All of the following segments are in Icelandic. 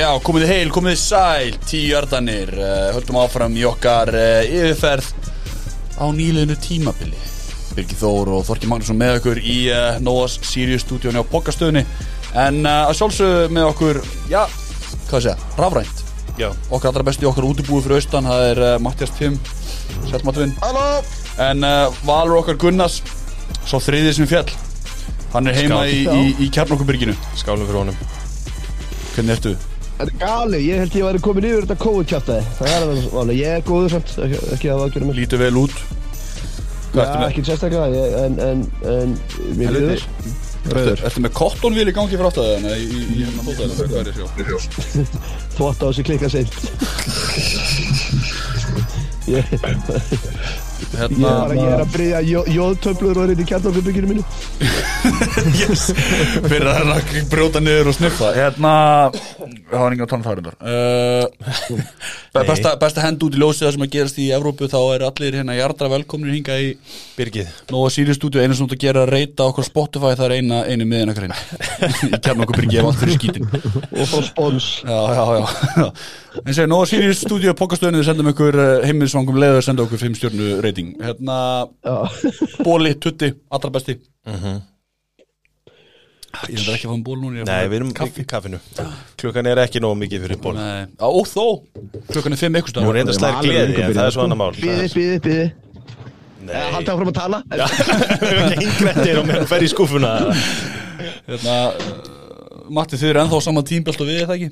Já, komið þið heil, komið þið sæl, tíu jardanir, uh, höldum áfram í okkar uh, yfirferð á nýliðinu tímabili. Birgir Þór og Þorki Magnússon með okkur í uh, Nóas Sirius stúdíónu á Pokastöðunni. En uh, að sjálfsögðu með okkur, já, hvað sé, rafrænt. Já, Okkar allra besti okkar útibúi fyrir austan, það er uh, Mattias Tim, Selmatvinn. Halló En uh, Valur okkar Gunnars, svo þriðið sem fjall. Hann er heima Skál. í, í, í Kjarnokkurbyrginu. skálum fyrir honum Hvernig ertu? Þetta er gali, ég held ég væri komin yfir þetta COVID-kjátaði Það er alveg alveg, ég er góður samt, ekki, að aðgjöra mér Lítur vel út. Hvað ertu með? ekki sérstaklega, ég, en, en, en mér líður Ertu, ertu með kottonvíl í gangi fyrir aftaðina í, í, í hérna fótæðina? Hvað er það sjó? Þvótt á þessi klikka seint Ég, ég, Hérna, var, ég er að bryðja jó- jóðtöflur og er inn í kjarnarfyrbygginu mínu. Yes, fyrir að hérna brjóta niður og sniffa. Hérna, það var enginn að tala um það uh, besta, besta hend út í ljósið það sem að gerast í Evrópu þá er allir hérna jardra velkomnir hinga í Birgið. Nóa Sirius stúdíu, einu sem þú ert að að reyta okkur Spotify það er eina, einu miðin okkar hinn í kjarn okkur skítin. Og fá spons. Já, já, já En segir, Nóa Sirius stúdíu pokastöðinu við sendum ykkur heimilisvangum leiður senda okkur 5 stjórnu reyting Hérna, bóli, tutti, allra besti. Ég er ekki að fá um ból núna Nei, við erum kaffi. í kaffinu. Klukkan er ekki nóg mikið fyrir ból Nei, á, ó þó, klukkan er 5 ykkur Nú er enda slær alveg gleði, en það er svo annar mál. Bíði, bíði, bíði. Nei, Haldi áfram að tala. Ingrættir og meðan fer í skúfuna Hérna, uh, Matti, þið eru ennþá saman tímbjöld og við, er það ekki?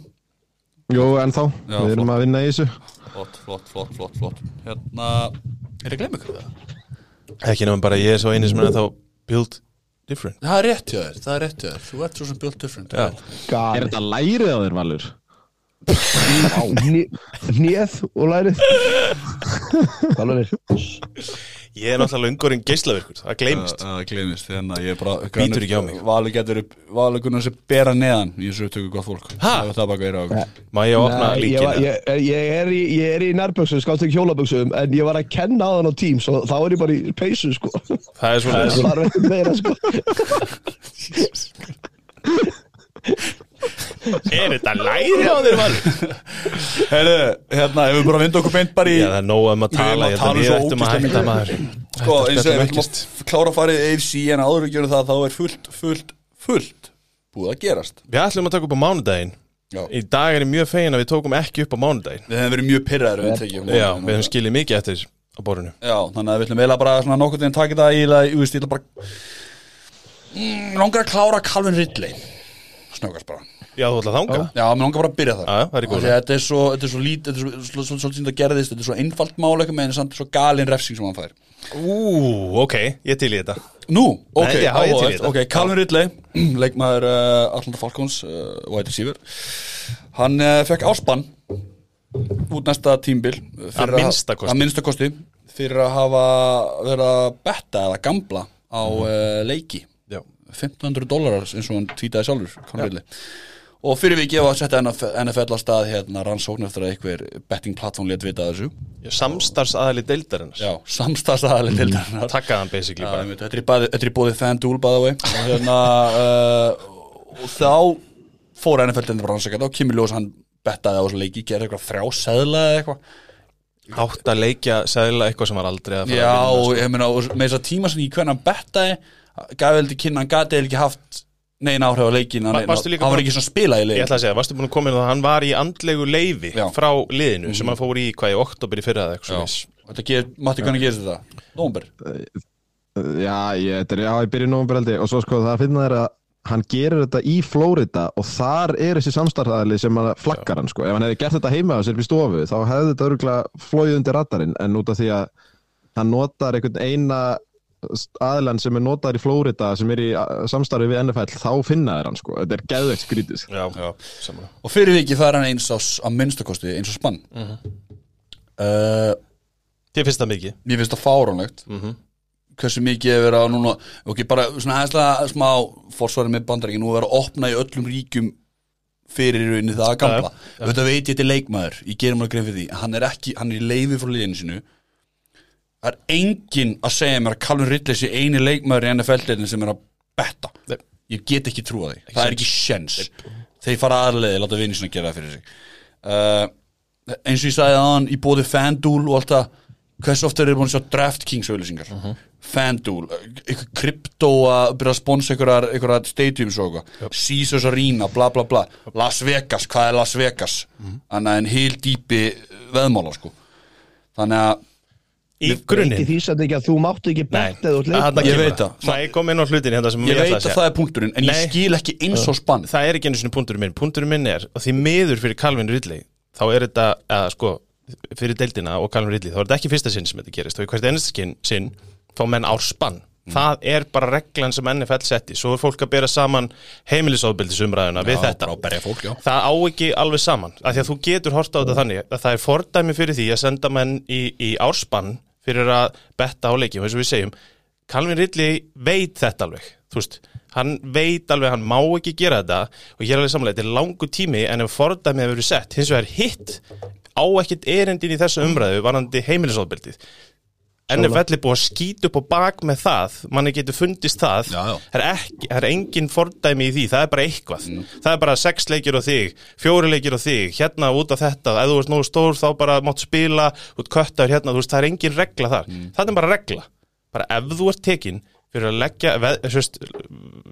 Jú, ennþá, Já, við erum flott. að vinna í þessu. Flott, flott, flott, flott, flott. Hérna, er það gleym ykkur? Það? Ekki nefnum bara ég er svo eini sem er þá build different. Það er rétt hjá þér, það er rétt hjá þér. Þú ert svo sem built different. Já. Er Gali þetta lærið á þér, Valur? Hnið og lærið. Alveg Ég er náttúrulega ungurinn geislavirkur, það gleymist. Það gleymist, hérna, ég er bara Bítur ekki á mig. Valur getur upp, Valur gunnar sem bera neðan Í þessu upptöku gott fólk. Ha? Það er það baka er á okkur Má ég opna ég, var- líkina? ég, ég, er í, ég er í nærböksum, skátt ekki hjólaböksum En ég var að kenna á þann á tím Svo þá er ég bara í peysu sko. Það er svona Það var meira sko Er þetta læri á þér, Valur? Herðu, hérna, ef við bara vinda okkur beint bara í Já, það er nóg um að tala Ég held að hætta mikið. maður. Sko, eins og Þetta við ætlum að klára að fara í AFC En áður við gerum það, þá er fullt, fullt, fullt Búið að gerast. Við ætlum að taka upp á mánudaginn. Já, Í dag er ég mjög fegin að við tókum ekki upp á mánudaginn. Við hefum verið mjög pyrraður við tekjum. Já, við hefum skilið mikið eftir á borðinu. Já, þannig að við ætlum eiginlega bara svona til að taka þetta í það, ég veist, ég ætla bara mm, Langar að klára Calvin Ridley Snöggast bara Já, þú ætla að þanga? Já, mér langar bara að byrja það Já, það er í að Þetta er svo, þetta er svo lít, þetta er svo, svo, svo, svo, svo, gerðist, þetta er svo einfalt mál eitthvað með en samt svo galin refsing sem hann fær. Ú, ok, ég til í þetta. Nú, ok, Nei, já, ég til í þetta. ok, Calvin Ridley leikmaður uh, Atlanta Falcons uh, wide receiver. Hann uh, fekk áspann út næsta tímbil Að minnsta kosti. að minnsta kosti fyrir að hafa verið að betta eða gambla á leiki 1500 dólarar eins og hann tvítaði sjálfur og fyrir vikið var að setja NFL að stað hérna rannsókn eftir að einhver betting platform let vita þessu. Samstars aðali deildarinnar. Já, samstagsaðali til þarna Takkaði hann basically Já, bara. einmitt, Þetta er í bæði- þetta er í bóði FanDuel by the way. Og, hérna, uh, og þá fór NFL til þetta og Kimi Ljós hann bettaði á þessu leiki gerði eitthvað þrjá seðla eða eitthvað. Átt að leikja segla eitthvað sem var aldrei að fara Já, að vinna og sko. ég meina með þess að tíma sem ég hvernig hann bettaði gaf veldi kynna, hann gati eða ekki haft neina áhrif á leikin hann, var ekki svona spila í Ég leik ætla að segja, varstu búin að koma inn að hann var í andlegu leifi Já. Mhm. frá liðinu sem hann fór í hvað í oktober í fyrra eða eitthvað Já, svo þetta ger, Matti hvernig gerist þetta? Nómber Já, ég, þetta er já, í byrjun nómur held ég. Og svo sko það finna þér að hann gerir þetta í Flórida og þar er þessi samstarfæðali sem að flaggar hann sko. Ef hann hefði gert þetta heima á sér við stofu þá hefði þetta örgulega flóið undir radarinn. En út af því að hann notar einhvern eina aðlan sem er notar í Flórida sem er í uh, samstarfi við NFL þá finna þér hann sko, þetta er geðveikt skrítið Já, já, saman og fyrir vikið það er hann eins á, á minnstakosti eins og spann. Uh, Þið finnst það mikið? Mér finnst það fáránlegt. Hversu mikið er verið að núna ok, bara svona aðeinslega smá fórsvarið með bandaríkin nú er verið að opna í öllum ríkjum fyrir í rauninni það að gamla þetta veit ég til leikmaður, ég gerum alveg grein fyrir því. Hann er ekki, hann er í leifi frá liðinu sinu það er enginn að segja mér að Calvin Ridley sé eini leikmaður í NFL-deilin sem er að betta. Nei. ég get ekki trúa því, það er ekki sjens þeir fara aðlega, láta vinni sinna gera það fyrir sig. Uh, eins og ég sagði aðan í bóði FanDuel og allt það hversu ofta er búin að sjá DraftKings auðlýsingar FanDuel, eitthvað krypto að byrja að sponsa einhverjar stadiums og eitthvað, Caesars Arena bla bla bla, Las Vegas, hvað er Las Vegas? Þannig að en heil dýpi veðmála sko. Þannig að Í grunninn? Því sem ekki að þú máttu ekki bett. Ég veit það. Nei, ég kom inn á hlutin hérna sem ég ætla veit að að það er punkturinn en ég Nei. skil ekki eins og spann. Það er ekki einu svona punkturinn minn. Punkturinn minn er, og því miður fyrir Calvin Ridley þá er þetta, eða sko fyrir deildina og Calvin Ridley, þá er þetta ekki fyrsta sinn sem þetta gerist, og í hvert ennast sinn, fá menn ár spann, það er bara reglan sem NFL setti, svo er fólk að bera saman heimilisofbildisumræðuna við þetta. að fólk, það á ekki alveg saman. Af því að þú getur horta á þetta þannig að það er fordæmi fyrir því að senda menn í, í árspann fyrir að betta á leikjum eins og við segjum, Calvin Ridley veit þetta alveg, þú veist hann veit alveg, hann má ekki gera þetta og er alveg samlega, þetta er langu tími en ef fordæmi hefur verið sett, hins vegar hitt á ekkit erindin í þessu umræðu varandi heimilisofbildið NFL er búið að skýta upp á bak með það. Manni getur fundist það. Já, já. Það, er ekki, það er engin fordæmi í því. Það er bara eitthvað, það er bara sex leikir á þig fjóri leikir á þig, hérna út af þetta ef þú ert nógu stór þá bara mátt spila. Út köttar hérna, þú veist, það er engin regla þar. Það er bara regla, bara ef þú ert tekin fyrir að leggja, veð, sjöst,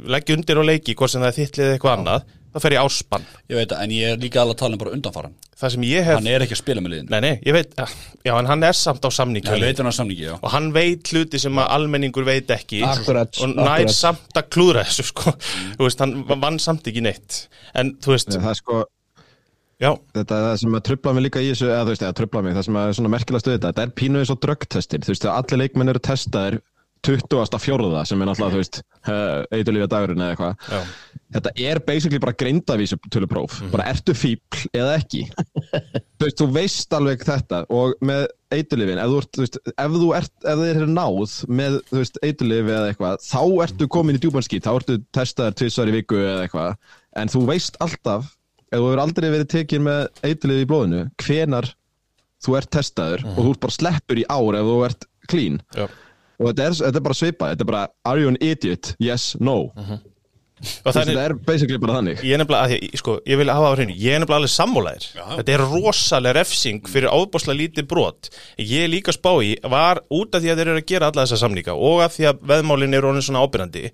leggja undir á leiki, hvort sem það er þittlið eða eitthvað annað, þá fer ég áspann. Ég veit það, en ég er líka alveg að tala um bara undanfaran það sem ég hef, hann er ekki að spila með liðin nei nei, ég veit já, en hann er samt á ég samningu veit hann að samningi, já. Og hann veit hluti sem að almenningur veit ekki. Akkurat, og nær akkurat. samt að klúðra þessu sko. þú veist, hann vann samt ekki neitt. En þú veist, Það er sko, já, þetta er það sem að trubla mig líka í þessu, eða þú veist, eða trubla mig, það sem er svona merkilega stöðu þetta, þetta er pínu eins og drögtestir, þú veist, þegar allir leikmenn eru testaðir 20. fjórða sem er náttúrulega, þú veist, eitthulífa dagurinn eða eitthvað. Þetta er basically bara greindavísu tölupróf, Mhm. bara ertu fíbl eða ekki. þú veist, alveg þetta og með eitulifin, ef þú ert, þú veist, ef þú ert, ef þið er náð með, þú veist, eitulifi eða eitthvað, þá ertu komin í djúpanskýt, þá ertu testaðir tvisvar í viku eða eitthvað, en þú veist alltaf, ef þú hefur aldrei verið tekin með eitulifi í blóðinu, hvenar þú ert testaður og þú ert bara sleppur í ár ef þú ert clean. já Og þetta er, þetta er bara svipað, þetta er bara, are you an idiot? Yes, no. Þú veist, þannig, þetta er basically bara þannig. ég er nefnilega, að því, sko, ég vil hafa á hreinu ég er nefnilega alveg sammálaðir. Þetta er rosalega refsing fyrir ábúslega lítið brot. Ég er líka spá í, var út af því að þeir eru að gera alla þessa samninga og af því að veðmálin eru svona ábyrjandi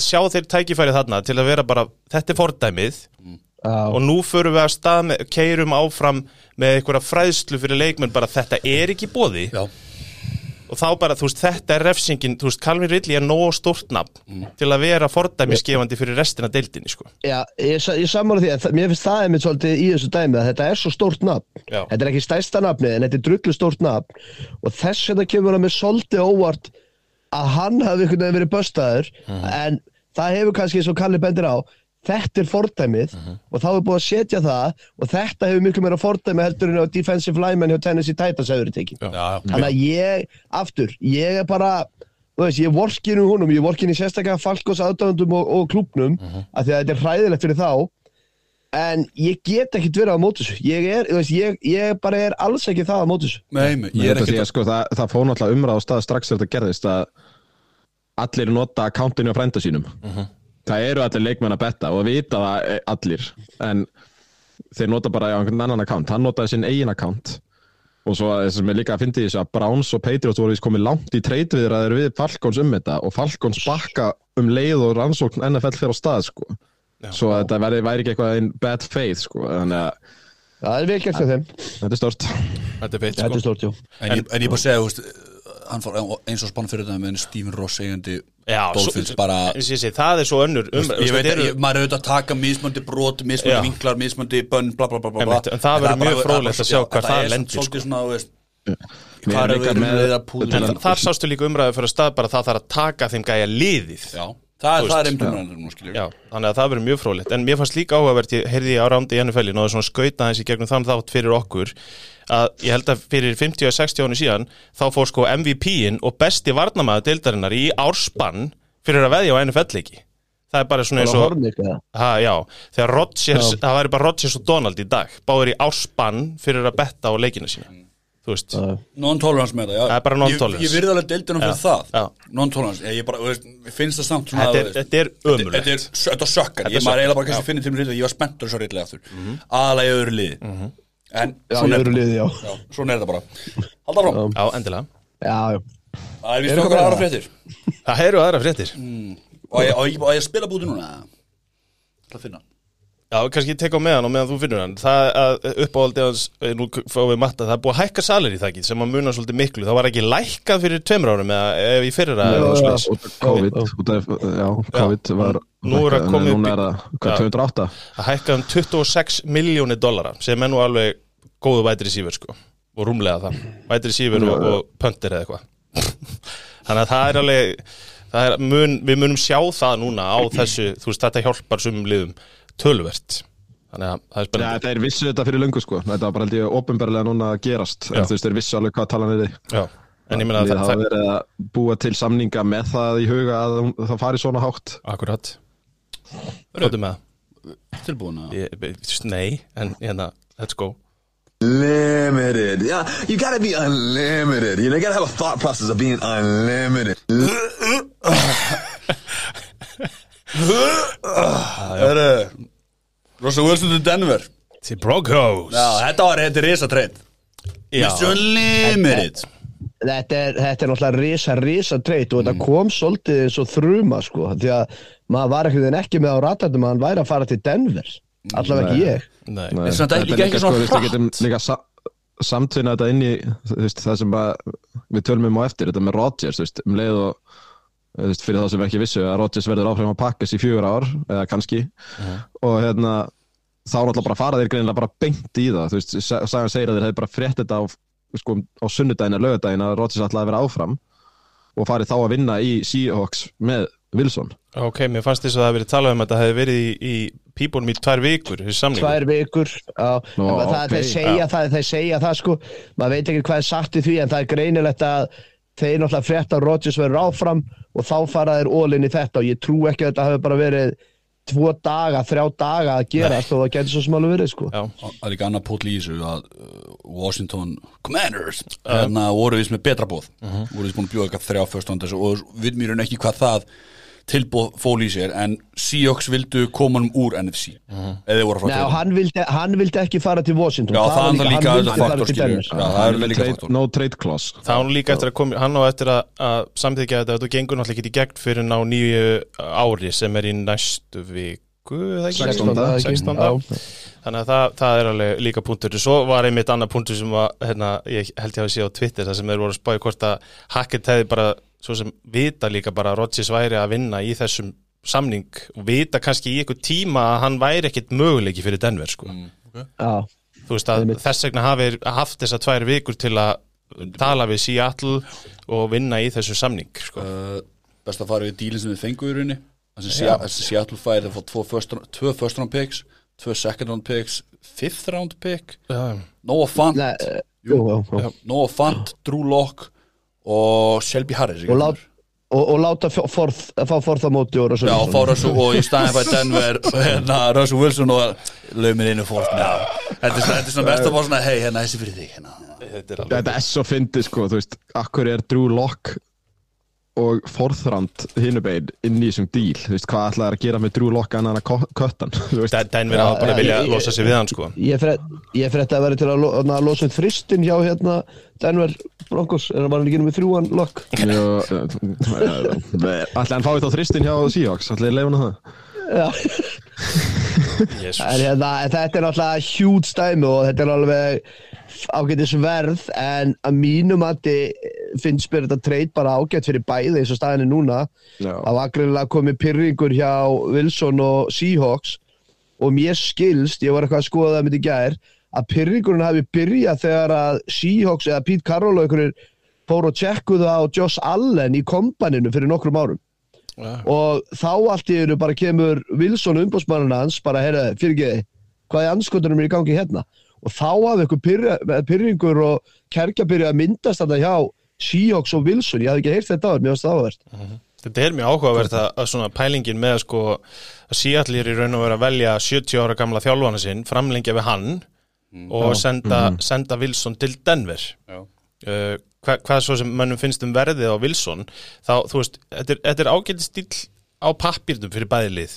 sjá þeir tækifæri þarna til að vera bara, þetta er fordæmið Já. og nú förum við að stað með, keirum áfram með einhverja fræðslu fyrir leikmenn bara þetta er ekki bóði já, og þá bara, þú veist, þetta er refsingin þú veist, Calvin Ridley er nóg stórt nafn til að vera fordæmisgefandi fyrir restina deildinni, sko. Já, ég, ég sammála því að mér finnst það einmitt svolítið í þessu dæmi að þetta er svo stórt nafn. Já. þetta er ekki stærsta nafni en þetta er drullu stórt nafn. Og þess vegna kemur hann með svolítið óvart að hann hafi einhvern veginn verið böstaður en það hefur kannski eins og Kalli bendir á þetta er fordæmið og þá er búið að setja það og þetta hefur miklu meira fordæmi heldur en á defensive lineman hjá Tennessee Titans hefur já, já. Þannig að ég, aftur, ég er bara, þú veist, ég vorkinu húnum, ég vorkinu sérstaklega Falkos aðdöndum og, og klúbnum, af því að þetta er hræðilegt fyrir þá, en ég get ekkit verið á þessu. Ég er, þú veist, ég, ég bara er alls ekki það á þessu. Nei, nei, ég er Þetta ekki sé, sko, það, það fór náttúrulega umræð á stað strax þegar þetta gerðist að allir nota akkantinu á frænda sínum það eru allir leikmenn að betta og vita það eh, allir en þeir nota bara á einhvern annan akkant hann notaði sinn eigin akkant og svo það sem er líka að fyndi þessu að Browns og Patriots voru vist komið langt í treytviðraður við Falcons um þetta og Falcons bakka um leið og rannsókn NFL fyrir á stað sko. svo að þetta væri, væri ekki eitthvað in bad faith sko. þannig að Það er vel gert fyrir þeim. þetta er stort Þetta er feitt, Þetta er sko stort, jú. En, ég, en ég bara segja, þú veist, hann fór eins og spann fyrir þetta með Stephen Ross eigandi Já, Dolphins svo- bara Ég sé, það er svo önnur um, ég veit þetta að eru- ég- maður er auðvitað að taka mismöndi brot, Já. mismöndi vinklar, mismöndi bönn, bla bla bla bla bla. Einmitt, en það er verður mjög fróðlegt bara- að sjá já, þetta það er lendir, svolítið sko. hvað er líka við að púða En þar sástu líka umræðu fyrir að stað bara það þarf að taka þeim gæja liðið. Já, það það er skilur Já, þannig að það verður mjög fróðlegt. En mér fannst líka áhugavert, ég heyrði á rándi í NFL og svona skauta hans í gegnum þann þátt fyrir okkur að ég held að fyrir 50 og 60 áni síðan þá fór sko MVP-in og besti varnamaður deildarinnar í árspann fyrir að veðja á NFL-leiki Það er bara svona eins og ha, Já, þegar Rodgers, Já. það væri bara Rodgers og Donald í dag báður í árspann fyrir að betta á leikina sína. Þú veist. Non-tolerance með það, já. Það er bara non-tolerance. Ég, ég virði alveg deildunum fyrir það. Non-tolerance, ég, ég bara, þú veist, mér finnst það samt svona þetta er, er ömulegt þetta er, þetta sökkar, ég maður eiginlega bara kannski finnir til mér reyndið, ég var spenntur svo reyndlega aftur aðalega öðru liði en Já, svona er liði, já. já, svona er það bara. Halda frá, Já, endilega. Já, já. Það er vist eitthvað aðra fréttir. Það eru aðra fréttir. Og ég, og ég, og ég spila búti núna. Það finna Já, kannski tek á meðan og meðan þú finnur hann. Það að uppáhaldi hans, eh, nú fáum við matta Það er búið að hækka salir í það ekki sem að muna svolítið miklu. Það var ekki lækkað fyrir tveimur árum eða ef í fyrra Já, eða já. svoleiðis. út af COVID, út af, já, COVID var Nú er að upp er það, hvað, Já. 208 Það hækkað um 26 miljónir dollara sem er nú alveg góðu vætri sífur sko. Og rúmlega það, vætri sífur og, og pöntir eða eitthvað. Þannig að það er alveg það er, mun, við munum sjá það núna á þessu, þú veist, þetta hjálpar sumum liðum tölvert Þannig að það er Já, spennandi þeir vissu þetta fyrir löngu sko. Þetta var bara held ég ofinbarlega núna að gerast. En þú veist, þeir vissu alveg hvað talan er Já, en ég meina að það, það verið að búa til samninga með það í huga að það fari svona hátt. Akkurat. Róttu með Tilbúin að það Ég- Nei, en hérna, let's go. Limited. Yeah, you gotta be unlimited. You gotta have a thought process of being unlimited. Það eru Rosa Wilson til Denver. Til Broncos. Já, þetta var, þetta er risatreynd Já. Mission Limited. Þetta er, þetta er náttúrulega risa, risa treyt og þetta kom svolítið eins og þruma sko, því að maður var ekkert ekki með á ratættum að hann væri að fara til Denver allavega ekki ég. Nei, Nei, En samt ekki- þetta er ekki líka, svona sko, þú veist, Við getum líka sa samtvinna þetta inn í veist, það sem að, við tölum um á eftir þetta með Rodgers, veist, um leið og fyrir það sem við ekki vissu að Rodgers verður áfram að pakkas í fjögur ár, eða kannski. Og hérna þá er alltaf bara að fara þeir greinilega bara beint í það. Þú veist, sa- sagan segir að þeir hefði bara frétt þetta á, sko, á sunnudaginn eða lögadaginn að Rodgers að vera áfram og farið þá að vinna í Seahawks með Wilson. Ok, mér fannst þess að það hefði verið talað um að það hefði verið í, í pípunum í tvær vikur tvær vikur á, en það, ok, þeir, segja já. það, þeir segja það sko. Maður veit ekki hvað er sagt í því en það er greinilegt að þeir náttúrulega frétta að Rodgers verður áfram og þá fara þeir all-in í þetta og ég trú ekki að þetta hafi bara verið tvo daga, þrjá daga að gerast og það getur svo alveg verið sko. Já, Það er líka annað pótl í þessu að uh, Washington Commanders hérna voru við með betra bóð voru við búin að bjóða eitthvað þrjá fyrstandis og við mýrum ekki hvað það tilbóð fól í sér en Seahawks vildu koma um úr NFC eða þeir voru að fara Nei, til og hann vildi, hann vildi ekki fara til Washington Já, það er var líka hann fara faktor. Já, það er Hann líka trade- faktor. no trade clause það hann líka eftir að koma hann á eftir að, að samþykja þetta þetta gengur náttúrulega ekki í gegn fyrir ná nýju ári sem er í næstu viku eða ekki? 16. 16. Já. Þannig að það, það er alveg líka punktur Svo var einmitt annað punktur sem var, hérna, ég held ég að sé á Twitter það sem þeir voru að spáði hvort að Hackett hefði bara svo sem vita líka bara að Rodgers væri að vinna í þessum samning og vita kannski í einhver tíma að hann væri ekkit möguleiki fyrir Denver sko. Já, þú veist að þess vegna hafi haft þessar tvær vikur til að tala við Seattle og vinna í þessu samning sko. uh, best að fara við dílinn sem við fengu í rauninni. Það þessi Seattle tvo first round- tvö first round picks tvö second round picks fifth round pick. Já, Noah Fant. Jú. Noah Fant, Drew Lock og Shelby Harris og, lát, og, og láta forð, fá forð á móti og Já, fá Russell og í staðin fæði Denver hérna, Russell Wilson og lögmir inn og með Þetta er svona, er best að fá svona hei, hérna, þessi fyrir þig hérna. þetta er alveg Þetta er svo fyndið sko, þú veist, akkur er Drew Lock og forþrand hinubegin inn í þessum díl, þú veist, hvað ætlaði að gera með Drew Lock annan að ko- kötta hann, þú veist, Den- Denver hafa bara Já, vilja ég- losa sig við hann sko. Ég fyrir að vera til að, lo, að losa um þristin hjá hérna Denver Broncos, er það var hann ekki með þrjúan lokk ætlaði hann fáið þá þristin hjá Seahawks, ætlaði hann það? En hérna, en þetta er náttúrulega hjút stæmi og þetta er alveg ágætis verð en að mínum að finnst mér þetta treyt bara ágætt fyrir bæði eins og staðinni núna Já. það var greinilega komið pyrringur hjá Wilson og Seahawks og mér skilst, ég var eitthvað að skoða það með í gær, að pyrringurinn hafi byrjað þegar að Seahawks eða Pete Carroll og einhverjir fóru og tjekkuðu á Josh Allen í kompaninu fyrir nokkrum árum Já. og þá allt í einu bara kemur Wilson umbúsmanninn hans bara, heyrðu, fyrirgeði, hvað er anskotunum er í gangi hérna og þá hafði pyrra, pyrringur og kerkja byrjað að myndast þetta hjá Seahawks og Wilson, ég hafði ekki heyrt þetta áður, mér varst það áverð Þetta er mjög áhugavert að, að svona pælingin með sko að Seattle er í raun og vera að velja 70 ára gamla þjálfana sinn, framlengja við hann og senda, senda Wilson til Denver. Já. uh, hva, hvað svo sem mönnum finnst um verðið á Wilson þá, þú veist, þetta er, þetta er ágæti stíl á pappirnum fyrir bæðilið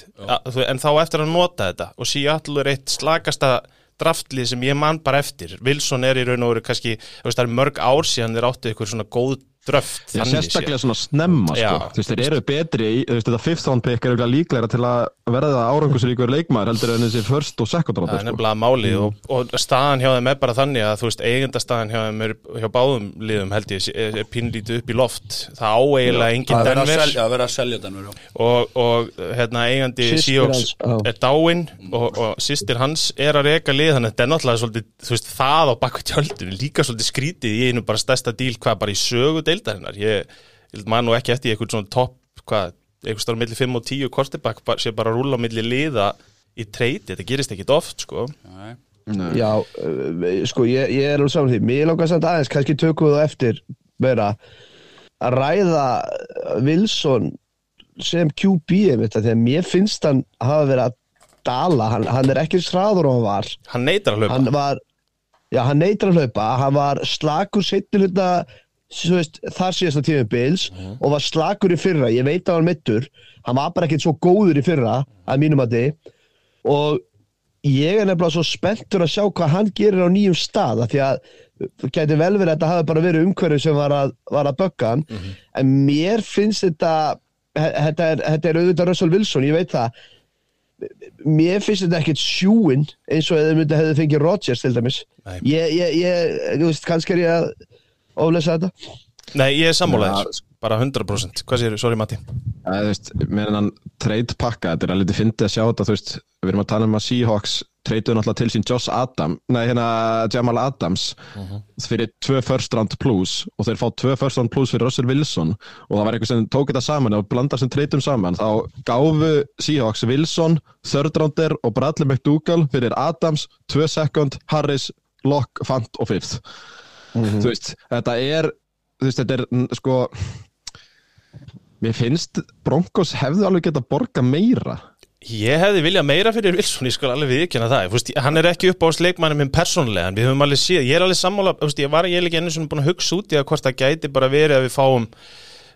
en þá eftir að nota þetta og Seattle er eitt slagasta draftlið sem ég man bara eftir. Wilson er í raun og veru kannski, það er mörg ár síðan þeir áttu eitthvað svona góð dröft Já, þannig sérstaklega svona snemma sko. þú veist, þeir eru betri þú veist, þetta fifth round pick er líklega til að verða árangusríkur leikmaður heldur en þessi first og second round Það er sko. nefnilega málið og, og staðan hjá þeim er bara þannig að þú veist, eigindastaðan hjá þeim er hjá báðum liðum held ég er, er pínlítið upp í loft. Það á eiginlega engin Það er verið að Denver. að vera að selja Denver og, og hérna eigandi Seahawks er dáinn og, og sýstir hans er að reka lið þannig að þetta er náttúrulega svolítið, deildarinnar. Ég, ég maður nú ekki eftir eitthvað svona topp hvað, eitthvað stáður milli 5 og 10 kortibak sé bara rúla milli liða í treyti, þetta gerist ekkit oft sko. Nei. Nei. Já, uh, sko, ég, ég er alveg saman því. Mér langar samt aðeins, kannski tökum við það eftir vera að ræða Wilson sem QB því að mér finnst hann hafa verið að dala. Hann, hann er ekki sraður og hann var. Hann neytar að hlaupa. Hann var já, hann neytar að hlaupa, hann var slakur setni veist, þar síðasta tími Bills og var slakur í fyrra, ég veit að hann mittur hann var bara ekkert svo góður í fyrra að mínum að þið og ég er nefnilega svo spenntur að sjá hvað hann gerir á nýjum stað því að það gæti vel verið að þetta hafi bara verið umhverju sem var að, að bögga hann. En mér finnst þetta þetta er, þetta er auðvitað Russell Wilson, ég veit það. Mér finnst þetta ekkert sjúin eins og eða myndi hefði fengið Rodgers til dæmis. Nei. ég, ég, ég, þú veist, kannski er ég að oflesa þetta? Nei, ég er sammálaðir, bara 100% Hvað séu, sorry Matti. Ja, þú veist, með hennan trade pakka, þetta er alveg fyndið að sjá þetta, þú veist, við erum að tala um að Seahawks treytuðu náttúrulega til sín Josh Adam, nei hérna Jamal Adams fyrir tvö first round plus og þeir fá tvö first round plus fyrir Russell Wilson og það var eitthvað sem tók þetta saman og blandar sem treytum saman, þá gáfu Seahawks Wilson, third rounder og Bradley McDougall fyrir Adams, tvö second, Harris, Locke, Fant og fifth. Þú veist, þetta er, þú veist, þetta er mm, sko Mér finnst Broncos hefðu alveg geta borga meira. Ég hefði viljað meira fyrir Wilson, ég skal alveg viðkjanna það. Fúst, Hann er ekki upp á sleikmannum minn persónlega en við höfum alveg séð, ég er alveg sammála fúst, ég var ég ekki ennig svona búin að hugsa út í að hvort það gæti bara verið að við fáum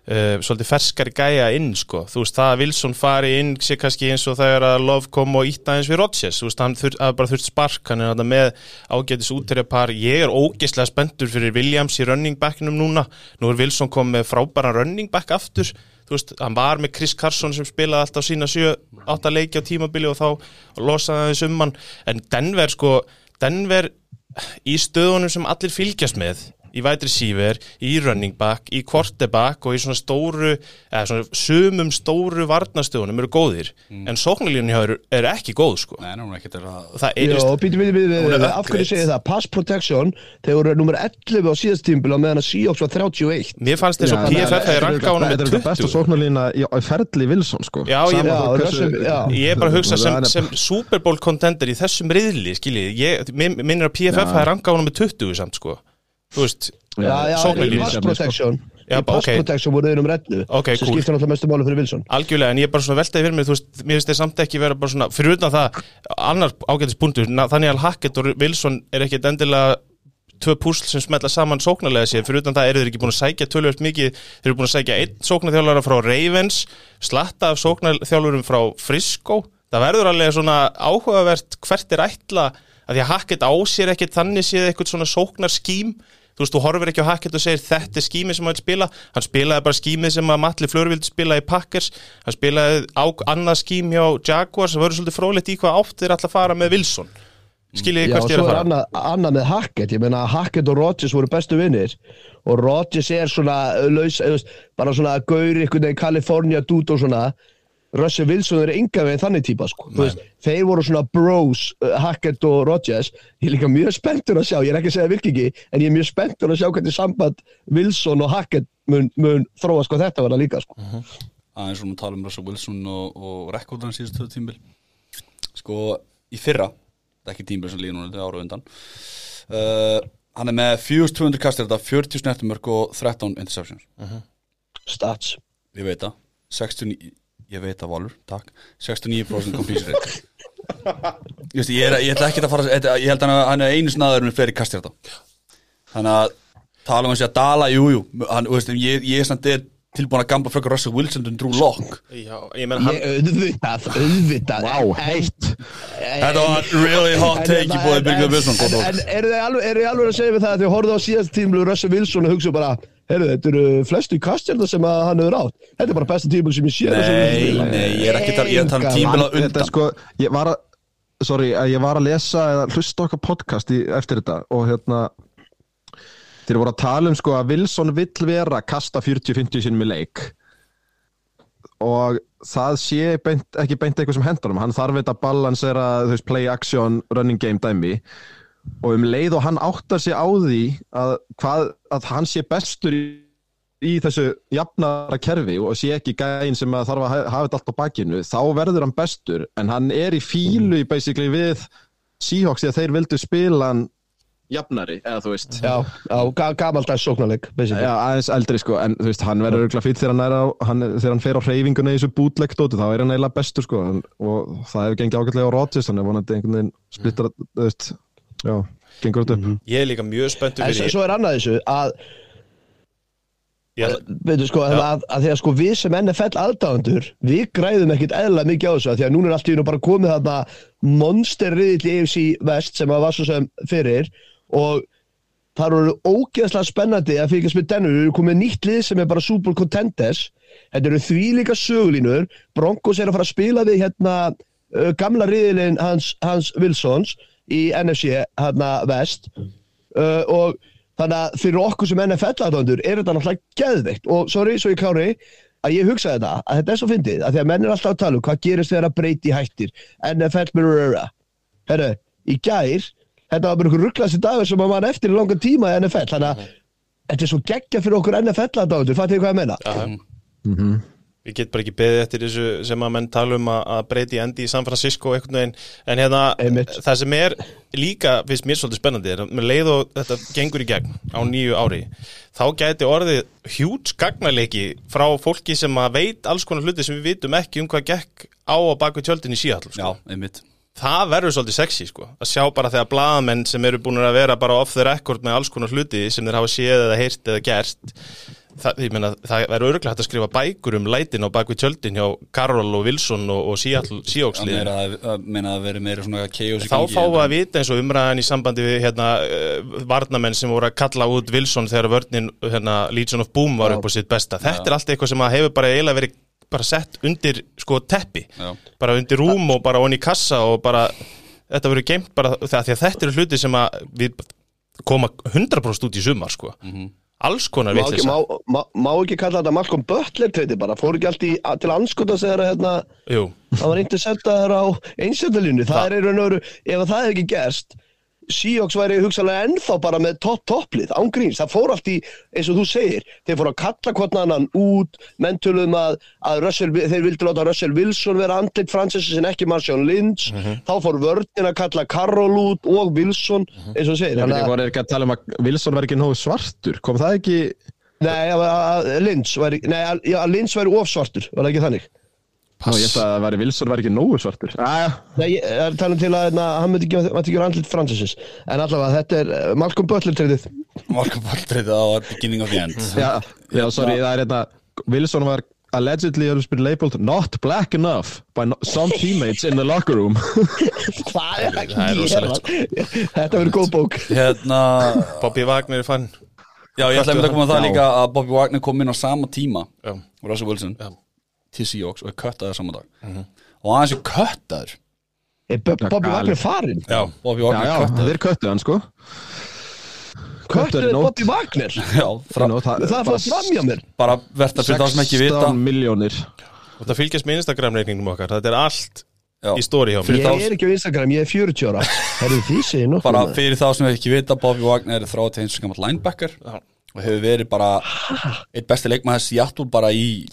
uh, svolítið ferskari gæja inn sko. þú veist, það að Wilson fari inn sé kannski eins og það er að Love kom og ítta eins við Rodgers, þú veist, hann þur, bara þurft spark. Hann er þarna með ágætis útterjapar ég er ógeðslega spenntur fyrir Williams í running backinum núna, nú er Wilson kom með frábæran running back aftur. Þú veist, hann var með Chris Carson sem spilaði alltaf sína 7-8 leiki á tímabili og þá losaði hann þess um hann. En Denver sko, Denver í stöðunum sem allir fylgjast með í wide receiver, í running back í quarterback og í svona stóru eða svona sumum stóru varnastöðunum eru góðir, en sóknarlínu hjá þeir eru ekki góð sko. Nei, hún er ekki til að er, Hún er af hverju upgrade. segir það? Pass protection, þeir voru nummer 11 á síðast tímbil og meðan að Seahawks var 31 mér fannst þess að PFF hefði rankað honum Þetta með er þetta besta 20 sóknarlína í í ferli Wilson sko. Já, ég- er bara að hugsa sem, er- Super Bowl contender í þessum riðli, skiljið, ég, minn minn er að PFF Já. hafi rangað honum með 20 samt, sko, þú veist, Já, já, í pass protection. Í pass ok. protection voru þeir nummer 11 Ok, sem cool. skiptir náttúrulega mestu máli fyrir Wilson. Algjörlega, en ég er bara svona veltaði fyrir mig, þú veist, mér finnst þeir samt ekki vera bara svona, fyrir utan það, annar ágætis punktur, þannig að Hackett og Wilson er ekkit endilega tvö púsl sem smetla saman sóknarlega sér, fyrir utan það eru þeir ekki búin að sækja tölvöld mikið, þeir eru búin að sækja einn sóknarþjálfara frá Ravens, slatta af sóknarþjálfurum frá Frisco, það verður alveg svona áhugavert hvert er ætla, að því að Hackett á sér ekkit þannig séð eitthvað svona sóknarskím, þú veist, þú horfir ekki á Hackett og segir þetta er skímið sem hann vil spila. Hann spilaði bara skímið sem að Matli Fleur vildi spila í Packers, hann spilaði á annað skím hjá Jaguars það verður svolítið frólægt í hvað átt þeir að fara með Wilson. Skiljið Já, þið og hvert ég er svo að er fara? annað, annað með Hackett. Ég meina Hackett og Rodgers voru bestu vinnir og Rodgers er svona laus, bara svona gaur einhvern veginn California dút og svona Russell Wilson er enga veginn þannig típa sko. Veist, þeir voru svona bros uh, Hackett og Rodgers. Ég er líka mjög spenntur að sjá, ég er ekki að segja virki ekki en ég er mjög spenntur að sjá hvernig samband Wilson og Hackett mun, mun þróa sko þetta verða líka sko. aðeins svona tala um Russell Wilson og, og rekordran síðust tvö tímbil sko, í fyrra þetta er ekki tímbil sem líður núna, þetta er ára undan uh, hann er með 4200 kastir þetta, 40 snertumörk og 13 interceptions, stats. Ég veit það. 69, ég veit það Valur, takk. 69% completion rate. Veist, ég, er, ég ætla ekki að fara þetta- Ég held að hann er einu snaður með fleiri kastir þetta. Þannig að tala um að segja Dala, jú, jú. Hann, þú veist, ég, ég er samt er tilbúin að gamba frekar Russell Wilson en Drew Lock Já, ég menn hann Ég auðvitað, auðvitað. Vá, heitt. Þetta var really hot take í bóði Byrgjum Wilson En, eru þið alveg, að segja við það að þið horfðu á síðast tímlu Russell Wilson og hugsa bara Heyrðu, þetta eru flestu kastjarnar sem að hann hefur átt. Þetta er bara besta tímul sem ég sé Nei, nei, ég er ekki að tala- er tala um Engan tímabil á Þetta er undan sko, ég var að sorry, ég var að lesa eða hlusta okkar podcast í, eftir þetta og hérna þeir voru að tala um sko að Wilson vill vera að kasta 40-50 sinni með leik. Og það sé beint, ekki beint eitthvað sem hendur hann hann þarf þetta að balansera þú veist, play action, running game dæmi og um leið og hann áttar sig á því að, hvað, að hann sé bestur í, í þessu jafnara kerfi og sé ekki gæinn sem að þarf að ha- hafa þetta allt á bakinu þá verður hann bestur. En hann er í fílu basically við Seahawks því að þeir vildu spila hann jafnari, eða þú veist. Já, ga gamaldags sóknarleik basically. Já, aðeins eldri sko, en þú veist, hann verður örgulega fýtt þegar hann er á, hann, þegar hann fer á hreyfinguna í þessu bootleg-dóti, þá er hann eiginlega bestur sko, en, og það hefur gengið ágætlega á Rodgers, hann er vonandi einhvern veginn splittar, þú veist, já, gengur þetta upp. Ég er líka mjög spenntur En svo, fyrir svo er annað þessu að, veitu sko, að, að, að því að sko við sem NFL aðdáðandur, við græðum ekkit eðla mikið á þessu, að því að núna er allt í einu bara komið þarna monsterriðill í AFC West sem að var svo sem fyrir og það eru ógeðslega spennandi að fylgjast með dennu, við erum komið nýtt lið sem er bara Super Contenders. Þetta eru því líka sögulínur. Broncos er að fara að spila við hérna uh, gamla riðilinn hans, hans Wilsons í NFC hérna West uh, og þannig að fyrir okkur sem NFL aðdóndur er þetta náttúrulega geðveikt. Og sorry, svo ég klári að ég hugsa þetta, að þetta er svo fyndið að því að menn er alltaf að tala um hvað gerist þegar að breyti hættir. NFL Mirror herru, í gær þetta var bara einhver rugglasti dagur sem að mann eftir í langan tíma í NFL þannig að þetta er svo geggja fyrir okkur NFL aðdóndur, fattu hvað ég meina? Ég get bara ekki beðið eftir þessu sem að menn tala um að, breyti endi í San Francisco einhvern veginn en hérna, Einmitt. það sem er líka, finnst mér svolítið spennandi er að með leið og þetta gengur í gegn á nýju ári þá gæti orðið hjúts gagnaleiki frá fólki sem að veit alls konar hluti sem við vitum ekki um hvað gekk á og baku tjöldin í síðall sko. það verður svolítið sexy sko að sjá bara þegar blaðamenn sem eru búin að vera bara off the record með alls konar hluti sem þeir hafa séð eða heyrt eða gert það, ég meina, það verður örgulega hægt að skrifa bækur um lætin á bakvið tjöldin hjá Karol og Wilson og, og Seattle Það Seahawks meina liðin að, að, meina að veri meira svona chaos í þá fáum við að vita eins og umræðan í sambandi við hérna, uh, varnamenn sem voru að kalla út Wilson þegar vörnin hérna, Legion of Boom var upp á sitt besta. Þetta er allt eitthvað sem hefur bara eiginlega verið bara sett undir sko teppi. Já. bara undir rúm og bara onni kassa og bara þetta verður geimt bara því að þetta eru hluti sem að við koma 100% út í sumar sko alls konar Má ekki, vitleysa má, má, ekki kalla þetta Malcolm Butler treyti bara, fór ekki allt í, að- til anskotas þegar að, hérna, Jú, það var einnig setaður á einsendalínu, það er raun og veru ef að það hefði ekki gerst Seahawks væri hugsalega ennþá bara með topp topplið, ángríns, það fór allt í eins og þú segir, þeir fóru að kalla hvort annan út, menn töluðum að, að Russell, þeir vildu láta Russell Wilson vera andlit Francis en ekki Marshawn Lynch. Þá fór vörðin að kalla Carroll út og Wilson, eins og þú segir. Þannig þannig að að, voru ekki að tala um að Wilson verði ekki nógu svartur, kom það ekki nei, að, að Lynch væri, nei, að Lynch væri ofsvartur, var það ekki þannig? Ná, ég ætla að veri Wilson verði ekki nógu svartur. Nei, ég er talað til að hérna, hann myndi ekki, ekki vera andlit Francis en allavega þetta er uh, Malcolm Butler treytið Marka Baldrið á beginning of the end. Já, já, sorry, það er hérna Wilson var allegedly labeled not black enough by no some teammates in the locker room. Hvað er að Það er gera? rosalegt. Þetta verður góð bók. Hérna Bobby Wagner er fann Já, ég ætla að mynda að koma að það líka að Bobby Wagner kom inn á sama tíma. Já. og Russell Wilson. Já. Til Seahawks og er köttaður saman dag. Og aðeins er köttaður. Er Bo- Bobby. Wagner farinn? Já, Bobby Já, Wagner já, er köttaður. þeir köttu hann sko. Köttur er nót. Bobby Wagner? Já, fra, Nú, Það fór fram hjá mér. Bara verðt að fyrir það sem ekki vita. 16 miljónir og það fylgjast með Instagram-reikningum okkar. Þetta er allt Já. í stóri hjá mér. Ég er ekki á Instagram, ég er 40 ára. Bara fyrir þá sem ekki vita Bobby Wagner er þrátt eins og gammalt linebacker og hefur verið bara eitt besti leikmaður Seattle bara í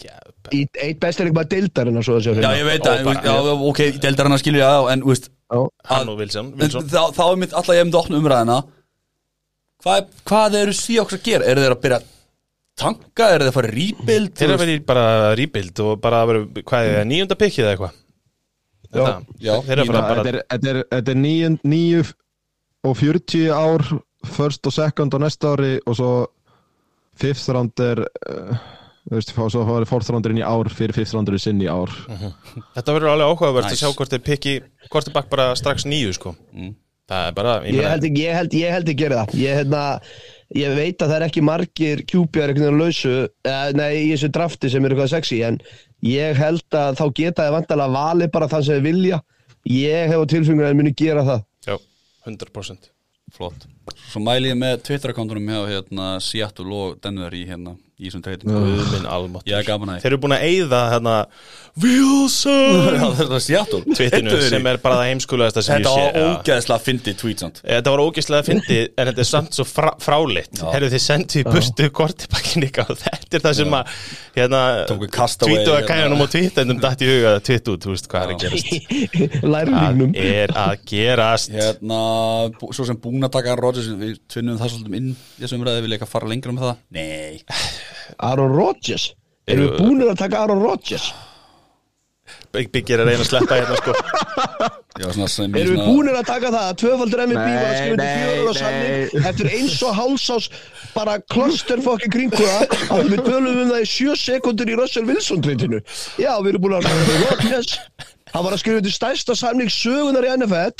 eitt besti leikmaður að segja Já, ég veit að, já, ok, deildar hann að skilja það en, veist, hann og Wilson, Wilson. þá, þá er mitt alltaf ég myndi að opna umræðina hvað, hvað eru Seahawks að gera? Eru þeir að byrja að tanka? Eru þeir að fara í rebuild? þeir eru verið bara rebuild og bara að vera, hvað er það, nýjunda pikkið eða eitthvað Þetta, Já, þeir eru ég bara, Þetta bara er, þetta er, þetta er níu, níu og 40 ár first og second á næsta ári og svo fifth round er uh, þú veist, svo var fourth roundur inn í ár fyrir fifth roundur sinn í ár. Þetta verður alveg áhugavert Nice. að sjá hvort þeir pikki hvort þeir bakk bara strax nýju sko. Það er bara, ég Ég held ekki, ég held, ég held ekki gera það. Ég, hérna, ég veit að það er ekki margir kjúpjar einhvern veginn lausu eh, nei, í þessu drafti sem er eitthvað sexy en ég held að þá geta þið vantalega valið bara það sem þið vilja. Ég hef á tilfengur að þið muni gera það. Já, 100% Flott. Svo mæli ég með Twitter-akkántunum hjá hérna, Seattle og Denver í hérna í þessum Ég að því. Þeir eru búin að eyða hérna Wilson! Er Heyrðu, sem er bara það heimskulegasta sem Þetta ég var ógeðslega fyndið tweet samt. Þetta var ógeðslega fyndið en þetta er samt svo frá, fráleitt. Já. Herru þið sendið í burtu kortibakkin ykkar og þetta er það sem að hérna, tweetu að hérna. kæjanum og tweet en um dætt í huga að tweet út, þú veist hvað er að gerast. Lærlingnum. Það er að gerast. Hérna, svo sem búin að taka Rodgers Við tvinnum það svolítið inn í þessu umræði Vil ég ekki fara lengra með það? Nei Aaron Rodgers? Erum við búinir að taka Aaron Rodgers? Byggir að reyna að sleppa hérna sko. Erum við svona- búinir að taka það? Að tvöfaldur MVP var að skrifa til fjögur og nei, sannig eftir eins og hálsás bara klosterfokki kringu það að við tölum um það í sjö sekundur í Russell Wilson treytinu já, við erum búin að Rodgers hann var að skrifa til stærsta samning sögunar í NFL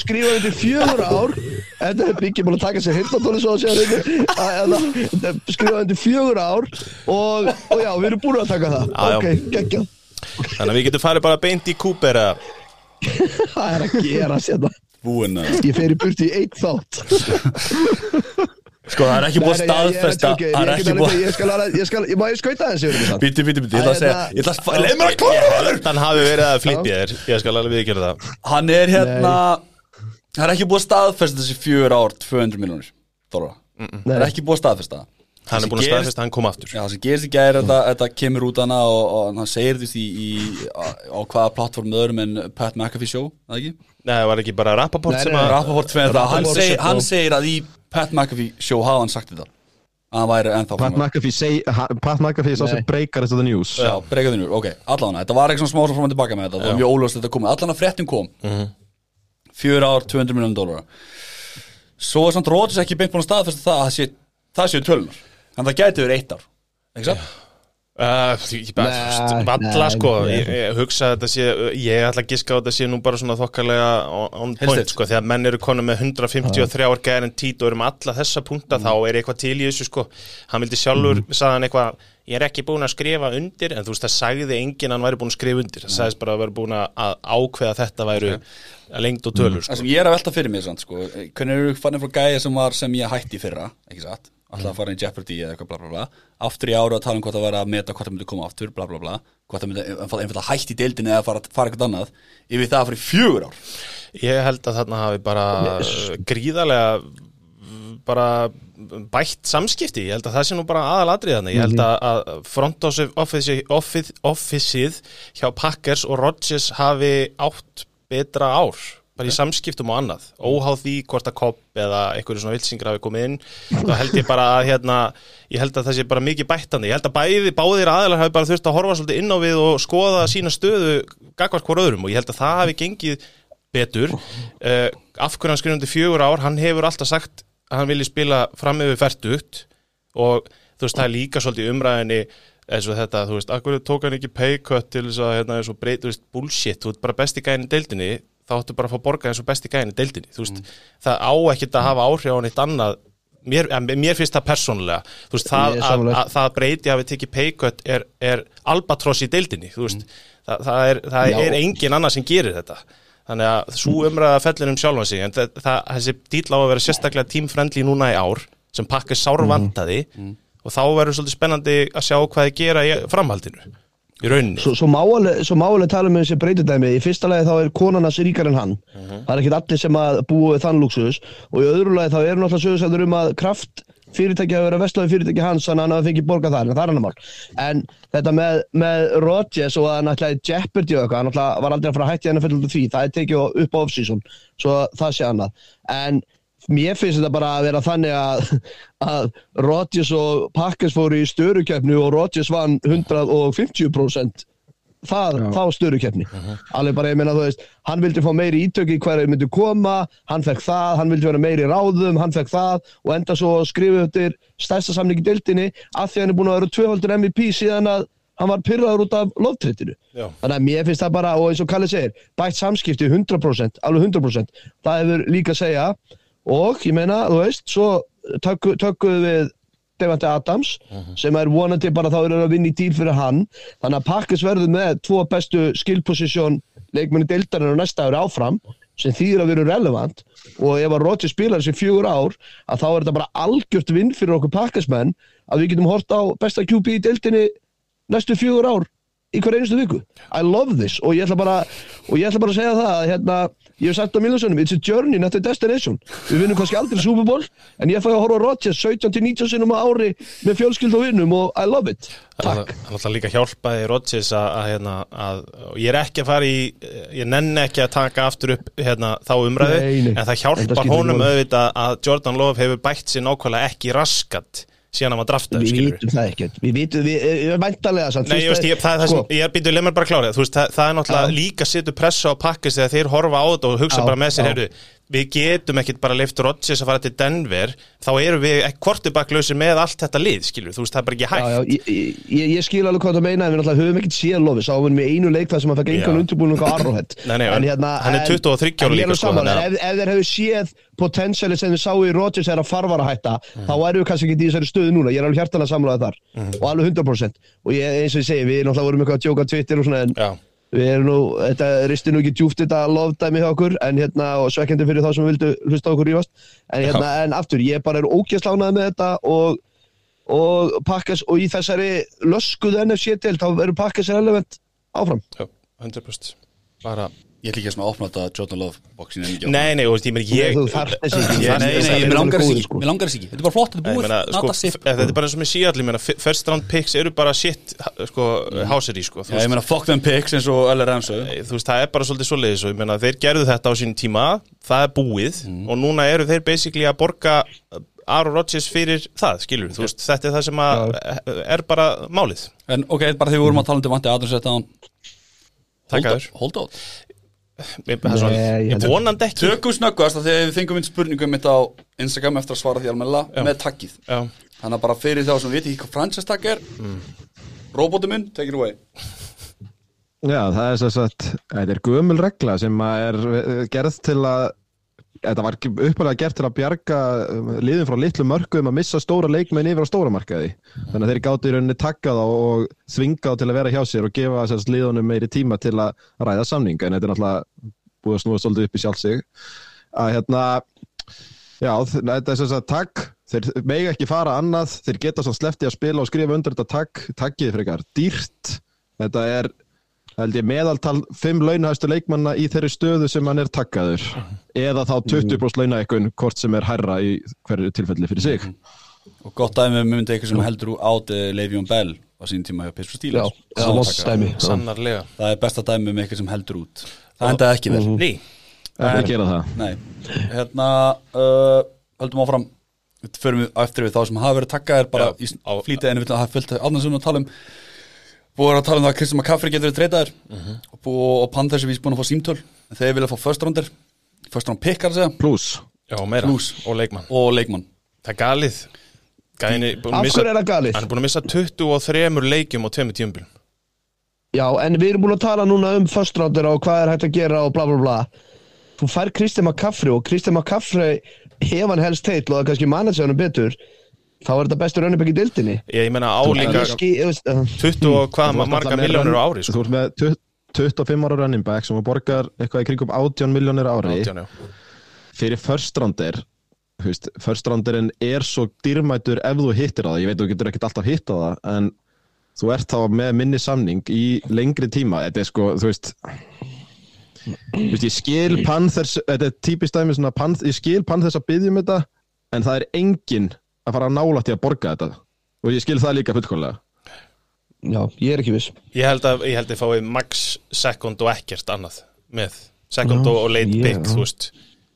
skrifa til fjögur ár. Þetta er byggja búin að taka sér hirtandóli svo að segja skrifa til fjögur ár og, og já, við erum búin að taka það. Já. ok, geggjað Þannig að við getum farið bara beint í eða? Það er að gera sérna Búin að ég fer í burti í eitt þátt. Sko, það er ekki Nei, nei, er staðfesta Það er ekki búið Ég skal ég skal, ég má ég skauta þetta? Bíti, bíti, bíti, ég ætla að segja Ég ætla að Leið mér að held hann hafi verið að flytja þér. Ég skal alveg viðkjöra það. Hann er hérna Það er ekki búið að staðfesta þessi fjör ár 200 miljonir Þóra. Það er ekki búið að staðfesta. Hann Það er búin að staðfesta að hann kom aftur. Já, það sem gerist í gæri þetta, þetta kemur út hana og, og hann segir því í, í, á, á hvaða plattform öðrum en Pat McAfee show, það ekki? Nei, það var ekki bara Rappaport sem að Rappaport tveið þetta, hann, show. hann segir að í Pat McAfee show hafa hann sagt þetta að hann væri ennþá Pat McAfee, seg, ha, Pat McAfee er sá sem breykar þetta news. Já, breykaði nú, ok, allan Þetta var eitthvað smá sem fórum tilbaka með þetta Það var mjög ólöst þetta komið, allan að fréttum kom Fjör ár, 200 miljonum dólara Svo er samt Róðis ekki beint búin að staðfesta það að það sé, það séu tölunar En það gæti verið eitt ár. Ekki satt? Uh, ég bara, valla sko ég, ég hugsa að þetta sé ég ætla að giska á að þetta sé nú bara svona þokkalega on, on point sko þegar menn eru konum með 153 ár guarantít og eru með alla þessa punta þá er eitthvað til í þessu sko. Hann vildi sjálfur, mm. sagði hann eitthvað ég er ekki búin að skrifa undir en þú veist það sagði enginn að hann væri búin að skrifa undir. Það sagðist bara að væri búin að ákveða þetta væru lengd og tölur Það sko. ég er að velta fyrir mér samt, sko Hvernig eru fannin frá gæja sem var sem ég hætti í fyrra Ekki satt? Alltaf að fara í Jeopardy eða eitthvað bla bla bla. Aftur í ára að tala um hvort það væri að meta hvort það myndi koma aftur Bla bla bla. Hvort það myndi einfalda hætti í deildinni eða fara, fara eitthvað annað. Yfir það að fara í fjögur ár. Ég held að þarna hafi bara gríðarlega bara bætt samskipti, ég held að það sé nú bara aðaladrið þannig, ég held að, að front office, office, officeið hjá Packers og Rodgers hafi átt betra ár bara í samskiptum og annað, óháð því hvort að kopp eða einhverju svona vilsingur hafi komið inn, þá held ég bara að hérna, ég held að það sé bara mikið bættandi ég held að bæði, báðir aðalar hafi bara þurft að horfa svolítið inn á við og skoða sína stöðu gagvart hvort öðrum. Og ég held að það hafi gengið betur. Uh, af hverju hann skrifandi fjögur ár hann hefur alltaf sagt hann vilji spila fram yfir færtugt og þú veist það er líka svolítið umræðinni eins og þetta, þú veist, akkur tók hann ekki pay cut til þess að hérna, eins og breyt, þú veist, bullshit þú ert bara besti gæðin í deildinni þá áttu bara að fá borgað eins og besti gæðin í deildinni þú veist, það á ekkert að hafa áhrif á neitt annað. Mér, mér finnst það persónulega þú veist, það, að, að, það breyti að við tekið pay cut er, er albatross í deildinni, þú veist. Það, það, er, það Já. er engin annar sem gerir þetta þannig að svo umræða fellir um sjálfan sig en það, það, þessi dýl á að vera sérstaklega tímfrendli núna í ár sem pakkar sárvandaði og þá verður svolítið spennandi að sjá hvað þið gera í framhaldinu í rauninni. Svo, svo, má alveg, svo má alveg tala um þessi breytidæmi í fyrsta lagi þá er konan hans ríkar en hann. Það er ekkit allir sem að búa við þann luxus og í öðru lagi þá er náttúrulega sögursæður um að kraft fyrirtæki að vestlaði fyrirtæki hans þannig að hann hafi fengið borgað þar en það er annar mál. En þetta með, með Rodgers og að náttúrulega Jeopardy og eitthvað hann náttúrulega var aldrei að fara að hætti hann að fyrir því það er tekið upp á off-season svo það sé annað. En mér finnst þetta bara að vera þannig að, að Rodgers og Packers fóru í störukefnu og Rodgers vann 150% það, þá störukeppni. Alveg bara, ég meina, þú veist hann vildi fá meiri ítöki hverju myndu koma hann fekk það, hann vildi vera meiri ráðum hann fekk það og enda svo að skrifa eftir stærsta samning í deildinni af því að hann er búin að vera tvöfaldur MVP síðan að hann var pyrraður út af loftrittinu Já. þannig að mér finnst það bara, og eins og Kalli segir bætt samskipti 100%, alveg 100% það hefur líka að segja. Og ég meina, þú veist, svo tökku, tökkuðu við Devante Adams sem er vonandi bara þá er að vinna í díl fyrir hann. Þannig að Pakkes verður með tvo bestu skill position leikmenni deildarinn á næsta ári áfram sem þýðir að vera relevant. Og ef að Rodgers spilar þessi fjögur ár að þá er þetta bara algjört vinn fyrir okkur Pakkesmenn að við getum hort á besta QB í deildinni næstu fjögur ár í hver einustu viku. I love this. Og ég ætla bara ég ætla bara að segja það að hérna ég hef sagt á Milosonum, it's a journey not a destination. Við vinnum kannski aldrei Super Bowl en ég fæ að horfa Rodgers 17-19 sinum á ári með fjölskyld og vinnum og I love it. Það takk. er alltaf líka hjálpaði Rodgers að, hérna, að ég er ekki að fara í ég nenni ekki að taka aftur upp hérna, þá umræðu Nei, nei. en það hjálpar honum auðvitað að Jordan Love hefur bætt sér nákvæmlega ekki raskat síðan hann var draftaður við vitum það ekkert við vitum, við, við, væntalega samt Nei, veist, ég, það er það sko, sem, ég býtu lemur bara þú veist, það, það er náttúrulega líka setur pressu á pakkist þegar þeir horfa á þetta og hugsa bara með sér, við getum ekkit bara lift Rodgers að fara til Denver, þá erum við kvortibakklausir með allt þetta lið, skilur, þú veist, það er bara ekki hægt. Já, já, ég, ég, ég skil alveg hvað það meina en við náttúrulega höfum ekkert séð lofi sáum við með einu leik þar sem fekk engan Já. undirbúning á Arrowhead en, en hann er 23 ára líka, er sko, að- ef, ef þeir hefur séð potensiali sem við sáum í Rodgers er að farfara hætta Mhm. þá erum við kannski ekki í þessari stöðu núna ég er alveg hjartalega samlaðið þar Mhm. og alveg 100% og ég, eins og ég segi, við náttúrulega vorum eitthvað að djóka Twitter og svona en Já, við erum nú, þetta risti nú ekki djúft þetta lofdæmi hjá okkur en hérna og svekkjandi fyrir þá sem vildu hlusta okkur rífast en hérna, en aftur, ég bara er ógjastlánaði með þetta og og pakkas, og í þessari löskuðu NFC-del, þá verður pakkas relevant áfram. já, 100%. Bara, Ég ætla ekki að svona opna þetta Jordan Love ekki nei, nei, og ég, ég, ég, þú þarft þessi ekki. Ég, nei, nei, ég, mér langar þess ekki, sko. mér langar þess ekki. Þetta er bara flott, þetta er ég búið, meina, sko, þetta er bara eins og ég meina, f- first round picks eru bara shit, sko, hásir í, sko, þú Já, ég meina, fuck them picks eins og LR Ramsau þú veist, það er bara svolítið og ég meina, þeir gerðu þetta á sín tíma það er búið og núna eru þeir basically að borga Aaron Rodgers fyrir það, skilur þú veist, þetta er það sem að er bara málið, En ok, bara þegar við vorum að tala um til vandi Adams þetta. Hold out Ég- er að- vonandi ekki Tökum snöggast að þegar við fengum inn spurningum mitt á Instagram eftir að svara því almennilega Já. með takkið. Þannig að bara fyrir þá sem við viti ekki hvað franchise takk er mm. Robotu minn, take it away Já, það er svo sagt, þetta er gömul regla sem að er eh, gerð til að þetta var uppalega gert til að bjarga um, liðin frá litlu mörkuðum að missa stóra leikmenn yfir á stóra markaði. Þannig að þeir gátu í rauninni takka þá og þvinga þá til að vera hjá sér og gefa þess liðunum meiri tíma til að ræða samning en þetta er náttúrulega búið að snúa svolítið upp í sjálfsig að hérna já, þetta er sem sagt takk. Þeir mega ekki fara annað. Þeir geta svo sleppti að spila og skrifa undir þetta takk. Takkið frekar dýrt. Þetta er held ég meðaltal fimm launahæstu leikmanna í þeirri stöðu sem hann er takkaður. Eða þá 20% launahækkun hvort sem er hærra í hverju tilfelli fyrir sig. Og gott dæmi um myndi eitthvað sem heldur át uh, Le'Veon Bell á sín tíma hjá Pittsburgh Steelers. Það er besta dæmi um eitthvað sem heldur út. Það endaði ekki vel. Ný, það gera það. Nei, hérna uh, höldum áfram. Förum við eftir við þá sem hafa verið takkaðir bara Já, í á- flýtið en við viljum að hafa fullt átnaðsum að tala um búið að tala um það að Kristján McCaffrey getur verið treytaðir Mhm. og, búið, og Panthers er víst búin að fá símtöl. En þeir vilja fá first rounder. First round pick að segja. Pluss já, meira, Plús. og leikmann. Og leikmann. Það er galið. Gæðin er að er það galið? hann er búin að missa 23 leikjum á tveimur tíumbil Já, en við erum búin að tala núna um first rounder og hvað er hægt að gera og bla bla bla. Þú fær Kristján McCaffrey og Kristján McCaffrey hef hann helst teitt og það er kannski managerunum betur þá er þetta bestur önnubæk í dildinni. ég meina á líka Ég skil- ég veist, uh, 20 og hvað ert marga miljónur á ári sko. þú ert með 20 25 ára running back sem borgar eitthvað í kringum 18 miljónir ári 18, já. fyrir first rounderinn er svo dýrmætur ef þú hittir á það, ég veit þú getur ekkert alltaf hitt á það en þú ert þá með minni samning í lengri tíma þetta er sko, þú veist þú veist, ég skil Panthers þetta er típist Panth, ég skil Panthers að byggja um þetta en það er enginn að fara að nála til að borga þetta. Og ég skil það líka fullkólega já, ég er ekki viss. Ég held að ég held að fái max second og ekkert annað með. Second Já, og late já. pick þú veist.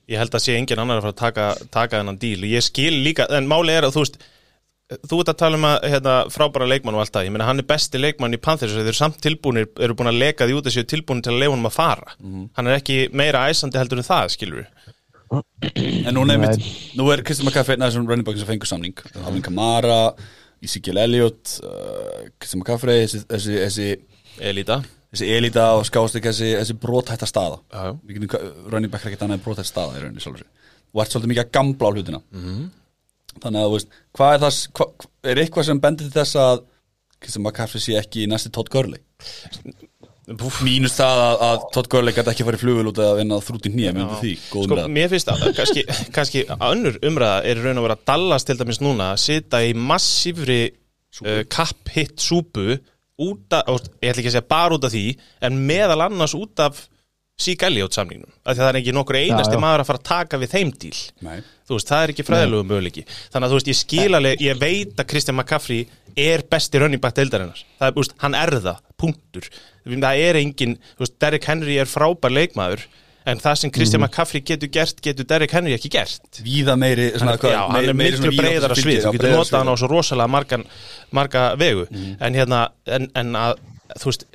Ég held að sé engin annar að fara að taka, taka þennan díl. Og ég skil líka, en máli er að þú veist þú ert að tala um að hérna, frábæra leikmann og allt það, ég meina hann er besti leikmann í Panthers og þeir eru samt tilbúinir, eru búin að leka því út þessu tilbúinir til að leifa honum að fara. Hann er ekki meira æsandi heldur en það, skilur við En nú nefnir, nú er Kristján McCaffrey einn af þessum running backs sem fengur samning. Alvin Kamara, Ezekiel Elliott uh, Kristján McCaffrey þessi, þessi, þessi, Elita þessi elita og skást ekki þessi, þessi brothætta staða. Já. Við getum running back er ekkert annað en brothætta staða í rauninni sjálfur og ert svolítið mikið að gambla á hlutina. Mhm. þannig að þú veist, hvað er það hva, er eitthvað sem bendir til þess að Kristján McCaffrey sé ekki í næsti Todd Gurley mínus það að, að Todd Gurley gæti ekki farið flugul út að vinna þrúti nýja með því, góð Sko, umræða mér finnst að kannski, kannski önnur umræða er raun og vera að Dallas til dæmis núna að sita í massífri uh, kapp-hitt súpu út af, ég ætla ekki að segja bara út af því en meðal annars út af sík Elliot samningnum, af því að það er ekki nokkur einasti já. maður að fara að taka við þeim díl Nei. þú veist, það er ekki fræðilegu möguleiki. Þannig að þú veist, ég skil alveg, ég veit að Kristján McCaffrey er besti running back deildarinnar, það er, þú veist, hann er það punktur, það er engin þú veist, Derrick Henry er frábær leikmaður en það sem Kristján McCaffrey getur gert getur Derrick Henry ekki gert. Víða meiri svona, já, hann er miklu breiðara svið þú getur notað hann á svo rosalega margan, marga vegu. En hérna en, en að, þú veist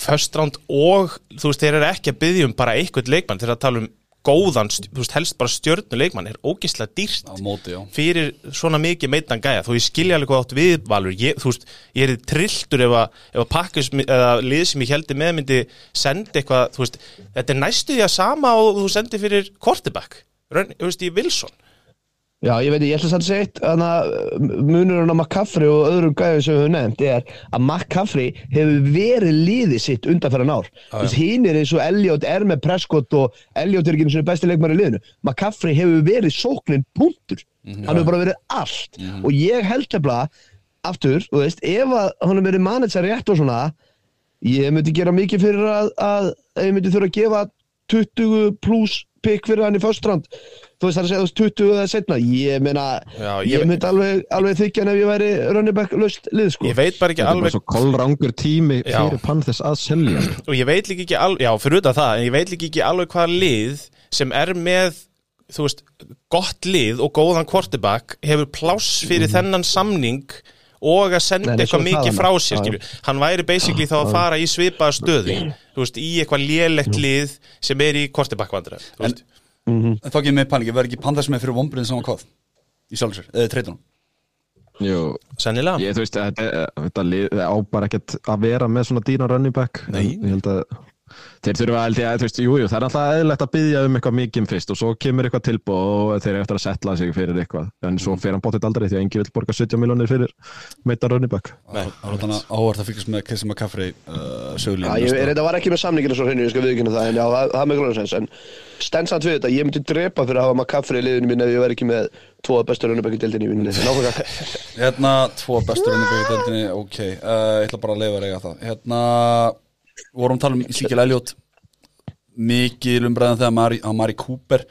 first round og, þú veist, þeir eru ekki að byggja um bara eitthvað leikmann, þeir eru að tala um góðan, þú veist, helst bara stjörnu leikmann er ógislega dýrt móti, fyrir svona mikið meitnan gæja. Þó ég skilja alveg hvað átt við Valur. Ég, þú veist, ég er trilltur ef að, að pakkis eða lið sem ég heldur með myndi sendi eitthvað, þú veist þetta er næstu því að sama og þú sendi fyrir quarterback, Run, þú veist, í Wilson Já, ég veit, ég ætla segja eitt að munurinn á McCaffrey og öðrum gæðum sem við höfum nefnt er að McCaffrey hefur verið liðið sitt undanferðan ár. Þú veist, hinn er eins og Elliot er með Prescott og Elliot er ekki eins og besti leikmar í liðinu. McCaffrey hefur verið sóknin punktur. Hann hefur bara verið allt. Og ég held tefla, aftur, þú veist, ef að hann hefur verið manager rétt og svona, ég myndi gera mikið fyrir að, að ég myndi þurfa að gefa 20 pluss pikk fyrir hann í förstrand þú veist það er að segja þú veist 20 eða setna ég meina, Já, ég, ég- myndi alveg, alveg þykja hann ef ég væri running back löst lið sko. Ég veit bara ekki Þetta er bara alveg svo kollrangur tími Já. fyrir Panthers að selja. Og ég veit líka ekki alveg, já, fyrir utan það en ég veit líka ekki alveg hvað lið sem er með, þú veist gott lið og góðan quarterback hefur pláss fyrir þennan samning og að senda Nei, eitthvað er mikið frá Já, sér já. skilju. hann væri basically þá að fara í svipaða stöðu þú veist, í eitthvað lélegt lið sem er í quarterback vandræð En- En þá ekki með panik, verður ekki Panthers með fyrir vombriðin saman hvað í sjálfsver, eða treytunum Jú, sennilega ég veist, þetta, þetta lið á bara ekkert að vera með svona dýna running back. Nei. Ég held að þeir þurfa að, þú veist, jú, jú, það er alltaf eðlilegt að byggja um eitthvað mikið fyrst og svo kemur eitthvað tilbúð og þeir eru eftir að setla sig fyrir eitthvað. En svo fer hann bóttið aldrei því að engi vil borga 70 miljonir fyrir meita running back. Það er þannig áhvert að fylgjast með Kristján McCaffrey uh, Já, sögulínu ég, þetta var ekki með samninginu svo hreinu, ég skal viðkynna það, en já, það, það er með glóðansens, en stensand við þetta, ég myndi drepa fyrir að hafa McCaffrey í liðinu mín ef ég væri ekki með tvo bestu running back í deildinni í minni, nákvæmlega. Hérna, tvo bestur deildinni, ok uh, Að að það vorum að tala um Ezekiel Elliot Mikil umræðan þegar Mari, að Mari Cooper.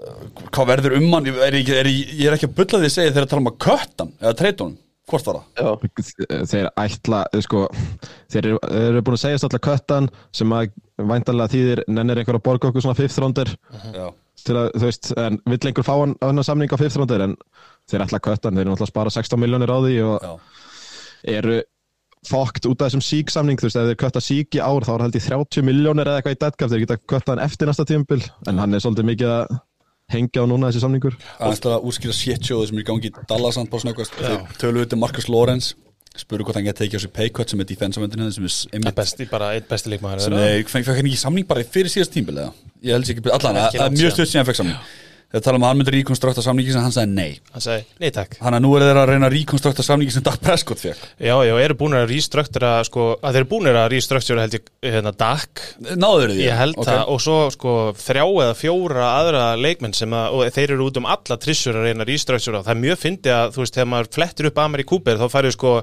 Uh, Hvað verður um hann? Er, ekki, er, ég- er ekki að bulla því að segja þegar að tala um að köttan eða treytunum, hvort var það? Já, þeir ætla sko, þeir eru, eru búin að segjast alltaf köttan sem að væntanlega þýðir nennir einhver að borga okkur svona fifth rounder. Já, til að, þú veist, en vill einhver fá hann hann samning á fifth rounder en þeir ætla köttan, þeir eru náttúrulega að spara 16 miljónir á því og já, eru fókt út af þessum sík samning þú veist, ef þeir kötta sík í ár þá er held í 30 miljónir eða eitthvað í deadcap, þeir geta kötta hann eftir næsta tímabil, en hann er svolítið mikið að hengja á núna þessi samningur. Aðeins til að útskýra shitshow sem er í gangi í Dallas and bara snöggvast Þeir töluðu til Marcus Lawrence spuru hvort hann geti tekið á sig paycut sem er defensive-vendin sem er einmitt besti, bara einn besti leikmaður sem er, fengi hann ekki samning bara fyrir síðast tímbil eða? Ég held sér ekki, allan, það er mjög stutt síðan hann fekk samning Þeir tala um að hann myndir rekonstrukta samningi sem hann sagði nei. Hann segi, nei takk. Þannig að nú er þeir að reyna að rekonstrukta samningi sem Dak Prescott fekk já, já, eru búin að restructura sko, að þeir eru búin að restructura held ég hérna DAC Náður því? Ég held Ok. það og svo sko þrjá eða fjóra aðra leikmenn sem að, og þeir eru út um alla trissur að reyna restructura. Það er mjög fyndi að þú veist þegar maður flettir upp Amari Cooper þá færðu sko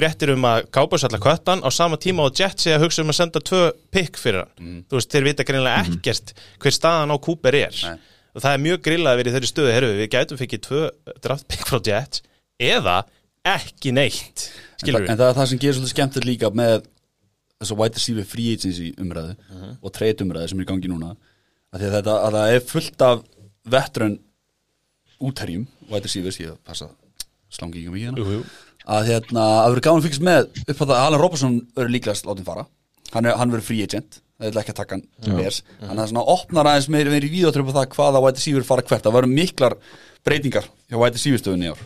fréttir um að Cowboys alla köttan á sama tíma og Jets sé að hugsa um að senda tvö pick fyrir hann. Þú veist þeir vita greinlega ekkert hver staðan á Cooper er. Nei. Og það er mjög grillað að vera í þeirri stöðu herru við gætum fikið tvö draft pick frá Jets eða ekki neitt en, en það er það sem gerir svolítið skemmtilegt líka með þess að white receiver free agency umræðu og trade umræðu sem er í gangi núna. Að, að, þetta, að það er fullt af veteran útherjum white receivers, ég passa slangi ekki mikið hérna Jú, jú. að hérna, að verður gáðan fyrst með upp á það að Alan Robertson verður líklegast látin fara. Hann, hann verður free agent það er ekki að taka hann bers þannig að það svona opnar aðeins meiri meiri víðatröp á það hvaða white receiver fara hvert það verður miklar breytingar hjá white receiver stöðunni í ár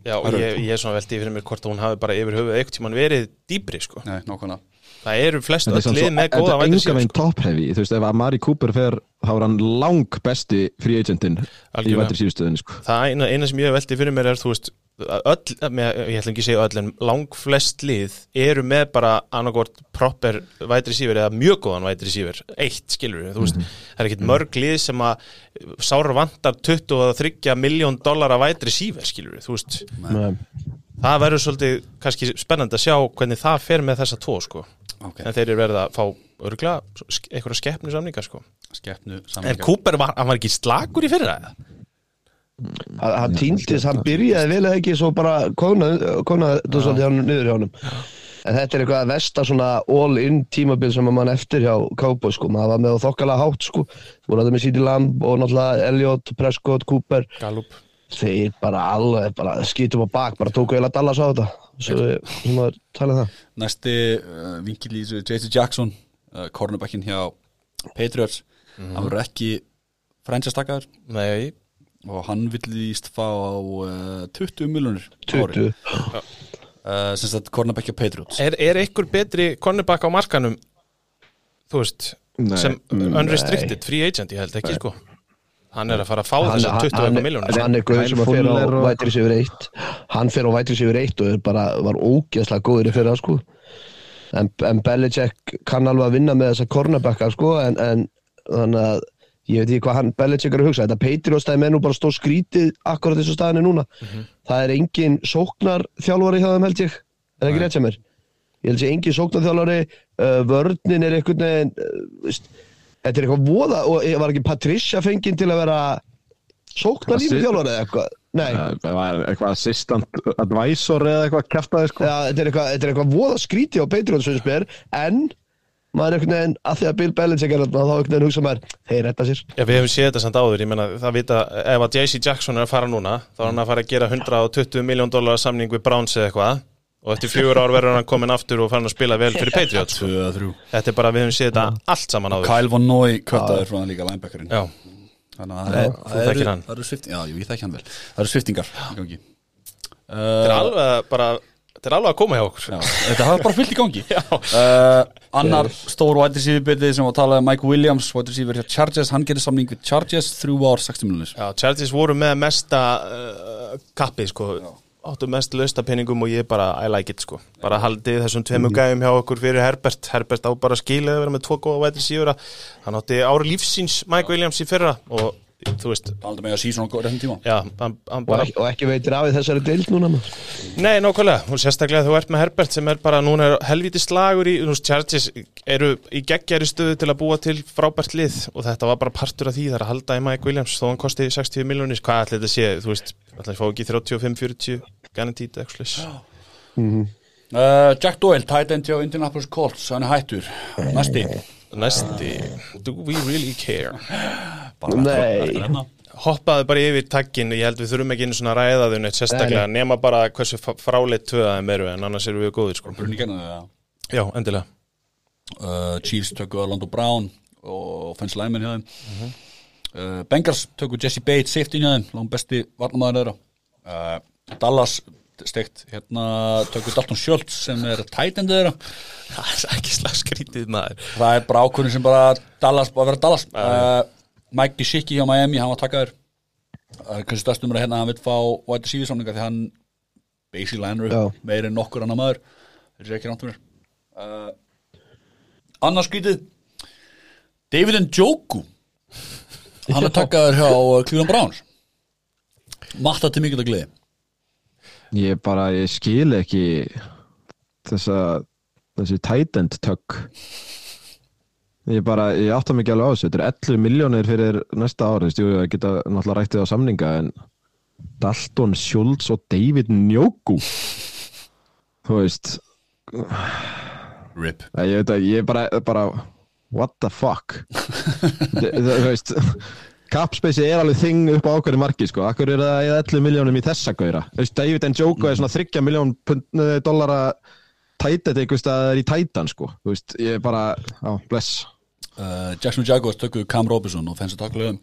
Já, og ég, ég er svona veldi fyrir mér hvort hún hafi bara yfir höfuð eitthvað tímann verið dýbri sko. Nei, nákvæmlega Það eru flest Þetta er öll samt lið svo- með þetta góða er vætið enga veginn sko. top heavy Þú veist, ef að Mari Cooper fer þá er hann lang besti free agentinn í Algjörlega. vættir síðustöðinni sko. Það eina, eina sem ég veldi fyrir mér er þú veist að öll, með, ég ætla ekki að segja öll en lang flest lið eru með bara annarkvort proper vætri sífur eða mjög góðan vætri sífur eitt skilur við, þú veist, það er ekkit mörg lið sem að sára vantar 23 miljón dólar að vætri sífur skilur við, þú veist, Nei. það verður svolítið kannski spennandi að sjá hvernig það fer með þessa tvo sko, Ok, en þeir eru verið að fá örgulega einhverja skeppnu samningar sko. Skeppnu en samlingar Cooper var, var ekki slagur í fyrra eða? Hann hann týndist, hann byrjaði vel eða ekki svo bara konaði þetta svolítið hann niður hjá honum. En þetta er eitthvað að vesta svona all-in tímabil sem að mann eftir hjá Cowboys sko, maður var með á þokkalega hátt sko. Voru þetta með CD Lamb og náttúrulega Elliot, Prescott, Cooper. Gallup. Þeir bara alveg, bara skýtum á bak bara tóku eða Dallas á þetta. Svo við svona tala um það. Næsti uh, vinkil í þessu J.C. Jackson uh, cornerbackin hjá Patriots. Hann verður ekki franchise takaður Nei, og hann villist fá uh, 20 miljonir 20 uh, sem sagt cornerback hjá Patriots. Er, er einhver betri cornerback á markanum þú veist Nei. sem Mm, unrestricted free agent? Ég held ekki sko. Hann er að fara að fá hann, 20 hann, miljónir hann er gauð sem að fer á Fuller og- vætri sér eitt. Hann fer á vætri sér eitt og er bara, var ógeðslega góður í fyrra sko. En, en Belichick kann alveg að vinna með þessa cornerbacka sko en, en þannig að ég veit ekki hvað hann Belichick er að hugsa. Þetta Patriots stæði með nú bara stóð skrítið akkurat þessu staðinu núna. Það er engin sóknar þjálfari hjá þeim held ég. Er ekki rétt sem er ég held sé engin sóknar þjálfari uh, vörnin er einhvern veginn uh, þetta er eitthvað voða og ég var ekki Patricia fenginn til að vera sóknar Hvað lífi sé- þjálfari eða eitthvað nei, eitthvað assistant advisor eða eitthvað kæftaði sko. ja, þetta, er eitthvað, eitthvað voða skríti á Patriots en maður er einhvern veginn að því að Bill Belichick er þarna, þá einhvern veginn hugsa maður þeir retta sér. Já, við hefum séð þetta samt áður, ég menna það vita, ef að JC Jackson er að fara núna þá er hann að fara að gera 120 miljón dólar samning við Browns eða eitthvað og eftir fjögur ár verður hann komin aftur og farin að spila vel fyrir Patriots. 2-3 Þetta er bara, við hefum séð þetta allt saman áður. Kyle Von Noy köttaður frá hann líka linebackerinn. Já, Þannig að það eru- Já, Já, Já. Annar stór wide receiver bitið sem var að tala um Mike Williams wide receiver hjá Chargers, hann gerir samning við Chargers þrjú ár 60 miljonir Já, Chargers voru með mesta uh, kappið sko. Áttu mest lausta peningum og ég bara I like it sko, bara haldið þessum tveimur gæjum hjá okkur fyrir Herbert, Herbert á bara skilið að vera með tvo góða vætri sífura hann átti ári lífsins Mike Williams í fyrra og þú veist, Aldrei með að síðan á réttum tíma. já, hann, hann og bara ekki, og ekki veitir af þessari deild núna maður. Nei, nákvæmlega, og sérstaklega þú ert með Herbert sem er bara, núna er helviti slagur í, þú veist, Chargers eru í geggjari stöðu til að búa til frábært lið og þetta var bara partur af því, það er að halda í Mike Williams þó hann kosti 60 miljónir, hvað ætli þetta sé, þú veist, ætli að fá ekki 35-40 guaranteed, eitthvað Mhm. uh, Jack Doyle, tight end hjá Indianapolis Colts hann er hættur, næsti Næsti, do we really care? Bara Nei. hérna. Hoppaði bara yfir taggin, ég held við þurfum ekki einu svona að ræða þau neitt sérstaklega, nema bara hversu fráleitt tvöðaðum eru, en annars erum við góðir, sko. Það Já, endilega. uh, Chiefs tökku Orlando Brown og Fens Lyman hjá þeim Mhm. uh, Bengals tökku Jesse Bates safety hjá þeim, langt besti varnamaður þeirra uh, Dallas steikt hérna tökku Dalton Schultz sem er end þeirra. Það er ekki slag skrítið maður. það er bara ákvörðin sem bara Dallas, bara vera Dallas. Uh, Mike Gesicki hjá Miami, hann var takkaður uh, kannski stærstum er að hérna hann vil fá white receiver samninga því hann basically hann Já. er meir en nokkur annar maður. Þetta er ekki rámt mér. Uh, annars skrítið David Njoku. Hann er takkaður hjá uh, Cleveland Browns. Matta til mikil að gleði Ég bara, ég skil ekki þessa þessi tight end tök Ég bara, ég átta mikið alveg á þessu. Þetta er 11 miljónir fyrir næsta ári jú, ég geta náttúrulega rættið á samninga en Dalton Schultz og David Njoku. Þú veist. RIP. Ég ég bara, bara What the fuck? Þú veist Capspace er alveg þing upp á ákveðin marki sko. Akkur er það eða 11 miljónum í þessa gauðra? David Njoku er svona 30 miljón pund- dollara tætet einhvers staðar í tætan sko. Þú veist, ég er bara, já, bless. Uh, Jackson Jaguars tökkuðu Cam Robinson og fennst að takkulega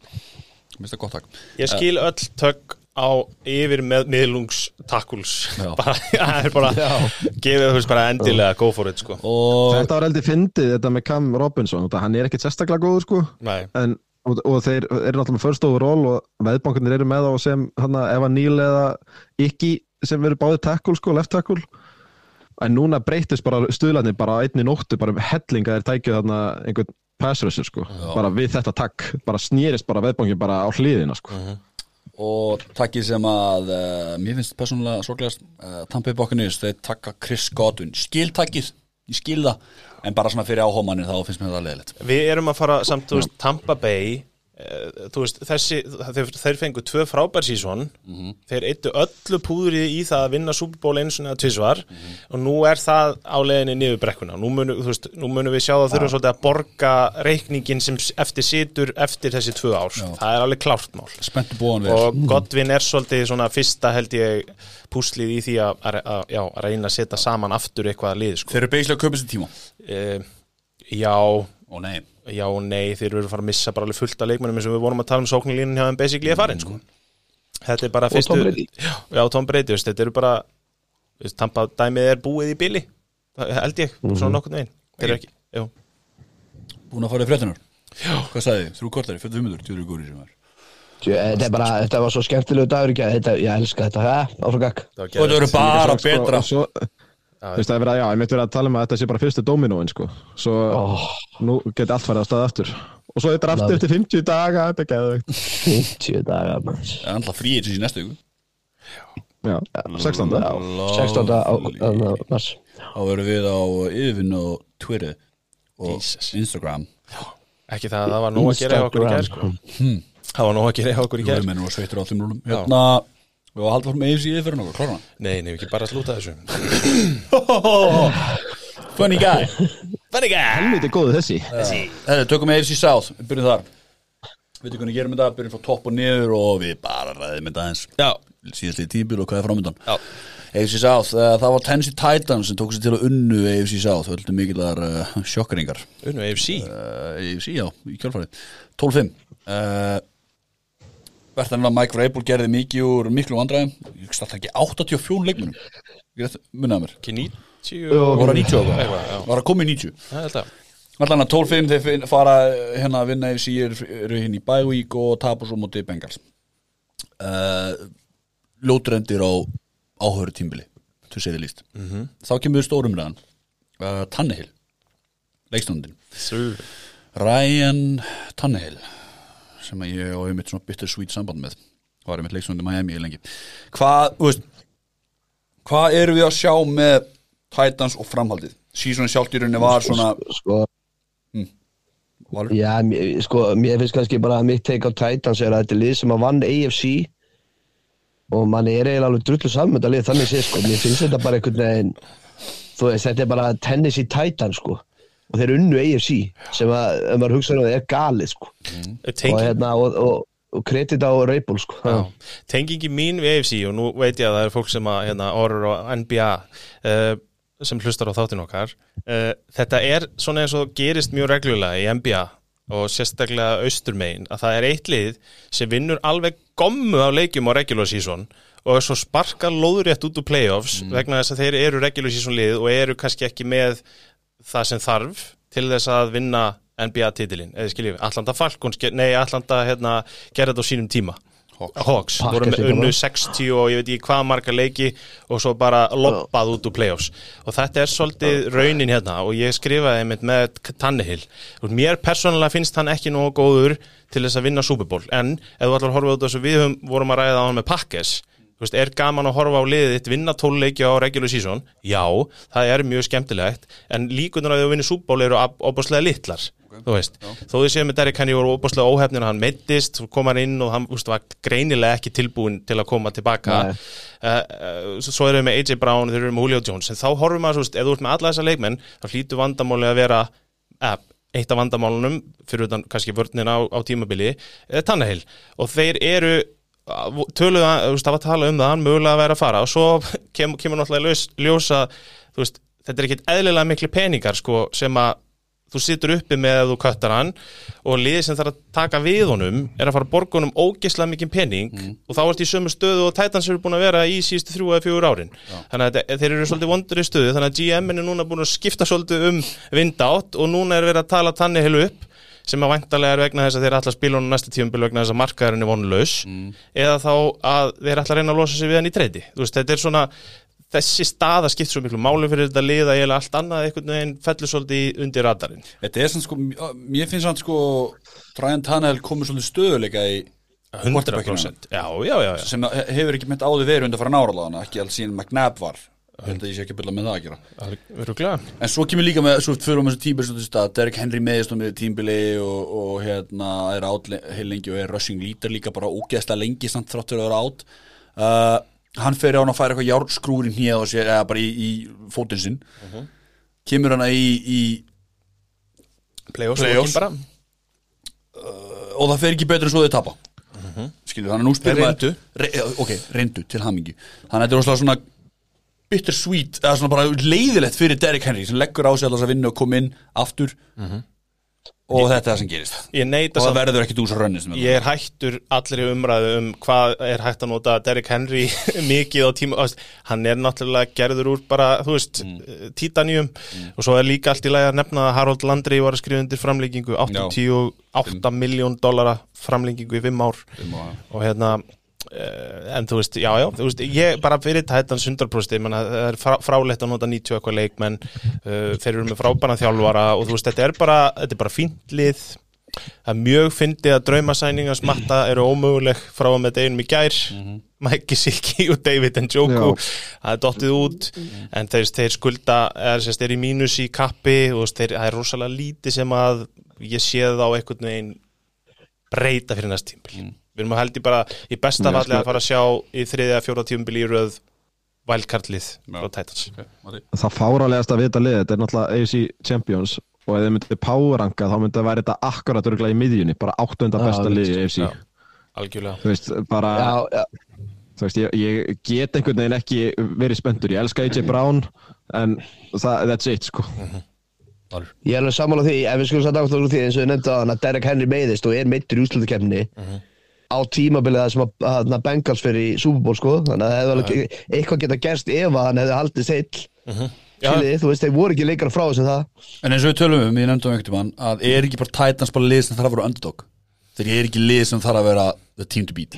Mista gott takk. Ég skil öll tök á yfir með miðlungs takkúls Já. bara, það er bara gefið þú veist bara endilega go for it sko. Og Þetta var heldur fyndið, þetta með Cam Robinson. Hann er ekkert sérstaklega góður sko. Nei, en, og, og þeir eru náttúrulega first overall og veðbankunir eru með á sem hana, Eva Neal eða Ikki sem verður báðið tackle sko, left tackle. En núna breytist bara stuðlarnir bara einni nóttu, bara hellinga þeir tækju þarna einhvern pass rusher sko. Bara við þetta takk, bara snýrist bara veðbankin bara á hliðina sko. Og takkið sem að uh, mér finnst persónulega sorglegast uh, Tampa Bay Buccaneers, þeir takka Chris Godwin. Skil takkið, ég skil það en bara svona fyrir áhómanir þá finnst mér það leðilegt við erum að fara samt, veist, Tampa Bay þú veist, þessi þeir, fengu tvö frábær sísón þeir eittu öllu púðrið í það að vinna Super Bowl eins og tvisvar. Og nú er það á leiðinni niður brekkuna. Nú munum, veist, nú munum við sjá það þurfa svolítið að borga reikningin sem eftir situr eftir þessi tvö ár. Það er alveg klárt mál. Og Godwin er svolítið svona fyrsta held ég púslið í því að, að, að, já, að reyna að setja saman aftur eitthvað að lið sko. Þeir eru beislega að kaupa sér tíma. E, já, Ó nei já og nei þeir eru að fara að missa bara alveg fullt af leikmennum eins og við vorum að tala um sóknarlínin hjá þeim basically að farin sko. þetta er bara Og fyrstu Tom Brady. já, já, Tom Brady, veist, þetta eru bara veist, tampa dæmið er búið í bili Það held ég, svona nokkurn veginn. Þeir eru ekki, já, Búin að fara í fréttunar Já. Hvað sagði þið? Þrjú kortari, 45 minnur, tjóður góri sem er Þetta er bara, þetta var svo skemmtilegu dagur ekki þetta, ég elska þetta, það var Og þetta eru bara betra. svo, þú veist það er verið að, já, ég myndi verið að tala um að þetta sé bara fyrstu dominóin sko, svo oh, nú geti allt farið að staða aftur. Og svo þetta er aftur eftir 50 daga þetta er geðveikt. 50 dagar manns Það er alltaf fríið sem í næstu viku. Já, 16. Já, 16. á, á, á, mars. Þá verðum við á yfirvinn og Twitter og Jesus. Instagram. Ekki það að það var nóg að gera hjá okkur í gær sko. það var nóg að gera hjá okkur í Jú, gær. við mennum að sveitur á þeim rúlum Hérna Við varum að halda fór með AFC fyrir nokkuð, klára nei, nei, ekki bara að slúta þessu. Funny guy. Funny guy. Helviti góðu þessi. Herri, tökum við AFC South, við byrjum þar. Við tökum við gerum þetta, byrjum frá topp og niður og við bara ræðum þetta eins já, síðast í tímbil og hvað er framöndan? Já, AFC South, uh, það var Tennessee Titans sem tók sér til að unnu AFC South. Völdu mikillar uh, sjokkeringar. Unnu AFC uh, AFC, já, í kjálfarið 12-5 uh, Verðan að Mike Vrabel gerði mikið úr miklu vandræðum. Ég starta ekki 84 leikmunum Munnaði mér. Ekki 90 Var að 90 Eitthvað, ára já. Var að koma í 90 Það held að. Allan að 12-5 þeir fara hérna að vinna FC eru eru hérna í week og tapa svo móti Bengals. Uh, Ljótrendir á áhöru tímbili þú segir líst -hmm. þá kemur við stórumræðan uh, Tannehill leikstundin Ryan Tannehill sem að ég og ég mitt svona bittersweet samband með. Var ég mitt leikstundin Miami í lengi. Hvað, þú veist hvað eru við að sjá með Titans og framhaldið? Síðan sjálft í rauninni var svona Sko, Valur? já, sko, mér finnst kannski bara að mitt take á Titans er að þetta er lið sem að vann AFC og mann er eiginlega alveg drullu þetta lið þannig sé, sko, mér finnst þetta bara einhvern veginn þú veist, þetta er bara Tennessee Titans, sko og þeir unnu AFC sem að, ef maður hugsa um það, er galið, sko. Og Tenging, hérna, og, og, og kredit á Reybol, sko. Tengingi mín við AFC og nú veit ég að það er fólk sem að hérna, orður á NBA uh, sem hlustar á þáttin okkar uh, þetta er svona eins og gerist mjög reglulega í NBA og sérstaklega austurmegin að það er eitt lið sem vinnur alveg gommu af leikjum á regular season og svo sparka lóðrétt út úr playoffs vegna þess að þeir eru regular season lið og eru kannski ekki með það sem þarf til þess að vinna NBA-titilin, eða skiljið, Atlanta Falcons ge- nei, Atlanta hérna, gerði þetta á sínum tíma. Hawks, Packers voru með unnu bara. 60 og ég veit ekki hvað marga leiki og svo bara loppað út úr playoffs. Og þetta er svolítið raunin hérna og ég skrifaði einmitt með Tannehill. Mér persónulega finnst hann ekki nógu góður til þess að vinna Super Bowl. En ef þú ætlar að horfa út þessu við höfum, vorum að ræða á hann með Packers. Þú veist, er gaman að horfa á liðið þitt vinna tóluleiki á regular season? Já, það er mjög skemmtilegt en líkunar að þau vinni Super Bowl eru opaslega litlar þú veist, þó þau séu með Derrick Henry voru opaslega óhefnir að hann meittist svo kom hann inn og hann úst, var greinilega ekki tilbúin til að koma tilbaka. Uh, uh, svo erum við með AJ Brown þeir eru með Julio Jones, en þá horfum maður, svo veist, ef þú ert með alla þessa leikmenn þá hlýtur vandamáli að vera uh, eitt af vandamálunum fyrir utan kannski vörnina á, á tímabili Tannehill. Og þeir eru töluðu þú veist, það var að tala um það hann mögulega að vera að fara og svo kem, kemur náttúrulega ljós, ljósa, þú veist þetta er ekkit eðlilega miklu peningar sko sem að þú situr uppi með að þú köttar hann og liðið sem þarf að taka við honum er að fara honum ógislega mikið pening og þá ert í sömu stöðu og Titans eru búin að vera í síðustu þrjú eða fjögur árin. Þannig að þeir eru svolítið vondur í stöðu þannig að GM er núna búin að skipta svolítið um vindátt og núna er verið að tala tanni heilu upp sem að væntalega er vegna þess að þeir ætla að spila honum næsta tíumbil vegna þess að markaðurinn er vonlaus eða þá að þeir ætla að reyna að losa sig við hann í treyti. Þetta er svona þessi staða skipt svo miklu máli fyrir þetta lið að ég allt annað einhvern veginn fellur svolítið undir radarinn. Þetta er svona sko, mér finnst hann sko Ryan Tannehill komur svolítið stöðuleika í quarterbackinu 100% já, já, já, já. sem he- hefur ekki mitt áður verið undir fara náraðana ekki alls síðan McNabb var að ég sé ekki að byrja með það að gera. Öruglega. en svo kemur líka með, svo fyrir um þessu tímbil svo, að Derek Henry meðist um tímbili og, og hérna er átt le- heil lengi og er rushing leader líka bara ógeðslega lengi samt þráttur að vera átt uh, hann fer á hann að færa eitthvað járnskrúrin hér og sér, eða bara í, í fótinn sinn. Kemur hann í, í Playoffs, bara. Og það fer ekki betur en svo þau tapa. Skilur, þannig að nú spyrir Reyndu. Re, ok, reyndu til hamingi þannig að þetta er rosalega svona bittersweet, eða svona bara leiðilegt fyrir Derrick Henry sem leggur á sig alltaf að vinna og koma inn aftur. Og þetta er það sem gerist. Ég og það verður ekkit úr svo rönni sem Ég er hættur allir í umræðu um hvað er hægt að nota Derrick Henry mikið á tíma, veist, hann er náttúrulega gerður úr bara, þú veist, mm. titanium og svo er líka allt í lagi að nefna að Harold Landry var að skrifa undir framlengingu 88 miljón dollara framlengingu í 5 ár. Og hérna eh, en þú veist, já, já, þú veist ég bara fyrir Titans 100% ég menna, það er frá, frálegt að nota 90 eitthvað leikmenn uh, þeir eru með frábæna þjálfara og þú veist, þetta er bara, þetta er bara fínt lið. Það er mjög fyndið að draumasæningar smatta eru ómöguleg frá og með deginum í gær. Mike Gesicki og David Njoku það er dottið út. En þeir, þeir skulda, er, sérst, er í mínus í kappi og þeir, það er rosalega lítið sem að ég sé þá einhvern veginn breyta fyrir næst tímbil við erum að held í bara í besta falli sko- að fara að sjá í þriðja, fjóra tímbil í röð wildcard-lið frá Titans. Það fáralegast að vita lið, þetta er náttúrulega AFC Champions og ef þið myndið powerranka þá myndið að vera þetta akkurat örgulega í miðjunni bara áttunda besta lið í AFC algjörlega. Þú veist, bara Já, já, þú veist, ég, ég get einhvern veginn ekki verið spenntur, ég elska AJ Brown en það, that's it sko. Ég er alveg sammála því ef við skulum satt átt úr því eins og á hann að Derek Henry meiðist og er meittur í úslutukefni á tímabilið það sem að, að, að Bengals fyrir í Super Bowl sko. Þannig að það hefði alveg eitthvað geta gerst ef að hann hefði haldið seill. Já. Skiljiði, þú veist, þeir voru ekki leikar frá þessum það. En eins og við tölum um, ég nefndum einhvern tímann að er ekki bara Titans bara lið sem þarf að vera underdog? Þeir er ekki lið sem þarf að vera the team to beat.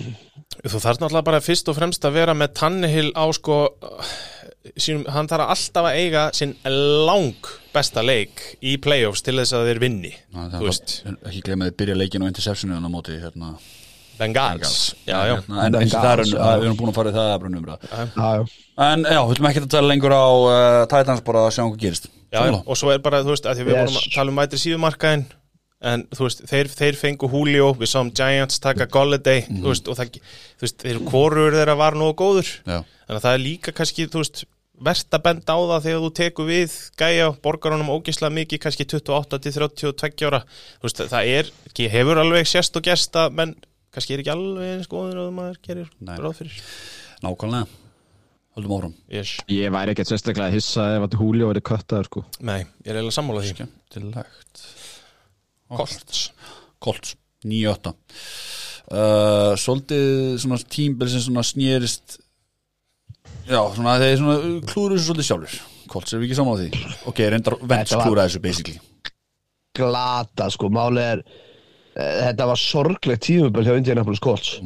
Þú þarf náttúrulega bara fyrst og fremst að vera með Tannehill á sko sínum, hann þarf alltaf að eiga sinn lang besta leik í playoffs til þess að þeir vinni. Ná, þú veist, ekki glemma að byrja leikin og interceptionu á móti hérna, Bengals. Hérna, en og það er við erum búin að fara í það en já, við ætlum ekki að tala lengur á uh, Titans bara að sjá hvað gerist. Já, og svo er bara, þú veist, að því við Yes. vorum að tala um mætri síðumarkaðin en þú veist, þeir, þeir fengu Julio við sáum Giants taka Golladay Mhm. þú veist, og það, þú veist, þeir hvorur þeirra var nógu góður. Já. að það er líka kannski, þú veist verst að benda á það þegar þú tekur við gæja, borgar honum ógislega mikið kannski 28 til 32 ára. Þú veist, það er, ekki- hefur alveg sérst og gerst að menn, kannski er ekki alveg eins góður og maður gerir Nei. ráð fyrir. Nákvæmlega. Höldum áfram. Yes. ég væri ekkert sérstaklega að hissa ef að Julio verið köttaður sko. Nei, ég er eiginlega sammála því. Skemmtilegt. Colts. Colts, 9-8 uh, Svolítið svona tímbil sem svona snýrist Já, svona þeir svona þessu svolítið sjálfur Colts, erum við ekki á því? Ok, reyndar var- klúra þessu basically. Glata sko, máli er þetta var sorglegt tímuböld hjá Indianapolis Colts.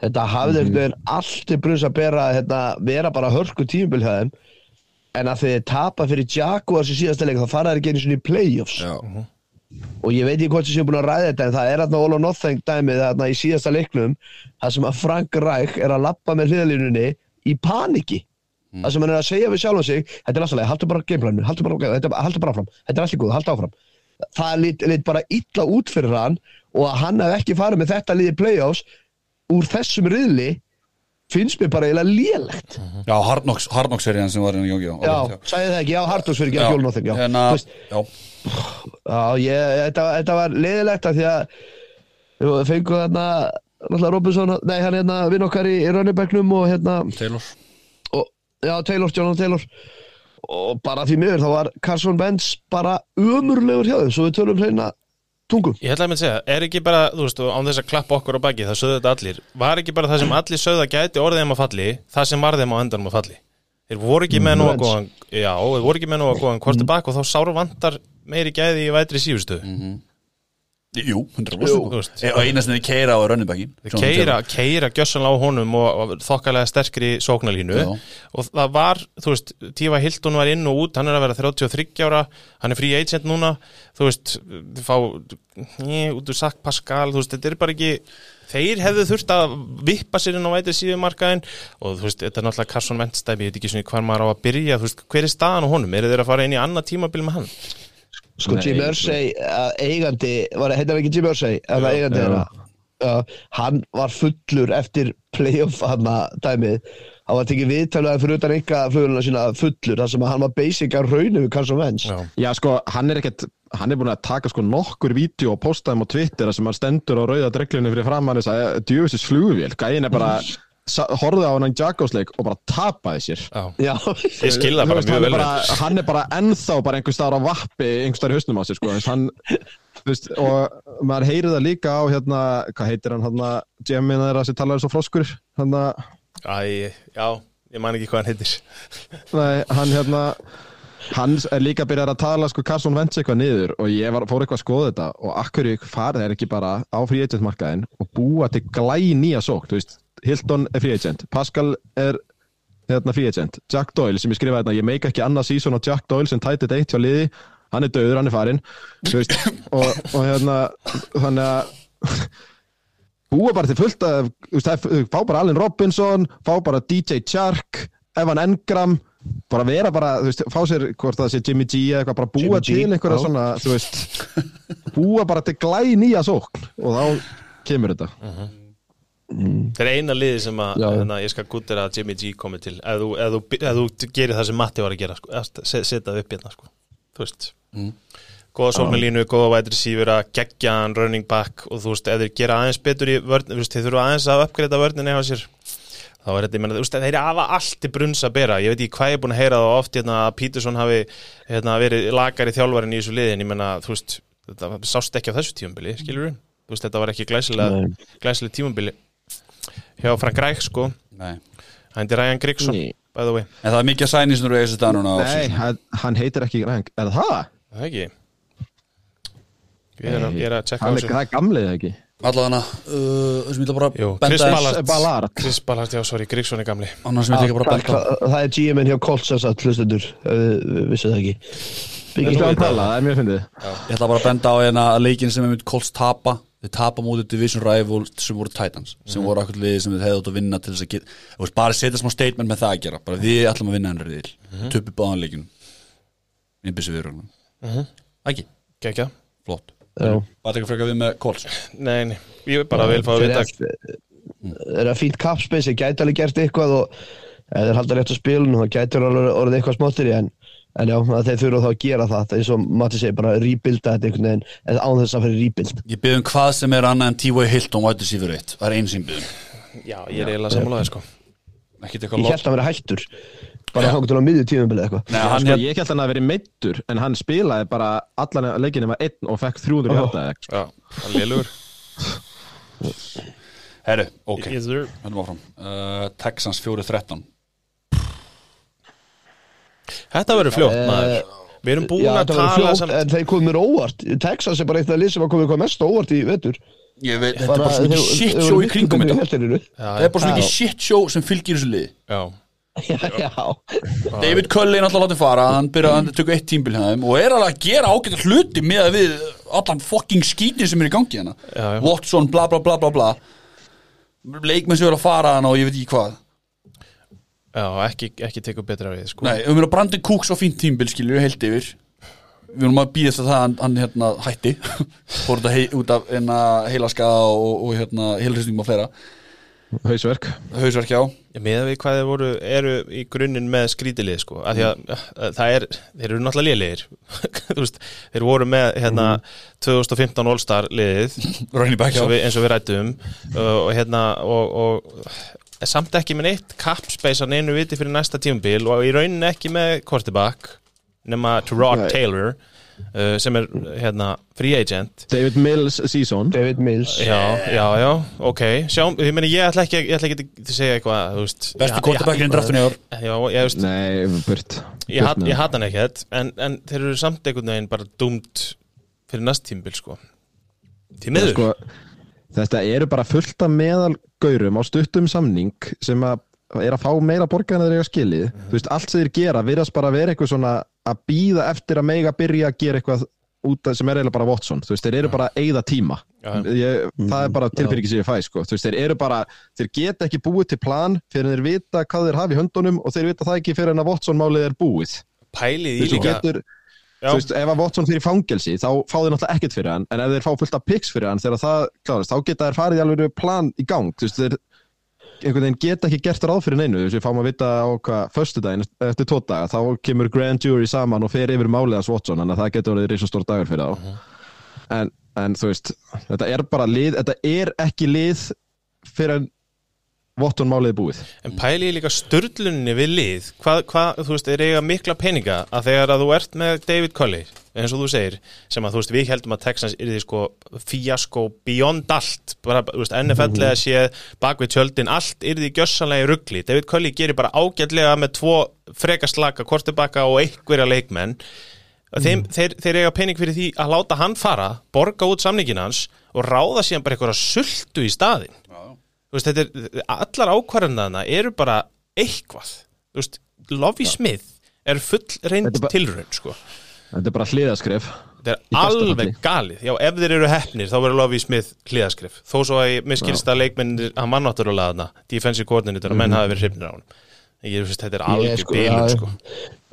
Þetta hafði einhvern veginn allt til brunns að bera þetta, vera bara hörku tímuböld hjá þeim. En að þeir tapa fyrir Jaguars í síðasta leik þá fara þeir ekki einu svona í playoffs. Já, og ég veit ekki hvort sem ég er búin að ræða þetta en það er þarna all or nothing dæmið þarna í síðasta leiknum það sem að Frank Reich er að lappa með hliðalínunni í paniki. Það sem hann er að segja við sjálfum sig þetta er alltaf leið, haldur bara gameplaninu, haldur bara, þetta- haltu bara áfram þetta er allt í góð, haldu áfram það lít, lít bara illa út fyrir hann og að hann hef ekki farið með þetta liði playoffs úr þessum riðli finnst mér bara eiginlega lélegt. Já, Hardnox, Hardnox serían sem var hérna í gangi Já, sagði það ekki, já, fyrir ekki þeim Já, hérna, já, já. Ég, þetta, þetta var leiðilegt að því að við fengum þarna náttúrulega Robinson, nei hann hérna vinn okkar í, í Rönnebecknum og hérna Taylor. Og, já, Taylor, Jonathan Taylor og bara því miður þá var Carson Wentz bara umurlegur hjá þeim svo við tölum hreina tungum Ég ætla að mynda að segja, er ekki bara, þú veist, án þess að klappa okkur á baki, það sögðu þetta allir Var ekki bara það sem allir sögðu að gæti orðið þeim að falli Það sem var þeim á endanum að falli? Þeir voru ekki með nú að góðan Já, þeir voru ekki með nú að góðan hvort tilbaka og þá sáru vantar meiri gæði í vætri sífustu Jú, 100% Jú, þú veist. E- Og eina sem þið keira á rönnibækin keira, keira gjössanlega á honum og, og þokkalega sterkri sóknalínu Já. og það var, þú veist, Tífa Hilton var inn og út, hann er að vera 33 ára hann er free agent núna. Þú veist, þið fá njö, út úr Sack Pascal, þú veist, þetta er bara ekki þeir hefðu þurft að vippa sér inn á vætið síðumarkaðin og þú veist, þetta er náttúrulega Carson Wentz dæmi, ég veit ekki svona hvar maður á að byrja, þú veist, hver er staðan á honum, eru þeir að fara inn í annað tímabil með hann? Sko Nei, Jim Irsay að eigandi, var það heitir hann ekki Jim Irsay að það eigandi já. þeirra uh, hann var fullur eftir playoff hann að dæmið. Hann var tekið viðtalulega fyrir utan enga flugulina sína fullur, þar sem hann var basic að raunu við Carson Wentz. Já. Já, sko, hann er ekkert hann er búin að taka sko nokkur vídeo og posta þeim á Twitter þar sem hann stendur á rauða dreglunni fyrir fram hann þess að djöfisins flugvél, gæin er bara sa- horfði á hann Jakobsleik og bara tapaði sér. Já, já, ég skil það Þú bara mjög vel bara, hann er bara ennþá bara einhver staðar á vappi einhver staðar í hausnum á sér sko. hann, veist, og maður heyrir það líka á hérna, hvað heitir hann hérna, Jemin þeirra sem talar svo froskur hérna, Æ, já, ég man ekki hvað hann heitir. Nei, hann hérna hann er líka byrjað að tala sko Carson Wentz eitthvað niður og ég var, fór eitthvað að skoða þetta og akkur farið er ekki bara á free agent markaðin og búa til glæ nýja sók, þú veist Hilton er free agent, Pascal er hérna free agent, Jack Doyle sem ég skrifaði hérna, ég meika ekki annað sísón á Jack Doyle sem tætið eitt hjá liði, hann er döður, hann er farinn þú veist, og, og hérna þannig að búa bara til fullt það- fá bara Allen Robinson fá bara DJ Chark Evan Engram bara vera bara, þú veist, fá sér hvort það sé Jimmy G eða eitthvað, bara búa Jimmy til einhverja svona, þú veist. Búa bara til glæ nýja sókn og þá kemur þetta Það er eina liði sem að hérna, ég skal gúttir að Jimmy G komi til ef þú, ef þú, ef þú gerir það sem Matti var að gera sko, að se- setja það upp hérna sko. þú veist. Góða sóknarlínu, góða vætri sífura geggjan, running back og þú veist, ef þeir gera aðeins betur í vörn þú veist, þeir þurfa aðeins að uppgreita vörninni á sér þá er þetta, ég menna, þú veist, þeir hafa allt í brunns að bera, ég veit ekki hvað ég er búin að heyra það oft, hérna, að Peterson hafi hérna, verið lagari þjálfarin í þessu liðin ég menna, þú veist, þetta sást ekki á þessu tímabili, skilur við, þú veist, þetta var ekki glæsilega, glæsilega tímabili hjá Frank Ræk, sko. Er by the way. En það er mikið að sæni sem þú eru þessu stað núna Nei, hann, hann heitir ekki Ryan, er það það? það er ekki. Ég er, að- ég er að checka á Hann er, þessu. það er gamlið ekki? Allavega uh, sem ég ætla bara Jú, benda Chris Ballard. Ballard. Chris Ballard, já, sorry, Grigson er gamli. Annars sem ég ekki bara benda það, er GM-in hjá Colts þess að hlustendur við vissum það ekki. Skal hann tala, það er mjög fyndið. Ég ætla bara að benda á hérna að leikin sem við myndum Colts tapa Þeir tapa mútið Division Rival sem voru Titans sem voru akkur liði sem við hefðu átt að vinna til þess að geta Þú veist, bara setja smá statement með það að gera. Bara við ætlum að vinna hennar riðil mm -hmm. töpu báðan leikin innbyrsi við mm Ekki, Gekja. flott. Bara ekki frekar við með Colts? Nei, nei, ég bara vil fá að vita Það er að fínt kapspace, gæti alveg gert eitthvað og ef þeir halda rétt á spilun þá gæti alveg orðið eitthvað smáttir í en en já, að þeir þurfa þá að gera það eins og Matti segir, bara rebuilda þetta einhvern veginn eða án þess að fyrir rebuild. Ég byrðum hvað sem er annað en T.Y. Hilton White receiver 1 Það er einu sem byrðum Já, ég er eiginlega sammálaðið, sko. Ég held að hann vera hættur bara þá til á miðju tíðumbilið eitthvað. Nei, Já, hann sko, ég held hann að vera meittur en hann spilaði bara allan leikinu með einn og fekk 300 Oh. Já, hann er lélugur Herru, ok, höldum áfram. Uh, Texans 4-13 Þetta verður fljótt, maður. Við erum búin Já, að tala fljótt, samt en þeir komið mér óvart. Texas er bara eitt af lið sem að komið hvað mest óvart í vetur. Ég veit, þetta er bara svo mikið shit show í kringum þetta. er bara svo mikið shit show sem fylgir þessu lið Já, Já, já. David Cully er náttúrulega látið fara. Hann byrjaði hann tökur eitt tímbil þeim og er alveg að gera ágæta hluti með að við allan fucking skítin sem er í gangi hérna. Watson, bla bla bla bla bla. Leikmenn sem er að fara hann og ég veit ekki hvað já ekki, ekki tekur betra við, sko. Nei, við erum að Brandon Cooks á fínt tímbil skilur við heilt yfir. Við erum að býðast að það hann, hann hérna hætti. Þetta hei, út af hérna, heilaskaða og, og hérna heilristingum og fleira. Hausverk. Hausverk já. Með við hvað þeir voru, eru í grunninn með skrítilið sko, af því að að það er, þeir eru náttúrulega veist, þeir voru með hérna 2015 All-Star liðið eins og við, eins og við rættum uh, og hérna og, og samt ekki með neitt capspace á neinu viti fyrir næsta tímabil og í rauninni ekki með quarterback nema Terod Nei. Taylor uh, sem er hérna free agent. David Mills season. David Mills. Já, já, já, ok. Sjáum, ég meni, ég ætla ekki, ég ætla ekki að segja eitthvað, þú veist. Besti Ég- quarterbackin í ég- draftinu í ár. Já, ég veist, Nei, burt. Ég, hat, Burt með ég hata hann ekkert en, en þeir eru samt einhvern veginn bara dúmt fyrir næst tímbil, sko. Því miður. Sko, Þetta eru bara fullt af meðal gaurum á stuttum samning sem að er að fá meira borga en þeir eiga skilið. Þú veist, allt sem þeir gera virðast bara vera eitthvað svona að býða eftir að mega byrja að gera eitthvað út af sem er eiginlega bara Watson, þú veist, þeir eru bara að eyða tíma. Ég, það er bara tilbyrgið sem ég fæ, sko, þú veist, þeir eru bara þeir geta ekki búið til plan fyrir þeir vita hvað þeir hafa í höndunum og þeir vita það ekki fyrir en að Watson málið er búið. Pælið í líka getur. Þú veist, ef að Watson fyrir fangelsi þá fá þeir náttúrulega ekkert fyrir hann. En ef þeir fá fullt af picks fyrir hann þegar það klárast þá geta þeir farið í alveg plan í gang. Þú veist, þeir einhvern veginn geta ekki gert ráð fyrir neinu. Þú veist, við fáum að vita á hvað föstudaginn eftir tvo daga, þá kemur grand jury saman og fer yfir málið hans Watson þannig að það getur verið reysa stór dagur fyrir þá. Mhm. en, en þú veist, þetta er bara lið þetta er ekki lið fyrir en Watson málið er búið. En pælið í líka störluninni við lið. Hvað, hvað, þú veist, þeir eiga mikla peninga að þegar að þú ert með David Colley eins og þú segir, sem að þú veist, við heldum að Texans er því sko fíasko beyond allt, bara, þú veist, NFL-lega séð bak við tjöldin, allt er því gjössanlega í ruggli, David Colley gerir bara ágætlega með tvo frekaslaka kortebakka og einhverja leikmenn. Þeim, þeir, þeir eiga pening fyrir því að láta hann fara, borga út samningin hans og ráða síðan bara eitthvað sultu í staðinn. þú veist, þetta er, allar ákvarðanaðna eru bara eitthvað, þú veist, Lovey Smith er full reynd tilraun, sko. Þetta er bara hliðaskref þetta er alveg galið, já, ef þeir eru hefnir þá verður Lovey Smith hliðaskrif þó svo að ég miskilst að leikmennir að mann náttúrulega þarna, defensive coordinator, að menn hafi verið hrifnir á hann ég veist, þetta er alveg sko, bílun, sko.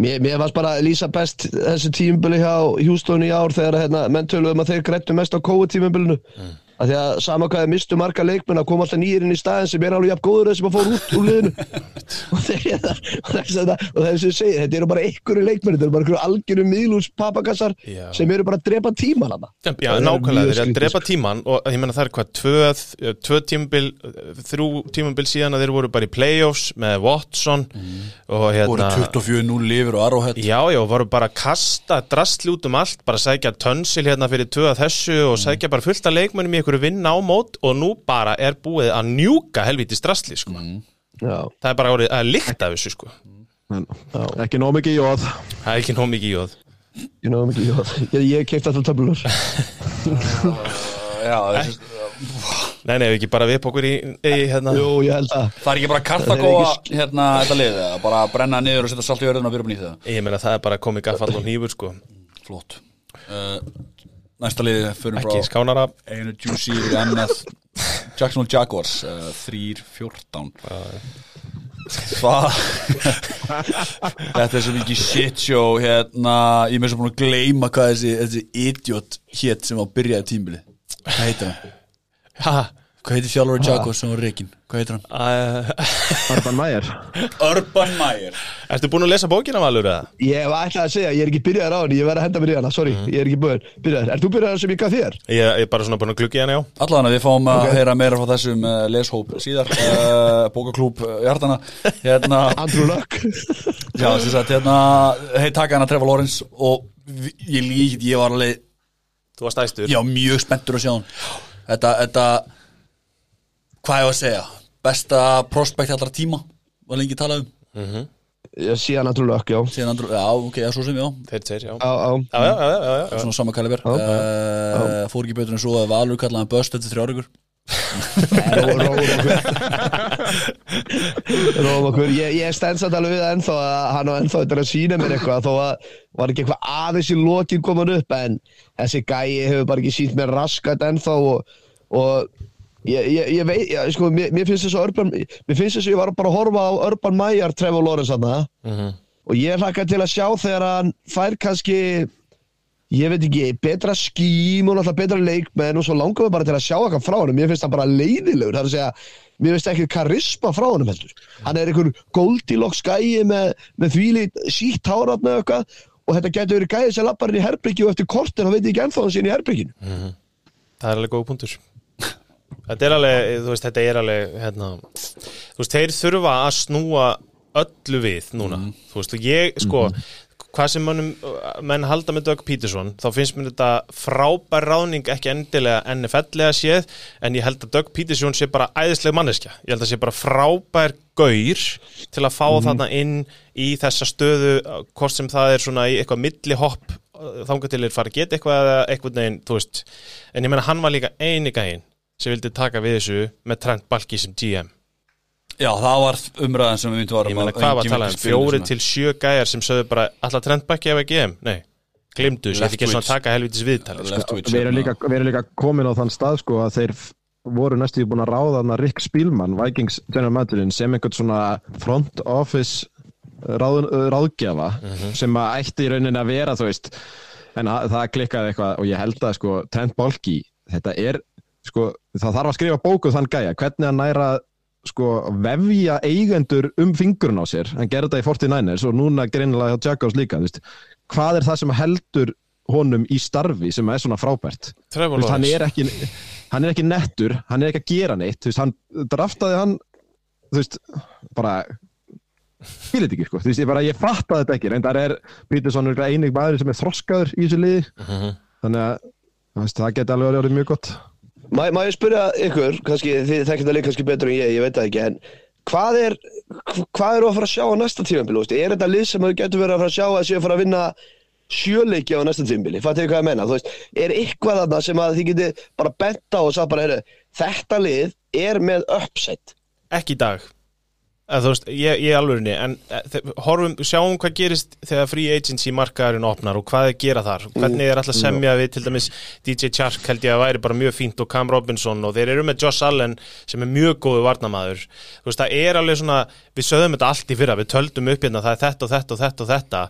Mér, mér varst bara lýsa best þessu tímubili hjá Houston í ár þegar hérna, menn töluðum að þeir grættu mest á COVID tímubilinu mm. Að því að sama hvað þeir mistu marga leikmenn að koma alltaf nýjir inn í staðin sem er alveg jafn góður þessum að fór út úr liðinu. Og þeir og þess að og þess að segja, þetta eru bara einhverju leikmenn þetta eru bara einhverju algjörum miðlús papakassar Já. sem eru bara að drepa tíman hana Já, Það er nákvæmlega, þeir eru að drepa sko. tíman og ég menna það er hvað, tvö, tvö tímabil þrjú tímabil síðan að þeir voru bara í playoffs með Watson og voru hérna 24-0 lifir og Arrowhead. Já, já, voru bara að kasta drastli út um allt, bara sækja tönsil hérna fyrir tvö að þessu og sækja bara fullt af leikmönnum í einhverju vinna á mót og nú bara er búið að njúka helvítis drastli, sko. Já, Það er bara orðið að líkta þessu, sko. Ekki nóg mikið jóð Það er ekki nóg mikið jóð. ég náðum ekki ég, ég keipt alltaf töflur Já, þessi, Nei, nei, ekki bara við okkur í, í hérna. Jú, ég held að það er ekki bara er ekki- hérna þetta lið eða bara brenna niður og setja salt í örðuna og byrja upp nýtt það Ég meina það er bara komið gaffall og nýfur, sko. flott uh, næsta liðið fyrir Ekki frá skánara. einu juicy yfir annað. Jacksonville Jaguars uh, 3-14 hvað þetta er svo mikið shit show hérna, ég með svo búin að gleyma hvað þessi, þessi idiot hétt sem var að byrjaði tímbili hvað heitir hann? Ha, hvað heitir þjálfur Jaguars sem var reikin? hvað heitir hann? uh, Arban Meyer Urban Meyer ertu búin að lesa bókina, Valur, eða? Ég var ætlað að segja, ég er ekki byrjaðar á henni, ég verð að henda mér í hana, sorry, ég er ekki búinn, byrjaðar. Er þú byrjaðar sem ég gaf þér? Ég ég er bara svona búin að glugga í hana, já. Allavega við fáum að heyra meira frá þessum uh, leshóp síðar uh, bókaklúb uh, hjartana hérna, Andrew Luck. já, sem sagt, hérna hei taka hana Trevor Lawrence og vi- ég líkt, ég var alveg Þú varst æstur. já, mjög spenntur að sjá hann þetta, þetta hvað ég var að segja besta prospekt allra tíma var lengi talað um Ég sé hann Andrew Luck, já. síðan andru, já, ok, já, svo sem já Þeir tveir, já. Á, á. Já, já, já, já, já, já. svona sama kaliber uh, fór ekki betur en svo að Valur kallaði hann bust eftir þrjárugur Róum okkur. Ég, ég stend samt alveg við ennþá að hann á ennþá þetta er að sína mér eitthvað, þó að var ekki eitthvað aðeins í lokin komin upp, en þessi gæi hefur bara ekki sínt mér raskat ennþá og, og ég, ég, ég veit, já, sko, mér, mér finnst þess að Urban, mér finnst þess að ég var bara að horfa á Urban Meyer, Trevor Lawrence hann Mhm. og ég hlakka til að sjá þegar hann fær kannski ég veit ekki, betra skím og náttúrulega betra leikmenn og svo langar við bara til að sjá eitthvað frá honum, mér finnst hann bara leiðilegur. Það er að segja, mér finnst ekki karisma frá honum heldur, hann er einhver Goldilocks gæi með, með þvíli sítt hárafna eða eitthvað. Og þetta getur verið gæði sem lappar inn í herbyggju og eftir kortin hann veit ekki ennþá hann sín í herbygginu Það er alveg góð punktur Þetta er alveg, þú veist, þetta er alveg hérna, þú veist, þeir þurfa að snúa öllu við núna. Þú veist, og ég, sko hvað sem mannum, menn halda með Doug Peterson þá finnst mér þetta frábær ráðning ekki endilega NFL-lega séð en ég held að Doug Peterson sé bara æðisleg manneskja, ég held að sé bara frábær gaur til að fá þarna inn í þessa stöðu hvort sem það er svona í eitthvað milli hopp þangað til er fara að geta eitthvað eða eitthvað neginn, þú veist. En ég menna hann var líka eini gæinn sem vildi taka við þessu með Trent Balki sem GM Já, það var umræðan sem við myndum að ég meina hvað var að tala um, fjóri til sjö gæjar sem sögðu bara, alltaf Trent Balki ef ekki GM, nei, glimtu, ég Left ætti ekki svona að taka helvitis viðtal sko. Við erum hérna. líka, við erum líka komin á þann stað sko að þeir voru næstu búin að ráða þarna Rick Spielmann, Vikings general managerinn sem einhvern svona front office ráð, ráðgjafa sem að ætti í rauninni að vera þú veist, en að, það klikkaði eitthvað og ég held að sko Trent Balki þetta er, sko, það þarf að skrifa bóku þann gæja, hvernig að næra sko vefja eigendur um fingurinn á sér, hann gerði þetta í 49ers og núna greinilega hjá Jackals líka veist, hvað er það sem heldur honum í starfi sem er svona frábært? Veist, hann, er ekki, hann er ekki nettur hann er ekki að gera neitt veist, hann draftaði hann þú veist, bara ég veit ekki sko, þú veist, ég bara, ég fattaði þetta ekki. Er Peterson er einig maður sem er þroskaður í þessu liði. Mhm. þannig að það geti alveg orðið mjög gott Má, má ég spyrja ykkur, kannski, þið þekkir það líka kannski betur en ég, ég veit það ekki, en hvað er, hvað eru að fara að sjá á næsta veist? er þetta lið sem þau getur verið að fara að sjá að séu að fara að vinna sjöleiki á næsta tímabili, fattu þið hvað ég menna, þú veist, er eitthvað þarna sem að þið geti bara bent á og sagt bara, heyrðu, þetta lið er með upset, ekki í dag þú veist, ég, ég alvörinni en eh, horfum, sjáum hvað gerist þegar free agency markaðurinn opnar og hvað er gera þar, hvernig er alltaf semja við til dæmis DJ Chark held ég að væri bara mjög fínt og Cam Robinson og þeir eru með Josh Allen sem er mjög góðu varnamaður þú veist, það er alveg svona, við sögðum þetta allt í fyrra, við töldum upp hérna, það er þetta og þetta og þetta og þetta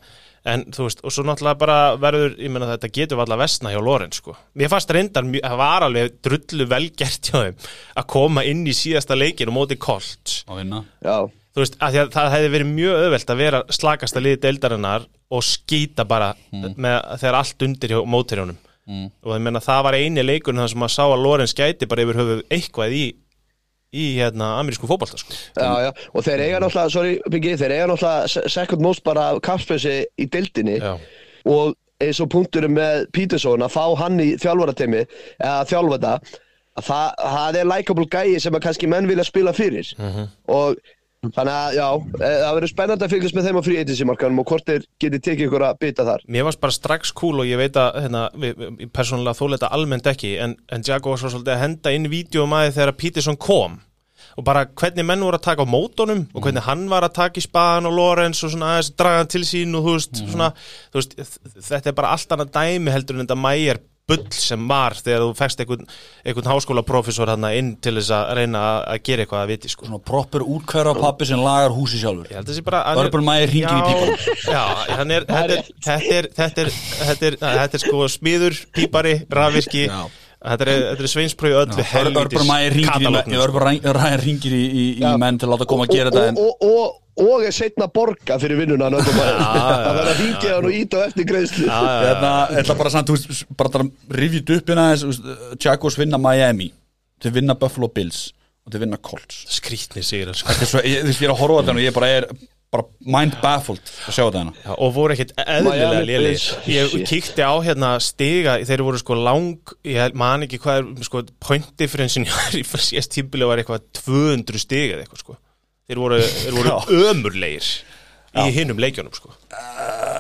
en þú veist, og svo náttúrulega bara verður, ég meina þetta getur alltaf vestna hjá Loren sko. Mér fannst reyndar, það var alveg drullu velgert hjá þeim að koma inn í síðasta leikin og móti Colts. Að vinna. Já, þú veist, að að það hefði verið mjög öðvelt að vera slakasta liði deildarinnar og skýta bara með, þegar allt undir hjá mótirjónum Mm. og ég meina það var eini leikurinn þar sem maður sá að Lorenz gæti bara yfir höfuð eitthvað í, í hérna, amerísku fótbolta sko. og þeir eiga náttúrulega, sorry, Biggi, þeir eiga náttúrulega se- second most bara kapspösi í dildinni Já. og eins og punkturinn með Peterson að fá hann í þjálfaratemi eða þjálfa þetta að það, það er likeable gæi sem að kannski menn vilja spila fyrir og þannig að já, e, það verður spennandi að fylgjast með þeim á frí agency markanum og hvort þeir geti tekið ykkur að bita þar. Mér varst bara strax cool og ég veit að hérna, persónulega þóleita almennt ekki en, en Jaguars var svolítið að henda inn vídeo maður þegar Peterson kom. Og bara hvernig menn voru að taka á mótonum og hvernig hann var að taka í spaðan og Lorenz og svona aðeins draga hann til sín og þú veist, svona, þú veist þetta er bara allt annað dæmi heldur en þetta mæjar bull sem var þegar þú fekst einhvern, einhvern háskólaprofessor hann inn til þess að reyna að, gera eitthvað að viti sko. Svona proper útkværa pappi sem lagar húsi sjálfur Ég held að þessi bara hann er- Urban Meyer hringir í Já, pípunum. Já, hann er Þetta er, þetta er, þetta er, þetta er, þetta er sko smiður, pípari, rafvirki Já. Þetta er, þetta er sveinspröju öllu ringir í, katalógnum, sko. Ringir í, í, í menn til að láta koma að gera þetta en og, og, og, og er setna borga fyrir vinnuna hann öllum maður það verður að hringja hann og íta eftir greiðslu. Hérna, ég ætla bara samt, þú bara að rifjit upp hérna þess, Jaguars vinna Miami Þeir vinna Buffalo Bills og þeir vinna Colts. Skrítni sigur. Þetta er svo, ég, þú veist, ég er að horfa á þetta og ég bara er bara mind baffled að sjá þetta hérna. Já, og voru ekkit eðlilega Bills. ég kíkti á hérna stiga þeir voru sko lang ég man ekki hvað er sko point difference í síðast tímbili var eitthvað 200 stiga eða eitthvað sko. Þeir voru, þeir voru ömurlegir í hinnum leikjónum sko.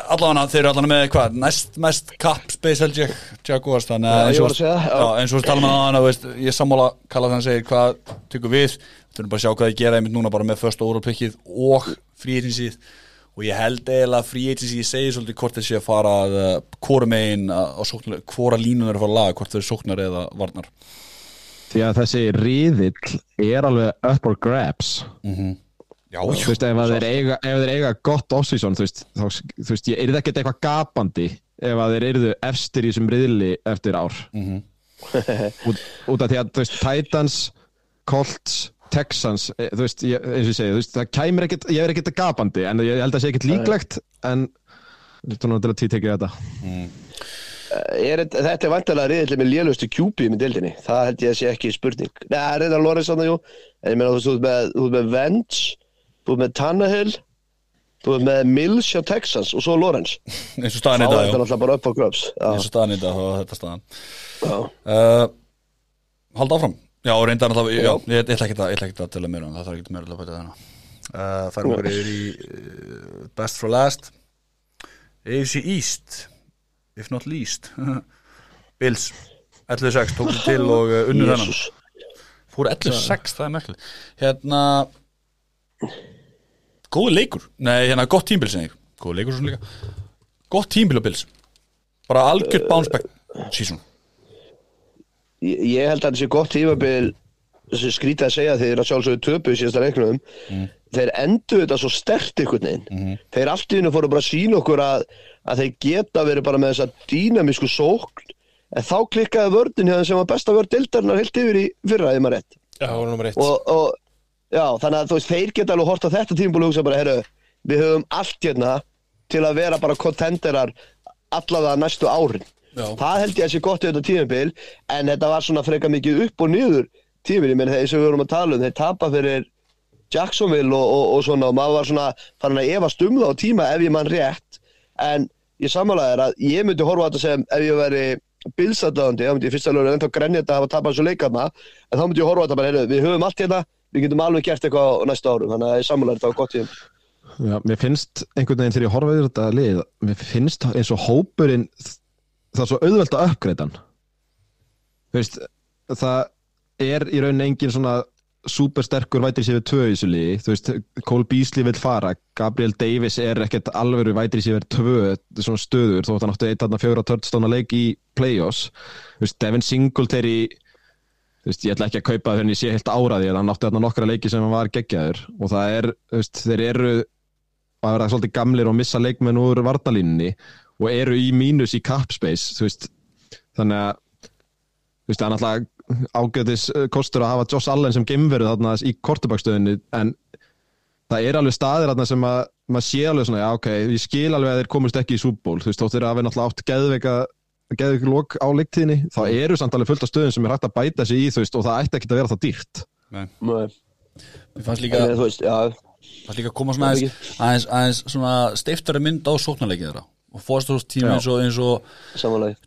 Allavega, þeir eru allavega með hvað, næst mest cap space held ég, Jaguars þannig Já, að eins og, já. já, eins og tala með það, veist, ég sammála kalla þannig að segja hvað tökum við? Þurfum bara að sjá hvað þið gera einmitt núna bara með first overall pickið og agencyð og ég held eiginlega að agency ég segi svolítið hvort þeir sé að fara að uh, hvora megin á sóknar, hvora línun er að fara að laga, hvort þeir eru sóknar eða varnar. Því að þessi riðill er alveg up for grabs. Já, þú veist, ef þeir eiga, eiga gott off-season, þú veist, þá, þú veist, ég er það ekki eitthvað gapandi ef að þeir yrðu efstir í þessum riðli eftir ár? Út, út af því að þú veist, Titans Colts, Texans e, þú veist, ég, eins og ég segi, þú veist, það kæmur ekkit ég er ekkit gapandi, en ég held að það sé ekkit líklegt en þú náttúrulega til að títekja þetta. Er, þetta þetta er vantilega riðilega með lélustu kjúpi með dildinni, það held ég að sé ekki spurning. Nei, það er reyndar Lorenz jú. En ég meina þú veist, þú ert með, þú ert með Vance þú ert með Tannehill þú ert með Mills hjá Texans og svo Lorenz eins og þá staðan er í dag þetta já. náttúrulega bara upp á gröps eins og staðan í dag þá var þetta staðan. Já, uh, halda áfram já og reyndar alltaf já, ég, ætla ekki að, ég ætla ekki að tella mér um það þarf ekki meira að bæta þennan uh, það er okkur yfir í uh, best for last. AFC East if not least. Bills 11-6 tók sér til og uh, unnu þennan. Jésús fór 11-6 það er merkileg hérna góði leikur. Nei hérna gott tímbil sinni góði leikur svona líka. Gott tímbil á Bills. Bara algjört bounce back season ég, held að þetta sé gott tímabil þessi skrítið að segja þeir að sjálfsögðu töpu í síðasta leiknum. Þeir endur þetta svo stert ykkur neginn þeir allt í hennu fóru bara að sína okkur að, að þeir geta verið bara með þessa dýnamísku sókn. En þá klikkaði vördin þeim sem var besta vörd dildarinnar heilt yfir í fyrra, ef maður rétt. Já, það var eitt. Og, og já, þannig að veist, þeir geta alveg hort á þetta tímból og hugsa bara, heyrðu, við höfum allt hérna til að vera bara kontenderar allavega næstu árin Já. það held ég að sé gott í þetta tímabil en þetta var svona freka mikið upp og niður tímil, ég menn sem við vorum að tala um þeir tapa fyrir Jacksonville og, og, og svona og maður var svona farin að efast um það á tíma ef ég mann rétt. En ég samanlega er að ég myndi horfa á þetta sem ef ég veri bilsadöðandi, þá myndi ég fyrst alveg ennþá grenja þetta að hafa tapað þessu leikarna en þá myndi ég horfa á þetta bara, heyrðu, við höfum allt hérna við getum alveg gert eitthvað á næsta árum. Þannig að ég samanlega þetta var gott tíma Já, mér finnst einhvern veginn þegar ég horfa yfir þetta lið mér finnst eins og hópurinn það er svo auðvelt að uppgreita hann. Þú veist það er í rauninni engin svona supersterkur við tvö í þessu liði. Þú veist, Cole Beasley vil fara Gabriel Davis er ekkert sér við tvö svona stöður þótt hann fjóra törnstóna leik í play-offs. Þú veist, Devin Singletary þú veist, ég ætla ekki að kaupa það þegar ég sé heilt áraði en hann átti þarna nokkra leiki sem hann var geggjaður. Og það er, þú veist, þeir eru að vera svolítið gamlir og missa leikmenn úr varnalínunni og eru í mínus í cap space, þú veist þannig að það er náttúrulega ágætis eh, kostur að hafa Josh Allen sem gemveru þarna í kortubakstöðinni en það er alveg staðir þarna sem að maður sé alveg svona, já ok, ég skil alveg að þeir komist ekki í súból, þú veist, þóttir að við náttúrulega átt geðveika geðveika lók á leiktíðinni þá eru samt alveg fullt af stöðum sem er hægt að bæta sig í þú veist, og það ætti ekki að vera það dýrt. Nei, Mér fannst líka, en, þú veist, já, fannst líka að koma svona aðeins, aðeins, aðeins svona steiftari mynd á sóknarleikið þeirra og fórstúrst tími eins og, eins og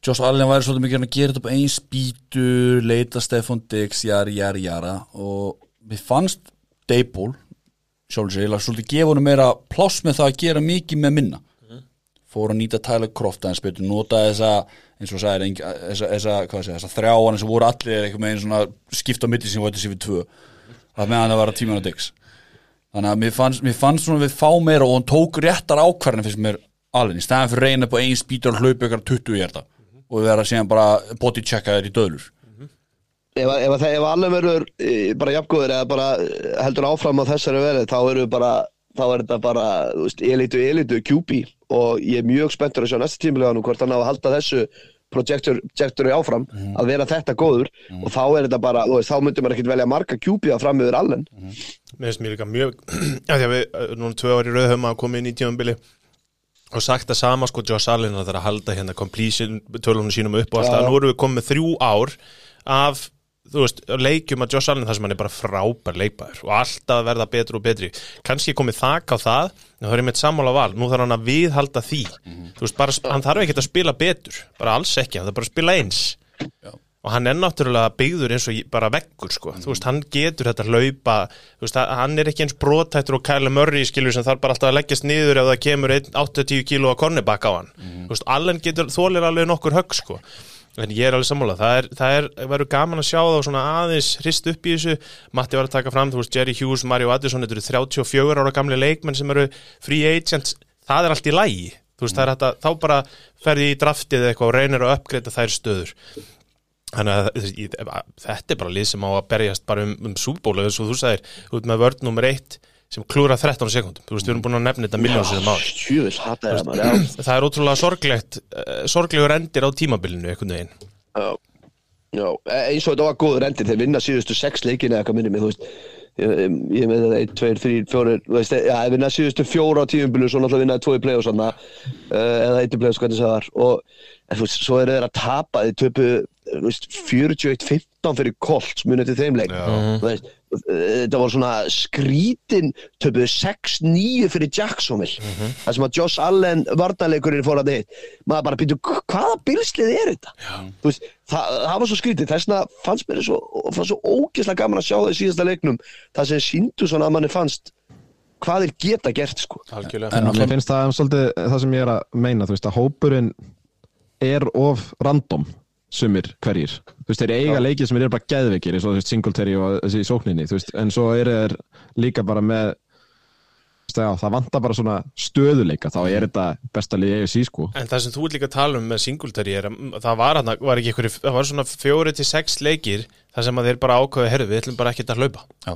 Josh Allen væri svolítið mikið að gera þetta upp einn spýtu, leita Stefan Diggs, jari, jari, jara. Og mér fannst sér, ég lag svolítið gefa honum meira pláss með það að gera mikið með minna. Fór að nýta Tyler Croft aðeins betur, nota þessa eins og engi- þessa, þessa, hvað sé, þessa þrjáana sem voru allir eitthvað með einn svona skipt á milli sem væti sér við tvö. Það meðan það var að tíman á Diggs. Þannig að mér fannst, mér fannst svona við fá meira og hann tók réttar ákvarðin fyrst mér alveg, í staðan fyrir reyna upp á einn spýtur og hlaupa ykkur 20 hjarta og vera síðan bara body checka þér í döðlur. Ef, að- ef, að það- ef allir verður eh, bara jafngóður eða bara eh, heldur áfram á þessari verið þá eru bara þá er þetta bara, þú veist, elitu, elitu QB. Og ég er mjög spenntur að sjá næsta tímilega nú hvort hann á að halda þessu projektor, projektori áfram að vera þetta góður. Og þá er þetta bara, veist, þá myndum maður ekkert velja marga QB að fram yfir allen. Mér finnst mér líka mjög að því að við uh, núna tvö ári rauð höfum að koma inn í tímambili og sagt að sama sko Josh Allen að það er að halda hérna completion tölunum sínum upp og allt það, nú erum við komið þrjú ár af þú veist, leikjum að Josh Allen þar sem hann er bara frábær leikbæður og alltaf verða betur og betri. Kannski komið þak á það það er með sammála val, nú þarf hann að viðhalda því. Þú veist, bara, hann þarf ekki að spila betur. Bara alls ekki, hann þarf bara að spila eins og hann er náttúrulega byggður eins og bara veggur sko, þú veist, hann getur þetta hlaupa, þú veist, hann er ekki eins brotættur og Kyle Murray skilur sem þarf bara alltaf að leggjast niður ef það kemur einn 80 kíló að kornibak á hann. Þú veist, Allen getur, þólir alveg nokkur högg sko, en ég er alveg sammála. Það er, það er, verður gaman að sjá þá svona aðeins hrist upp í þessu, Matti var að taka fram þú veist, Jerry Hughes, Mario Addison þetta eru 34 ára gamli leikmenn sem eru free agents, það er allt í lægi þú veist, það er að, þá bara ferði í draftið eitthvað og reynir að uppgreita þær stöður Þannig að ég- þetta er bara lið sem á að berjast bara um, um súbóla eins og þú sagðir, út með vörd nummer eitt sem klúra 13 sekundum þú veist, við erum búin að nefna þetta miljónsið um ári það er ótrúlega sorglegt uh, sorglegur endir á tímabilinu einhvern veginn. Já, já, e- eins og þetta var góður endir, þeir vinna síðustu sex leikina eða eitthvað minni mig, þú veist, ég, ég með það 1, 2, 3, 4, þú veist, já, þeir vinna síðustu fjóra á tíumbilu, svo náttúrulega vinnaði tvo í play og svona, uh, eða eitt í play og var, og, en, þú veist, svo eru þeir að tapa, þeir töpu, 41-15 fyrir Colts munið til þeim leik, veist, þetta var svona skrítin töpuðu 6-9 fyrir Jacksonville. Mhm. það sem að Josh Allen varnarleikurinn fór að þitt. Maður bara býtu, hvaða bilslið er þetta? Þú veist, það, það var svo skrítið. Þess vegna fannst mér svo, svo ógeðslega gaman að sjá það í síðasta leiknum. Það sem síndu svona að manni fannst hvað þeir geta gert sko. Algjörlega. En Mér finnst það svolítið það sem ég er að meina, þú veist, að hópurinn er of random sumir hverjir. Þú veist, þeir eiga leikið sem eru bara geðveikir, eins og þú veist, Singletary og þessi í sókninni, þú veist, en svo eru þeir líka bara með já, það vantar bara svona stöðuleika, þá er þetta besta liðið EFC, sko. En það sem þú ert líka tala um með Singletary er að það var, hana, var ekki ykkur, það var svona fjóri til sex leikir þar sem að þeir bara ákveðu, herru, við ætlum bara ekkert að hlaupa. Já,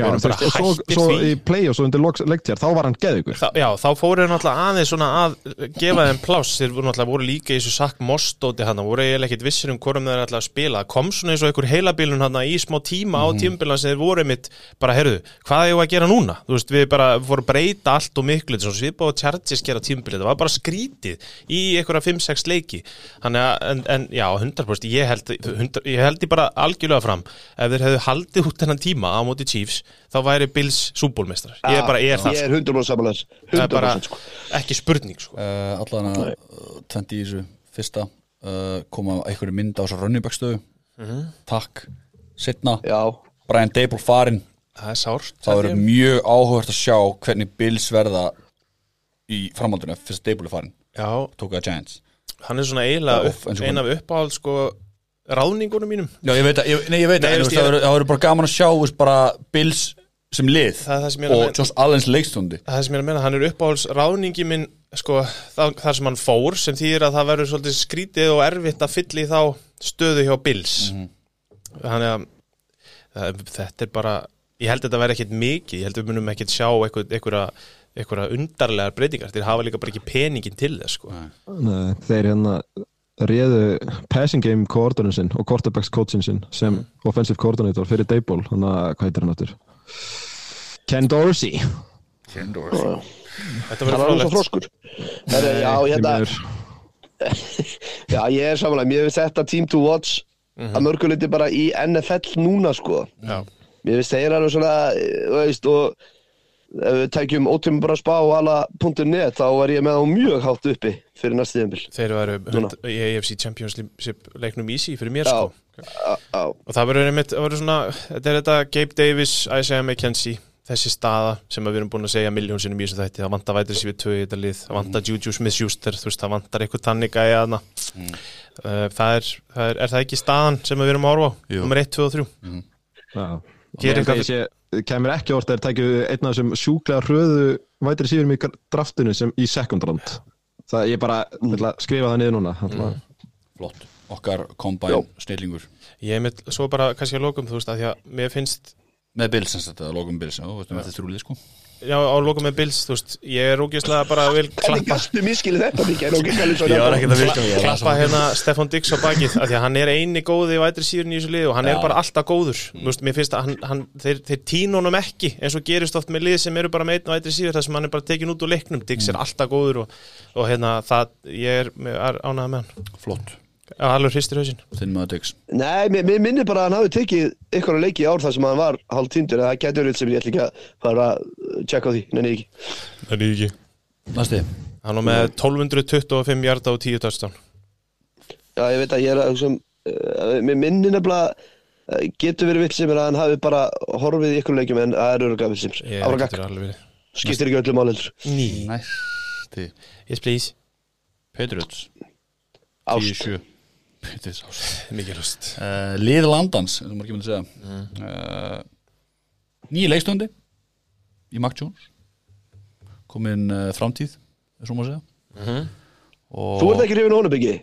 erum þú bara veist, og svo, hættir svo því. í play og svo undir leiktjar, þá var hann. Þa, já, þá fóru þeir náttúrulega aðeins svona að gefa þeim pláss, þeir voru náttúrulega voru líka í þessu sakk mostóti hann, voru eiginlega ekkit vissir um hvorum þeir ætla að spila, kom svona eins og einhver heilabilun hann í smá tíma á tímabilan sem þeir voru mitt, bara heyrðu, hvað er ég að gera núna? Þú veist, við bara fórum að breyta allt og miklu, er svona svipað og Chargers gera tímabilið, það var bara skrítið í einhverja 5-6 leiki, þannig að, en, en já, 100%, ég held, 100, ég held ég bara algjörlega fram, ef þeir hefðu haldið út þennan tíma á móti Chiefs, þá væri Bills súbólmestrar, ég er bara, ég er það, ég er 100% samanlega það er bara 100% sko. ekki spurning sko. uh, allan að uh, 20 í þessu fyrsta uh, koma einhverju mynd á þessu rönnibækstöðu takk, setna já, Brian Dable farinn. Það er sárt það verður mjög áhugast að sjá hvernig Bills verða í framhaldinu fyrst Dable er farinn, já, tók það Giants hann er svona eiginlega Já, upp, eins og ein af uppáhald sko ráðningunum mínum. Já, ég veit að, ég, nei, ég veit Nei, að, það ég- verður- það verður bara gaman að sjá veist, bara Bills sem lið Það er það sem er og. Josh Allens leikstundi. Það sem ég er að menna, hann er uppáhalds ráðningi minn sko, það, þar sem hann fór sem þýðir að það verður svolítið skrítið og erfitt að fylla í þá stöðu hjá Bills. Þannig að það, þetta er bara ég held að þetta verði ekkit mikið, ég held að við munum ekkit sjá einhverja, einhverja undarlegar breytingar, þeir hafa líka bara ekki peningin til þess sko. Nei, þeir hérna réðu passing game coordinator sinn og quarterbacks coachin sinn sem offensive coordinator fyrir Dayball hann að, hvað heitir hann áttur? Ken Dorsey. Þetta það verður var alveg svo frólægt já, hérna, Því miður. já, ég er samanlega mér finnst þetta team to watch að mörguleiti bara í NFL núna sko. Já. mér finnst þeir alveg svona eh, veist, og ef við tækjum ótíma bara spá og alla punktur net þá var ég með á mjög hátt uppi fyrir næstu tíðanbíl þeir eru í AFC Championship leiknum easy fyrir mér Já. sko. Já, og það verður einmitt, það verður svona þetta er þetta Gabe Davis, Isaiah McKenzie þessi staða sem að við erum búin að segja miljónsinnum í þessu þætti, það vantar vætri sér við tvö í þetta lið, það vantar Juju Smith-Schuster þú veist, það vantar eitthvað tannig gæja þarna. Uh, það, er, það er, er það ekki staðan sem við erum að horfa á? Nummer 1, 2 og 3 Já. Gerir eitthvað- kemur ekki orð þeir tækju einn af þessum sjúklega hröðu vætri síðurum í draftinu sem í second round. Það ég bara ætla að skrifa það niður núna mm. Flott, okkar kombæn snillingur. Ég með, svo bara kannski að lokum þú veist, að því að mér finnst með Bills, sem sagt, að logum Bills já, þú veist, með þetta þrjúlið sko já, á lokum með Bills, þú veist, ég er ógeðslega bara vil Hvernig klappa. gastu miskilið þetta mikið? En ok, Kalli, svo Ég var ekkert að virka ég klappa hérna Stefan Dix á bakið af því að hann er eini góði og ætri síðan í þessu lið og hann er Já. bara alltaf góður. Mm. veist, mér finnst að hann, hann, þeir, þeir tína honum ekki eins og gerist oft með lið sem eru bara með einn og ætri síðan þar sem hann er bara tekin út úr leiknum. Dix er alltaf góður og, og hérna það, ég er, er ánægð með hann. Flott, Já, alveg hristir hausinn. Þinn maður Dix. Nei, mér, mér minnir bara að hann hafi tekið ykkur að leiki í ár þar sem hann var hálf týndur en það getur verið sem ég ætla ekki að fara að checka á því, ég ekki. Það er ekki. Næsti, Hann var með 1225 hjarta og 10 touchdown. Já, ég veit að ég er að sem, uh, mér minnir nefnilega uh, getur verið vill sem er að hann hafi bara horfið í ykkur leikjum en það er öruglega vill sem Ég ára getur gakk, alveg verið skiptir ekki öllu mál heldur. Ný. Næsti. Yes please. Patriots. Ást 10-7 Patriots ást Mikið lust uh, Lið landans, og maður ekki myndi segja. Mm. uh, Nýji leikstundi í Mac Jones. Komin uh, framtíð og maður segja. Mhm. og Þú ert ekki hrifin honum ekki?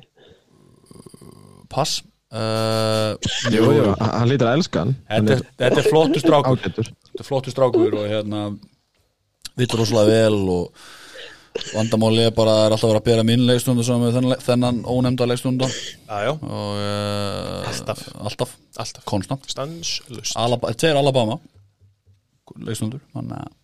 pass. Uh, Jú, jú, hann lítur að elska hann. Þetta, er- þetta er flottu strákur. þetta er flottu strákur og hérna vill rosalega vel og vandamáli er bara að það er alltaf að vera að bera mín leikstundu sem með þennan, þennan ónefnda leikstundu Já, já, og uh, Alltaf. alltaf, alltaf. Konstant. Stanslust Alaba, þetta er Alabama. Leikstundur þannig að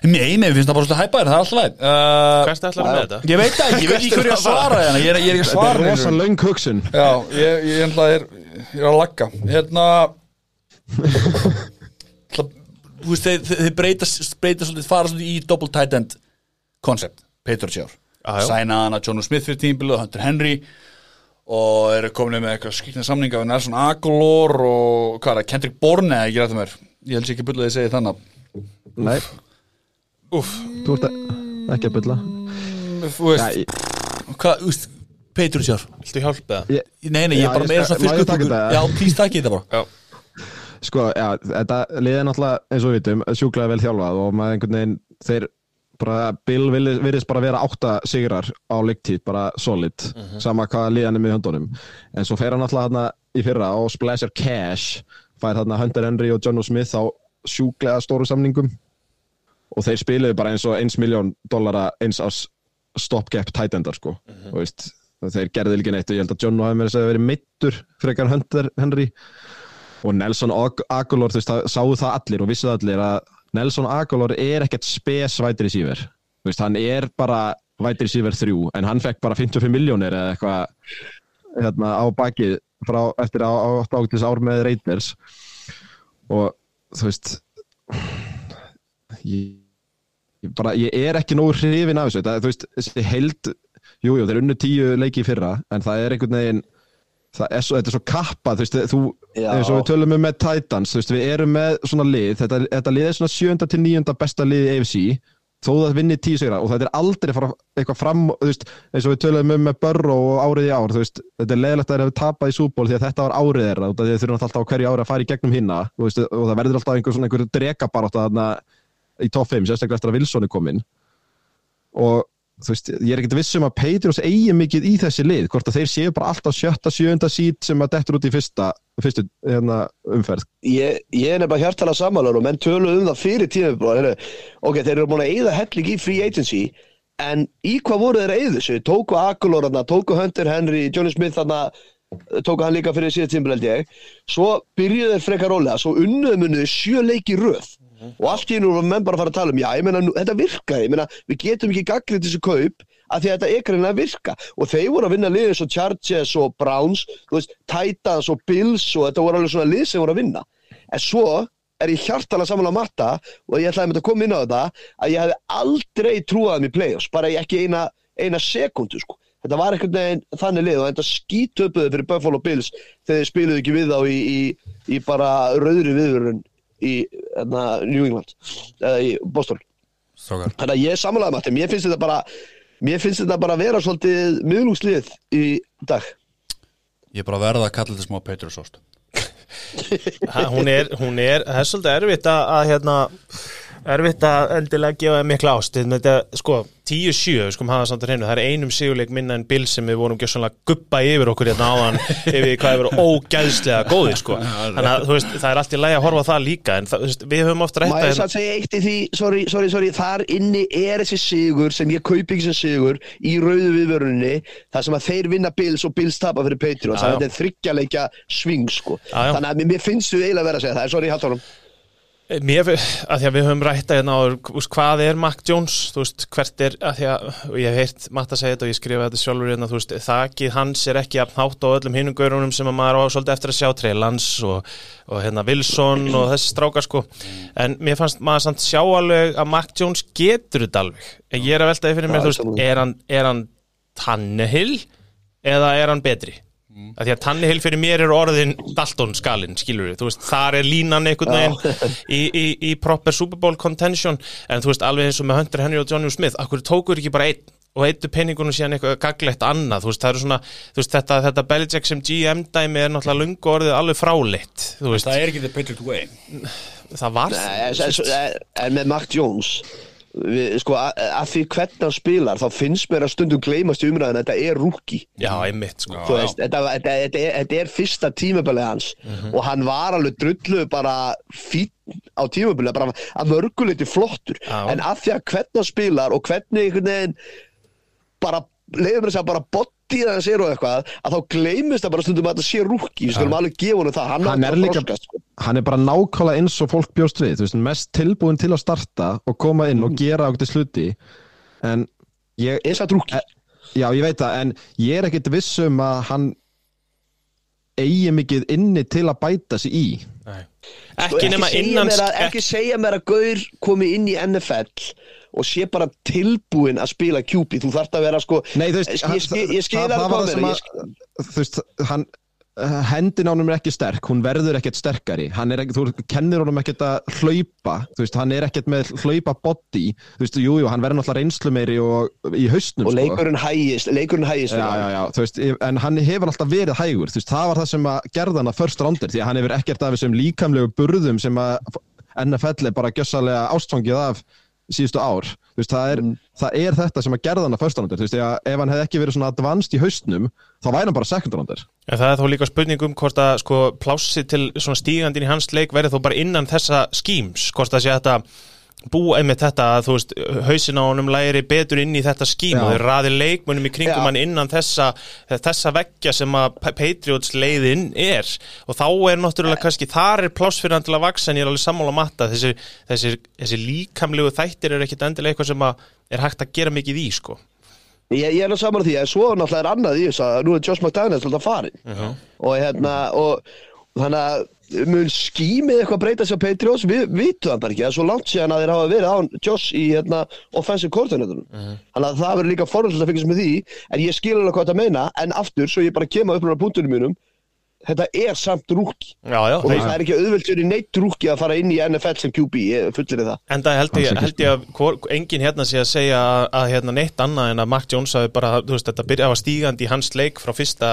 Nei, mér finnst það bara svolítið hæpaðir, það er alltaf læg uh, Hvert ætlar að með þetta? Ég veit það ekki, ég veit ekki hverju að svara hérna. Ég er, ég er ekki að Þetta svara er rosa löng hugsun. Já, ég, ég er, ég er að lagga. Hérna ætla, Þú veist, þeir, þeir breyta, breyta svolítið, fara svolítið í double tight end concept, Peter Sjár Já, já. Sæna hana John Smith fyrir tímbilu og Hunter Henry og eru komin með eitthvað skýrna samninga við Nelson Aguilar og hvað er það, Kendrick Bourne eða ekki rættum mér. Ég held sér ekki bulla að segi þannig Nei, Úff, þú ert að, ekki að bylla þú veist, hvað, þú veist Peter Sjár viltu hjálpa það? Nei, nei, ég er bara meira svona fyrst? Já, please takk ég þetta bara. Já, Sko, já, þetta liðið er náttúrulega eins og við vitum, sjúklega vel þjálfað og maður einhvern veginn, þeir bara, Bill virðist bara vera átta sigrar á leiktíð, bara solid sama hvaða liðan er með höndunum en svo fer hann náttúrulega þarna í fyrra og splasher cash, fær þarna Hunter Henry og John O. Smith á sjúklega stóru samningum og þeir spiluðu bara eins og eins miljón dollara eins ás stopgap tætendar sko, og veist þeir gerðu ekki neitt og ég held að John O. að segja verið meittur frekar Hunter Henry og Nelson Ag- Aguilar þú veist, það, sáu það allir og vissu það allir að Nelson Aguilar er ekkert spes vætri síver veist, hann er bara vætri síver þrjú en hann fekk bara 55 miljónir eða eitthvað hérna, á bakið frá, eftir á, á ágætis ár með Raiders. Og þú veist ég, ég, bara, ég er ekki nógu hrifin af þessu. Það, þú veist, held jújú, jú, þeir unnu tíu leiki fyrra en það er einhvern veginn það er svo, þetta er svo kappa, þú veist, þú eins og við tölum um með Titans, þú veist, við erum með svona lið, þetta, þetta lið er svona sjönda til níunda besta lið í AFC þó það vinni tíu sigra og þetta er aldrei fara eitthvað fram, þú veist, eins og við tölum um með Burrow og árið í ár, þú veist þetta er leðilegt að þeir hafa tapað í súból því að þetta var árið þeirra og þeir þurfum alltaf á hverju ári að fara í gegnum hinna veist, og það verður alltaf einhver svona einhver drekabarátt þarna í top 5, sérstaklega eftir að Wilson er kominn. Og veist, ég er ekkert viss um að Patriots eigi mikið í þessi lið, hvort að þeir séu bara alltaf sjötta, sjöunda sít sem að dettur út í fyrsta, fyrstu hérna, umferð. Ég, ég er nefnilega hjartalega og menn töluðu um það fyrir tíma ok, þeir eru búin að eyða helling í free agency en í hvað voru þeir að eyða þessu? Tóku þarna, tóku Hunter Henry Johnny Smith tóku hann líka fyrir síðan tíma held ég. Svo byrjuðu þeir frekar rólega svo unnuðu munnuðu sjö leiki röð og allt í einu voru menn bara að fara að tala um já, ég meina, nú- þetta virkaði, ég meina, við getum ekki gaggrið þessu kaup að því að þetta er greinlega að virka. Og þeir voru að vinna liðið svo Chargers og Browns, veist, Titans og Bills og þetta voru alveg svona lið sem voru að vinna. En svo er ég hjartalega saman á matta og ég ætlaði að koma inn á þetta að ég hefði aldrei trúað í play-offs, bara ekki eina, eina sekundu sko. Þetta var einhvern veginn þannig lið og þetta skítöpuði fyrir Buffalo Bills þegar þeir spiluðu ekki við þá í, í, í bara rauðri viðvörun í New England eða í Boston. Strákar Þannig að ég er samanlega með þetta, mér finnst þetta bara mér finnst þetta bara að vera svolítið miðlungslið í dag. Ég er bara að verða að kalla þetta smá Peter Sost Ha, hún er, hún er, það er svolítið erfitt að, að hérna, erfitt að endilega gefa mikla ást þetta, sko, 10-7, við skum hafa samt að hreinu það er einum sigurleik minna en Bill sem við vorum svona guppa yfir okkur hérna áðan yfir hvað við vorum ógæðslega góði sko. þannig að veist, það er allt í lagi að horfa það líka en það, veist, við höfum oft rætt Má ég satt segja eitt í því, sorry, sorry, sorry, þar inni er þessi sigur sem ég kaupi ekki sem sigur í rauðu viðvörunni, það sem að þeir vinna Bills og Bills tapa fyrir Patriots, Já, já. þannig að þetta er þryggjarleikja sving, sko. Já, já. Þannig að mér, finnst þú eiginlega að vera að segja það, sorry. Mér, að því að við höfum rætta hérna á hvað er Mac Jones, þú veist, hvert er að því að, og ég hef heyrt Matt að segja þetta og ég skrifa þetta sjálfur hérna, þú veist, þakið hans er ekki að nátt á öllum hinum gaurunum sem að maður á svolítið eftir að sjá Trey Lance og, og hérna Wilson og þessi strákar sko, en mér fannst maður samt sjá alveg að Mac Jones getur þetta alveg, en ég er að veltaði fyrir mér, þú veist, er hann, er hann Tannehill eða er hann betri? Að því að Tannehill fyrir mér er orðin Dalton skalinn, skilur við, þú veist, þar er línan einhvern veginn í, í, í proper Super Bowl contention, en þú veist, alveg eins og með Hunter Henry og Johnny Smith, akkur tókur ekki bara einn? Og eittu penningunum síðan eitthvað gaglegt annað, þú veist, það eru svona, þú veist, þetta, þetta Belichick sem GM dæmi er náttúrulega lungu orðið alveg veist, Það er ekki the Patriot way. Það var Nei, en, með Mac Jones, við, sko, að, því hvernig hann spilar þá finnst mér að stundum gleymast í umræðin að þetta er rúki Já, einmitt sko. Veist, þetta, þetta, þetta, er, þetta er fyrsta tímabili hans og hann var alveg drullu bara fín á tímabili bara að mörguleiti flottur. Já. en að því að hvernig hann spilar og hvernig bara leiðum þess að bara bodyð hans er og eitthvað að þá gleymist það bara stundum að þetta sé rúki við skulum alveg gefa honum það, hann, hann er að líka þroskast, sko. hann er bara nákvæmlega eins og fólk bjóst við. Þú veist, mest tilbúin til að starta og koma inn og gera ákveðið sluti en ég, eins að rúki já ég veit það en ég er ekkit viss um að hann eigi mikið inni til að bæta sig í. Nei. Sko, Ekki nema segja innan mér að, ekki segja mér að Gaur komi inn í NFL og sé bara tilbúin að spila QB þú þarft að vera sko Nei, veist, ég, skil það- það það að- hann eh, hendin á honum er ekki sterk, hún verður ekkert sterkari. Er þú kennir honum ekkert að hlaupa, veist, hann er ekkert með hlaupa body, þú veist, jú, jú, hann verður náttúrulega reynslu meiri og í haustnum og sko. leikurinn hægist leikurinn hægist Já, já, já, veist, en hann hefur alltaf verið hægur, veist, það var það sem að gerða hann að first rounder, því að hann hefur ekkert af þessum líkamlegu burðum sem að NFL er bara gjössalega ástfangið af síðustu ár, veist, það er, það er þetta sem að gerða hann að first rounder, þú veist, ef hann hefði ekki verið svona advanced í haustnum, þá væri hann bara second rounder. En það er þó líka spurning um hvort að sko, plássi til svona stígandinn í hans leik verði þó bara innan þessa skíms hvort að sé þetta búa einmitt þetta að þú veist hausin á honum læri betur inn í þetta skím Já. og þeir raði leikmunum í kringum Já. hann innan þessa, þessa veggja sem að Pa- Patriots leiðin er. Og þá er náttúrulega kannski þar er pláss fyrir hann til að vaksa en ég er alveg sammála matta. Þessi, þessi, þessi líkamlegu þættir er ekkit endilega eitthvað sem að er hægt að gera mikið í sko. Ég, ég er alveg saman á því að svo náttúrulega er annað í þess að nú er Josh McDaniels alltaf farin og hérna og þannig að mun skýmið eitthvað breyta sér á Patriots, við vitum það bara ekki. Það er svo langt síðan að þeir hafa verið án Josh í hérna offensive coordinator þannig að það verður líka forhaldið að fylgjast með því en ég skil alveg hvað þetta meina. En aftur svo ég bara kemur upp á punktunum mínum þetta er samt rúki. Já, já, og það er ekki auðvelt fyrir neitt rúki að fara inn í NFL sem QB, ég fullir það. En það held ég, held ég að hvor, engin hérna sé að segja að, að hérna neitt annað en að Mark Jones hafi bara, þú veist, þetta byrja að stígandi í hans leik frá fyrsta,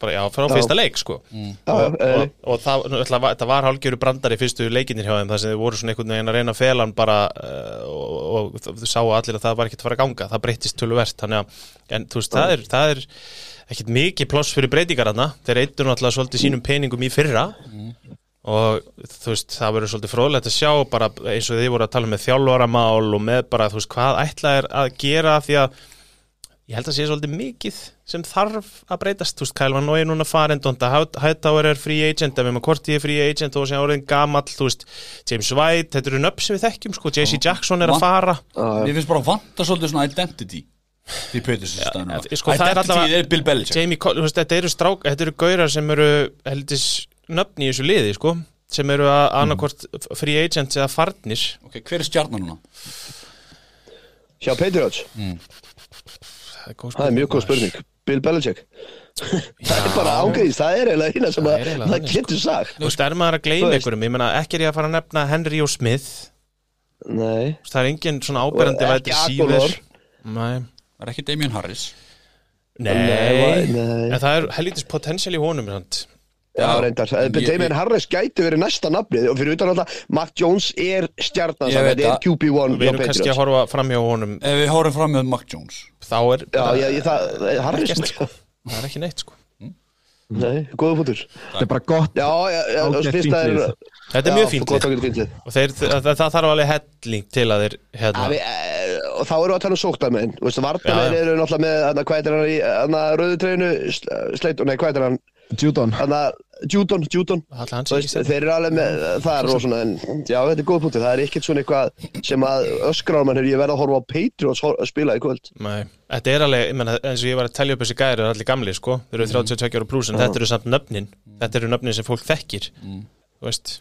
bara, já, frá Já. fyrsta leik, sko. Já, já, Og, eh, og, og það, ætla, þetta var hálgjöru brandari fyrstu leikinir hjá þeim, þar sem þið voru svona einhvern veginn að reyna að fela hann bara uh, og, og þau sáu allir að það var ekkert að fara að ganga, það breyttist töluvert, þannig að, en er, er ekkert mikið pláss fyrir breytingar þarna, þeir eittur náttúrulega svolítið sínum peningum í fyrra. Og þú veist, það verður svolítið fróðlegt að sjá bara eins og þið voru að tala með þjálfaramál og með bara, þú veist, hvað ætla er að gera því að ég held að sé svolítið mikið sem þarf að breytast, þú veist, Van Noy er núna farin Donta Hightower er free agent ef við maður Korti er free agent og sem orðin gamall þú veist, James White, þetta eru nöfn sem við þekkjum sko, JC Jackson er að fara. Mér finnst bara að vanta svolítið svona identity Ja, stæðinu sko, það er Identity allavega- er Bill Belichick. Jamie Col- þú veist, þetta eru strák, þetta eru gaurar sem eru heldis nöfn í þessu liði sko, sem eru að annarkvort free agents eða farnir. Ok, hver er stjarnan núna? hjá Patriots. Það er, Það er mjög góð spurning Bill Belichick. Það er bara ágæðist, það er eiginlega eina sem að það getur sagt. Þú veist, er maður að veist. einhverjum? Ég meina, ekki er ég að fara að nefna Henry og Smith. Nei, það er engin svona áberandi Og væti ekki síver Aguilar. Nei, Það er ekki Damien Harris? Nei, nei. en það er helítist potential í honum sant? Já, reyndar, Ég- Damien Harris gæti verið næsta nafnið og fyrir utan alltaf, Mac Jones er stjarnan sem þetta er það. QB1 við hjá erum kannski að horfa fram hjá honum. Ef við horfum fram með Mac Jones. Þá er Já, já, ég, það, Harris Ekkert. það er ekki neitt sko. Nei, góða fútur Þetta er bara gott. Já, já, já, það er. Þetta er mjög fínt og þeir, það, það, þarf alveg helling til að þeir hérna, Að við, eh, Og þá erum við að tala um sóktamenn Þú veist, Já, vartamenn já. eru náttúrulega með hana, Hvað er hann í hana, rauðu treynu Sleit, nei, hvað er hann? Ekki veist, stefn. þeir eru alveg með það og svona, en já, þetta er góð punktur. Það er ekkert svona eitthvað sem að á mann ég verð að horfa á Patriots að spila í kvöld. Nei, þetta er alveg, ég menna, eins og ég var að telja upp þessi gæri, er allir gamli, sko, þeir eru 32 ára pluss, en þetta eru samt nöfnin, þetta eru nöfnin sem fólk þekkir, þú veist,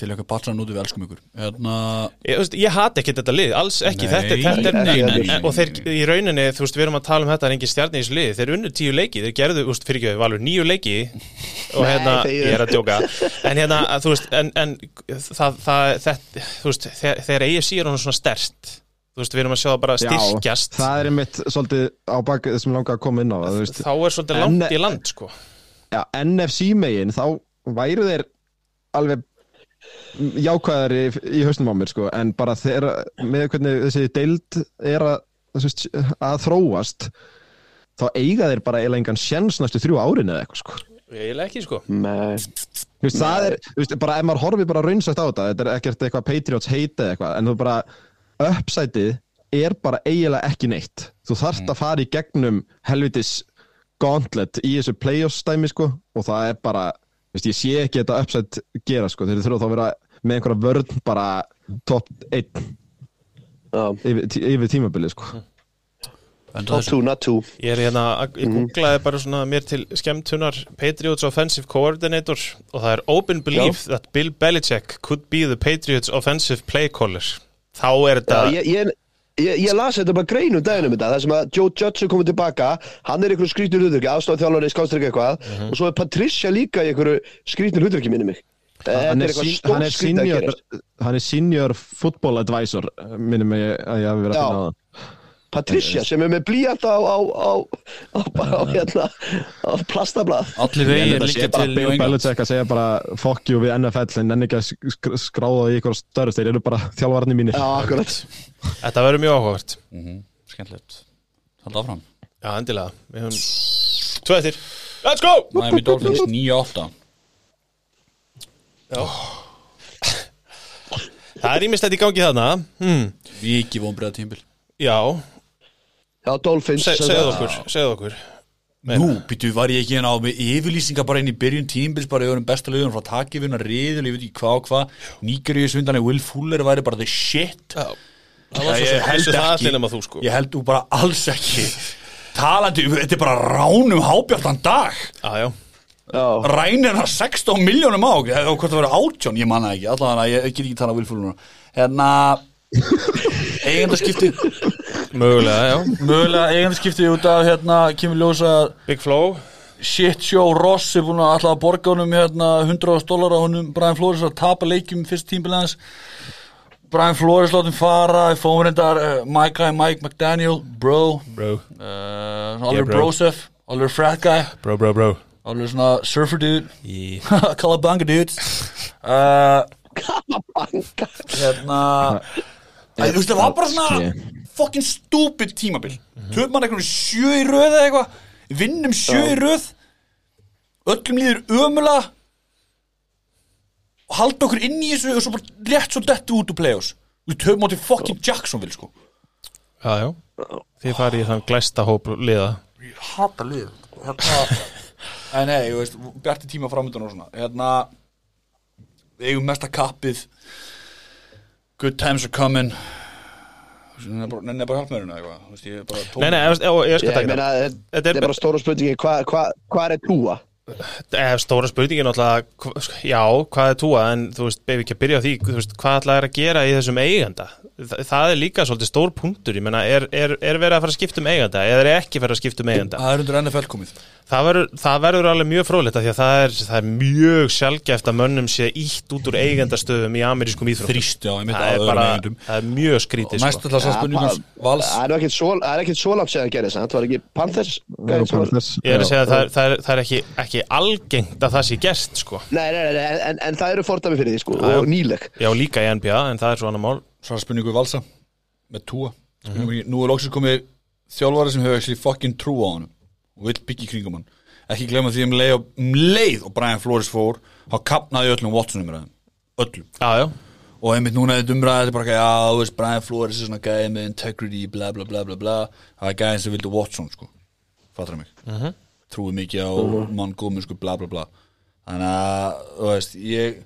Til eitthvað batsan út við elskum ykkur. Hérna ég, veist, ég hati ekki þetta lið, alls ekki, Nei, þetta, þetta er, nei, nei, og þeir í rauninni, þú veist, við erum að tala um þetta, það er engin stjarni í þessu liði, þeir unnu tíu leiki, þeir gerðu, þú veist, fyrir ekki, valur níu leiki, og hérna, ég er að djóka, en hérna, að, þú veist, en, en það, það, þetta, þú veist, þegar, AFC er hann svona stert, þú veist, við erum að sjá það bara styrkjast, það er einmitt svolítið á bak þessum langa að koma inn á það, þú veist. þá er svolítið En- langt í land, sko. Já, NFC megin, þá væru þeir alveg jákvæðari í hausnum á mér sko, en bara þegar með hvernig þessi deild er að, að þróast þá eiga þeir bara eiginlega engan sjens næstu þrjú árin eða eitthvað sko. Eiginlega ekki sko Nei, Þú veist, það er, þú veist, bara ef maður horfir bara raunsætt á þetta, þetta er ekkert eitthvað Patriots heiti eða eitthvað, en þú bara uppsætið er bara eiginlega ekki neitt. Þú þarft að fara í gegnum helvitis gauntlet í þessu playoffs dæmi sko og það er bara, þú veist, ég sé ekki þetta uppsætt gera sko, þeir þurfa þá að vera með einhverja vörn bara top 1 já, yfir, yfir tímabilið sko. En top þessu- 2, not 2 Ég er hérna, ég googlaði bara svona mér til skemmtunar Patriots Offensive Coordinator og það er open belief that Bill Belichick could be the Patriots Offensive Play Caller. Þá er Já, þetta ég, ég, ég, ég las þetta bara grein um daginn um þetta Það sem að Joe Judge er komið tilbaka Hann er einhverju skrýtnur hlutverki Afstáð þjálfari skástrík eitthvað Mhm. Og svo er Patricia líka einhverju skrýtnur hlutverki minni mig. Hann, er er er senior, senior football advisor minnum ég að ég hafi verið að finna á það Patricia sem er með blíjant á, á, á, á, bara á, hérna, á plastablað. Allir held að líka til Bill. Belichick að segja bara fuck you við NFL en nenni ekki að sk- skráða í ykkur störst þeir eru bara þjálfarnir mínir. Já, akkurat. Þetta verður mjög áhugavert. Mhm, Skemmtilegt. Halda áfram. Já, endilega. Við höfum Tvö eftir. Let's go! Miami Dolphins 9-8 Það er ímest þetta í gangi þarna. Hmm. Viki vonbreiða tímbil Já, Já, Dolphins se, sem segðu sagt. okkur Segðu okkur. Nú, býttu, var ég ekki hérna á með yfirlýsingar bara inn í byrjun tímbils bara yfir um besta lögum frá takifuna riðul, ég veit ekki hvað og hvað. Nígeríu svindani Will Fuller væri bara the shit. Já. Það svo ég sem held það ekki. þú sko. Ég held þú bara alls ekki. Talandi, um- þetta er bara ránum hábjartan dag. Já, já. Já, Rænir hann 16 miljónum á eða hvort það verið átjón, ég manna ekki. Allavega, ég, ég get ekki tala á Will Fuller Hérna Eigendaskipti Mögulega, já. Mögulega eigendaskipti út af hérna kemur ljósa að Big Flow shit show Ross er búin að alltaf að borga honum hérna 100 dólar á honum Brian Flores að tapa leikjum fyrst tímbilans. Brian Flores látum fara. Reyndar uh, my guy Mike McDaniel. Bro. Bro. Uh, Oliver bro. Brosef. Oliver Frat guy. Bro, bro, bro. Oliver svona surfer dude. Yeah. Calabanga dudes uh, banka hérna Æ, þú veist það var bara svona fucking stupid tímabil. Töfum mann eitthvað sjö í röð eða eitthvað. Vinnum sjö í röð. Öllum líður ömulega og halda okkur inn í þessu og svo bara rétt svo dettu út úr play-offs. Við töfum átti fucking Jacksonville sko. Já, já. Þið farið í þann glæsta hóp liða. Ég hata lið en nei, þú veist, bjarti tíma framöndan og svona. Hérna við eigum mesta kappið. Good times are coming nenni bara, nenni bara hjálp með hérna eitthvað þú veist, ég er bara tóm Nei, nei, ég, ég, ég skal Ég taka meina, það þetta Þetta er bara stóra spurningi Hvað hva, hva er túa? Eh, Stóra spurningin sko, Já, hvað er túa? En þú veist, befi ekki að byrja á því þú veist, Hvað ætlaði að gera í þessum eiganda? Þa, Það er líka svolítið stór punktur Ég meina, er, er, er verið að fara að skipta um eiganda Eða er ekki verið að skipta um eiganda? Það er undir NFL komið. Það verður, það verður alveg mjög fróðlegt af Því að það er, það er mjög sjálfgæft að mönnum sé ítt út úr eigendastöðum í amerískum íþróttum. Þrýst já, ég myndi Það að er öðrum bara, eigendum. það er mjög skrítið næst sko. alltaf vals. Það er nú ekkert svo, það er langt séðan að gera þess Það var ekki Panthers Ég er að segja að það, er- það, er, það er ekki, ekki algengt að það sé gert sko. Nei, nei, nei, nei en, en það eru fordæmi fyrir því sko já. Og nýleg. Já, líka í NBA, en það er svona mál. Svo spurningu valsa með túa mm nú er loksins komið þjálfari sem hefur actually fucking trú á hann og vill byggja í kringum hann. Ekki glemma því um leið og, um leið og Brian Flores fór þá kapnaði öllum Watson umræðum. Öllum. Já, já, og einmitt núna er þetta umræðið þetta er bara ekki, já, þú veist, Brian Flores er svona gæði með integrity, bla bla bla bla bla. Það er gæðin sem vildi Watson, sko. Fattur mig, mm -hmm. Trúið mikið á mann gómið, sko, bla bla bla. Þannig að, þú veist, ég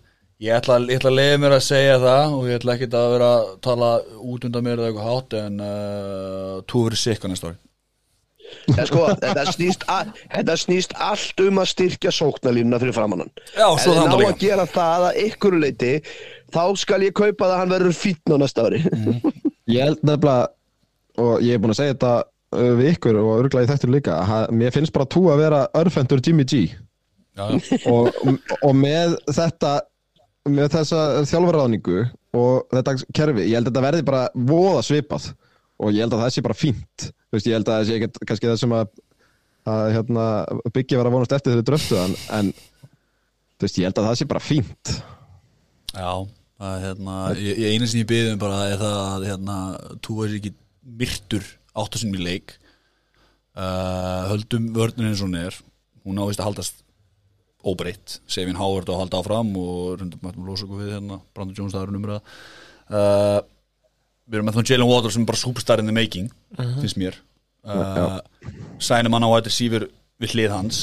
ég ætla, ég ætla að leiða mér að segja það og ég ætla ekki að vera að tala út undan mér eða eitthvað hátt en uh, tú verið sikka næsta ári. En sko, þetta snýst, a, þetta snýst allt um að styrkja sóknarlínuna fyrir framannan Já, þið það ná að gera það að ykkur leiti Þá skal ég kaupa það að hann verður fítn á næsta ári. Ég held nefnilega og ég er búin að segja þetta við ykkur og örgulega í þettur líka að mér finnst bara tú að vera örfendur Jimmy G. Já, já. og, og með þetta með þessa þjálfaraðningu og þetta kerfi, ég held að þetta verði bara voða svipað. Og ég held að það sé bara fínt. Veist, ég held að það sé ekkert kannski það sem að, að hérna, byggja vera að vonast eftir þeirri dröftu en, veist, ég held að það sé bara fínt. Já, er hérna ég, ég eina sem ég byggði um bara er það að hérna, Túa er ekki myrtur áttasunum í leik. Uh, höldum vörnum eins og hún er. Hún ávist að haldast óbreytt. Sevin Howard á að halda áfram og rundum mættum losa okkur við hérna Brandon Jones það er umræða uh, við erum með þá Jalen Water sem er bara superstar in the making finnst mér. Uh, sænum hann á að þetta sífur við hlið hans.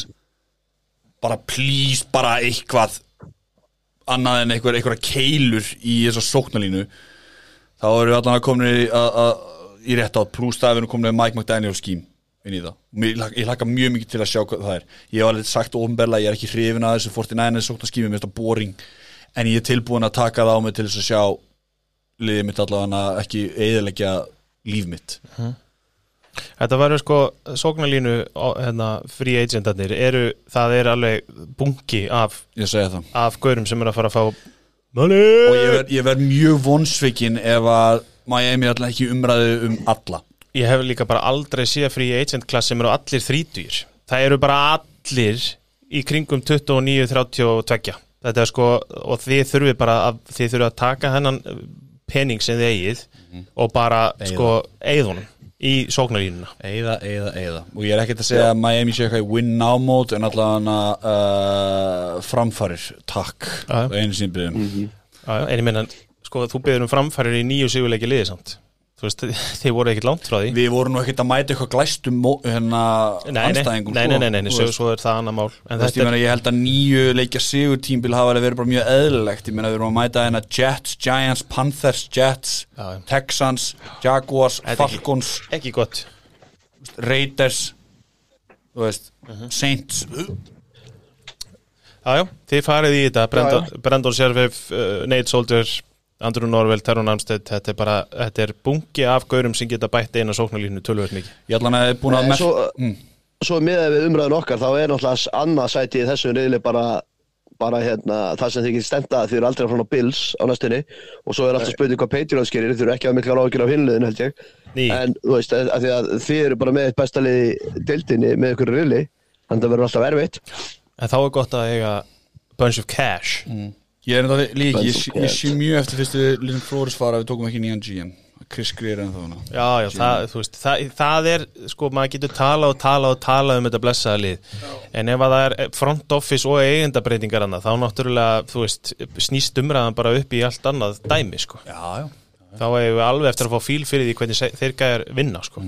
Bara please, bara eitthvað annað en einhver, einhverja keilur í þessa sóknalínu þá erum við allan að komin í, að- að- í rétt á plústafinu komin Mike McDaniel skím inn í það. Mér, ég hlakka- mjög mikið til að sjá hvað það er. Ég hef alveg sagt ofnberlega, ég er ekki hrifin að þessu 49 sóknarskími, mér finnst það boring. En ég er tilbúin að taka það á mig til þess að sjá liðið mitt allavega ekki eðilegja líf mitt. Þetta væru sko sóknarlínu á- hérna, free agentarnir eru, það er alveg bunki af, það. af gaurum sem er að fara að fá money og ég verð ég verð mjög vonsvikin ef að Miami er alltaf ekki umræðu um alla? Ég hef líka bara aldrei séð free agent klass sem eru allir þrítugir Það eru bara allir í kringum 29-32 Þetta er sko, og þið þurfið bara að, þið þurfið að taka hennan pening sem þið eigið og bara sko eigðunum í sóknarlínuna. Eða, eða, eða Og ég er ekkert að segja að Miami sé eitthvað í win now mode en allavega uh, framfarir, takk. Já. og einu sinni byrjum. Já, já, en ég meina, sko, þú beður um framfærir í nýju sigurleiki liði samt. Þú veist, þið voru ekkert langt frá því. Við vorum nú ekkert að mæta eitthvað glæstum hérna Nei, nei, anstæðingum nei, sko. nei, nei, nei, nei Þú svo, svo er það annar mál. En þú veist, ég, meina, ég held að nýju leikja sigur tímbil hafa verið bara mjög eðlilegt. Ég meina við erum að mæta hérna Jets, Giants, Panthers, Jets Já, já. Texans, Jaguars, ekki- Falcons. ekki gott. Raiders. Veist, Mhm. Saints. Já, já, þið farið í þetta. Brandon, Brandon Sjerfif, uh, Nate Soldier Andrew Norveld, Teron Armstead þetta er bara, þetta er bungi af gaurum sem geta bætt eina sóknarlínu tölvöld mikið. Ég ætla að búin að Nei, mer- svo, Mm. svo með við umræðin okkar þá er náttúrulega annað sæti í þessu reyðli bara, bara hérna, það sem þið getur stenda því eru aldrei frá Bills á næstunni. Og svo er alltaf spurning hvað Patriots gerir þið eru ekki að mikla áhyggjur af hinliðin held ég. Ný, en þú veist, að, að því að þið eru bara með eitt besta lið í deildinni með ykkur reyðli þannig að það verður alltaf erfitt. En þá er gott að eiga bunch of cash Ég er enda líka, ég, sé mjög eftir fyrstu Lynn Flores fara að við tókum ekki nýjan GM Chris Greer en þá hana Já, já, það, þú veist, það, það er sko, maður getur talað og talað og talað um þetta blessaða lið, en ef að það er front office og eigendabreitingar annað, þá náttúrulega, þú veist, snýst umræðan bara upp í allt annað dæmi, sko. Já, já. Þá hefur við alveg eftir að fá fíl fyrir því hvernig þeir gæðar vinna, sko.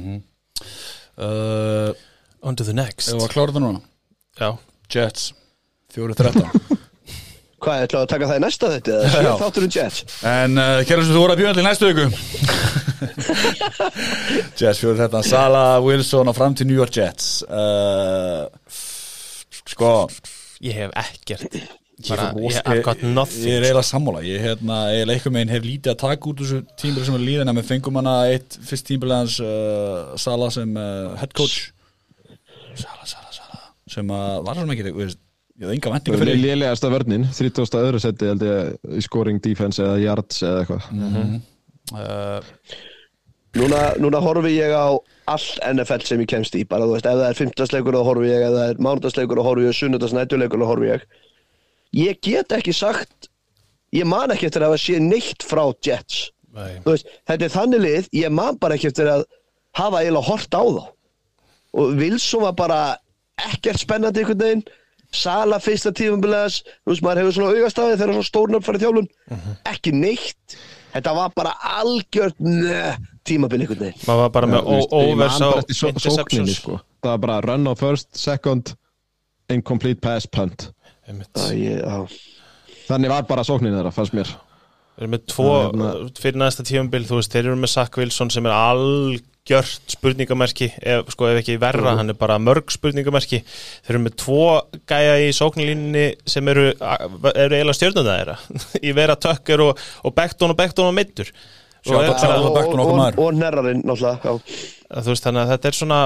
Uh, On to the next. Ef við að klára það núna? Já, Jets 4-13 Hvað, ætlaðu að taka það í næsta þetta? Já. Sjö þáttur um Jets En uh, kæra sem þú voru að bjóða til næstu viku. Jets 4-13 Sala Wilson á fram til New York Jets. Uh, Sko ég hef ekkert. Ég bara, ég rosa- I've got nothing. Ég er eiginlega sammála. Ég eiginlega eitthvað meginn hef lítið að taka út þessu tímbil sem er líðan en við fengum hana eitt fyrst tímbil hans uh, Sala sem uh, head coach. Sala, Sala, Sala. Sem uh, var sem ekki, ég hafði enga vendinga fyrir lélegasta vörnin 30. öðru seti held ég í scoring defense eða yards eða eitthvað. Uh, Núna, núna horfi ég á all NFL sem ég kemst í bara þú veist, ef það er 15 leikur þá horfi ég ef það er mánudagsleikur þá horfi ég, sunnudagsnætjuleikur þá horfi ég. Ég get ekki sagt ég man ekki eftir að hafa sé neitt frá Jets. Nei. Veist, þetta er þannig lið, ég man bara ekki eftir að hafa eiginlega hort á þá. Og Wilson var bara ekkert spennandi einhvern veginn Sala fyrsta tífumbilegas þú veist, maður hefur svona augastafið þegar svona stórnöfn farið þjálfun. Ekki neitt. Þetta var bara algjört nö, tímabil einhvern veginn. Maður var bara með overs á interceptions sko. það var bara run á first, second incomplete pass punt. Einmitt. Æ, ég, þannig var bara sókninni þeirra fannst mér. Þeir eru með tvo, Það hérna- fyrir næsta tífambil, þú veist, þeir eru með Zach Wilson sem er algjört spurningamerki, ef, sko ef ekki verra, hann er bara mörg spurningamerki. Þeir eru með tvo gæja í sóknlínni sem eru, eru eiginlega stjórnum þeirra, í vera tökker og, og Beckton og Beckton og Middur. Og, Nerrarinn náttúrulega já. Þú veist, þannig að þetta er svona,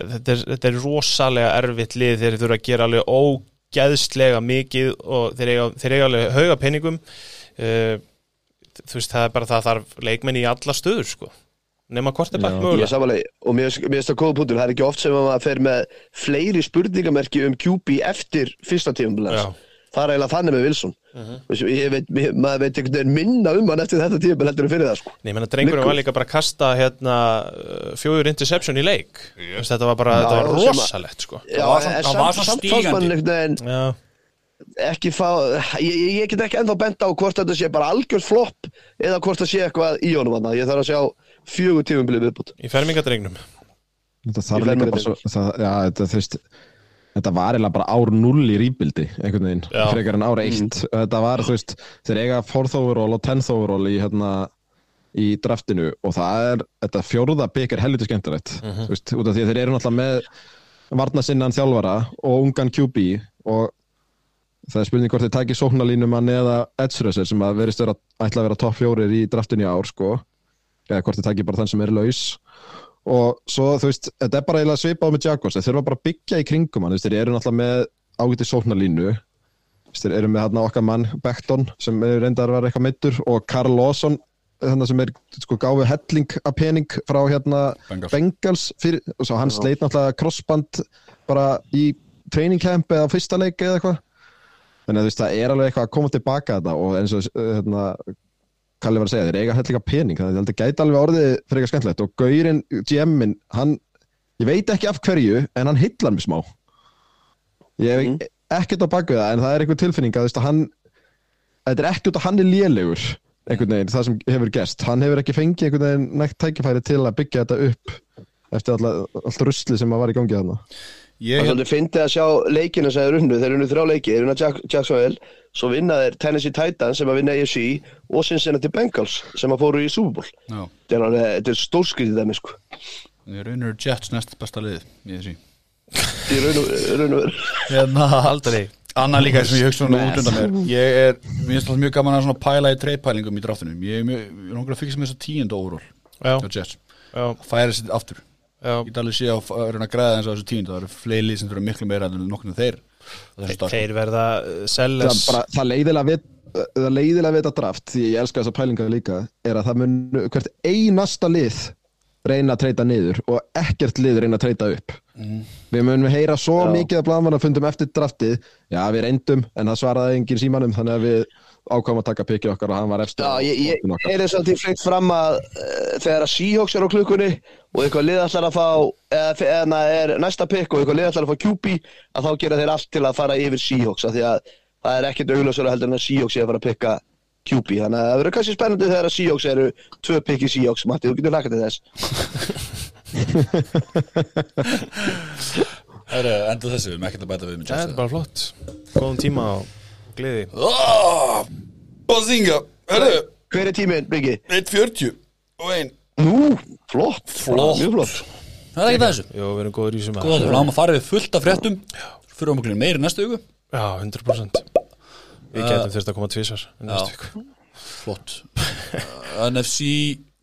þetta er, þetta er rosalega erfitt lið þeir þurfa að gera alveg ógæðslega mikið og þeir eiga, þeir eiga alveg hauga penningum. Uh, þú veist, það er bara það þarf leikmenn í alla stöður, sko. Nefna hvort er bætt mögulega. samanlega, og mér finnst- það góða punktur, það er ekki oft sem að maður fer með fleiri spurningamerki um QB eftir fyrsta tífumbilegas Já. það er eiginlega þannig með Wilson Þessu, ég veit, ég, maður veit einhvern veginn minna um hann eftir þetta tíma heldur en fyrir það sko. Nei, menn að drengurinn var líka bara að kasta hérna uh, fjóður interception í leik yes. Þetta var bara, Já, þetta var rosalegt sko Já, það var samt, svona samt fannst stígandi. Já, ekki fá, ég, ég get ekki ennþá bent á hvort þetta sé bara algjörð flopp eða hvort það sé eitthvað í honum hann ég þarf að sjá fjögur tímumbilið viðbútt í fermingadrengnum Þetta þarf líka bara svo, það, já, þetta, þú veist, þetta var eiginlega bara ár null í rýbildi, einhvern veginn, Já. frekar en ár eitt. Þetta var, þú veist, þeir eiga fourth overall og tenth overall í, hérna, í draftinu og það er, þetta fjórða bygg er helviti skemmtilegt, þú veist, út af því að þeir eru náttúrulega með varnasinnan þjálfara og ungan QB og það er spurning hvort þeir taki sóknalínumann eða edge rusher sem að verist vera, ætla að vera topp fjórir í draftinu í ár, sko, eða hvort þeir taki bara þann sem er laus. Og svo þú veist, þetta er bara eiginlega svipað með Jaguars, þeir þurfa bara að byggja í kringum hann, þeir eru náttúrulega með ágæti sóknarlínu. Þeir eru með hérna okkar mann Beckton sem er reyndar að vera eitthvað meittur og Karl Lawson hérna, sem er sko gáfi helling af pening frá hérna Bengals. Bengals fyrir, og svo hann sleit náttúrulega crossband bara í training camp eða fyrsta leik eða eitthvað. Þannig að þú veist, það er alveg eitthvað að koma tilbaka þetta og eins og hérna Kalli var að segja, þeir eiga hellinga pening þannig að þetta gæti alveg orðið frekar skemmtilegt. Og Gaurin, GM-in, hann ég veit ekki af hverju, en hann hillar mig smá. Ég hef Mhm. ekkert á baku það, en það er einhver tilfinning að hann þetta er ekki út að hann er lélegur einhvern veginn, það sem hefur gerst. Hann hefur ekki fengið einhvern veginn nægt tækifæri til að byggja þetta upp eftir alltaf, alltaf rusli sem að var í gangi þarna Ég Það er svolítið fyndið að sjá leikina sem þeir unnu, þeir unnu þrjá leiki, þeir unna Jack, Jacksonville, svo vinna þeir Tennessee Titans sem að vinna AFC og Cincinnati Bengals sem að fóru í Super Bowl. Já, Þetta er, alveg- þetta er stórskriðið þeim, sko. ég raunur Jets næst besta lið í þessi Í raun og raun og veru. Hérna, Aldrei Anna líka sem ég hugsa svona Mess. út undan mér. Ég er, mér finnst alltaf mjög gaman að svona pæla í treypælingum í draftunum Ég er mjög, ég er langar að fyrkja sem þess að tíund overall Já, hjá Jets, já, færa sér aftur Ég get alveg sé að græða eins á þessu tíund Það eru fleiri lið sem þurfa miklu meira en nokkurnu þeir á þessum stað. Þeir verða uh, það, bara, það leiðilega við það leiðilega við þetta draft, því ég elska þessa pælingar líka, er að það mun hvert einasta lið reyna að treyta niður og ekkert lið reyna að treyta upp. Við munum heyra svo Já. mikið að blaðmannafundum eftir draftið, já við reyndum en það svaraði enginn símanum þannig að við ákvæmum að taka pikið okkar og hann var eftir Já, ég, ég er þess að því fleikt fram að uh, þegar að Seahawks er á klukkunni og eitthvað lið ætlar að fá eða, eða er næsta pikk og eitthvað lið ætlar að fá QB að þá gera þeir allt til að fara yfir Seahawks af því að það er ekkert augljósara heldur en að Seahawks að að QB þannig að það verður kannski spennandi þegar að Seahawks eru tvö pikk í Seahawks, Matti, þú getur lakað til þess. Það eru enda þessu, við erum ekkert að bæta við með Það er bara flott. Góðum tíma og gleði. Oh, Bazinga, hörru, Hver er tíminn, Byggi? 1.40 og ein. Nú, flott, Flott. mjög flott. Það er að þessu. Jó, við erum góður í sem Góða, við náum að fara við fullt af fréttum. Fyrir um okkur meiri næstu viku. Já, 100% Við getum þurft að koma tvísar í næstu viku. Flott. Uh, NFC,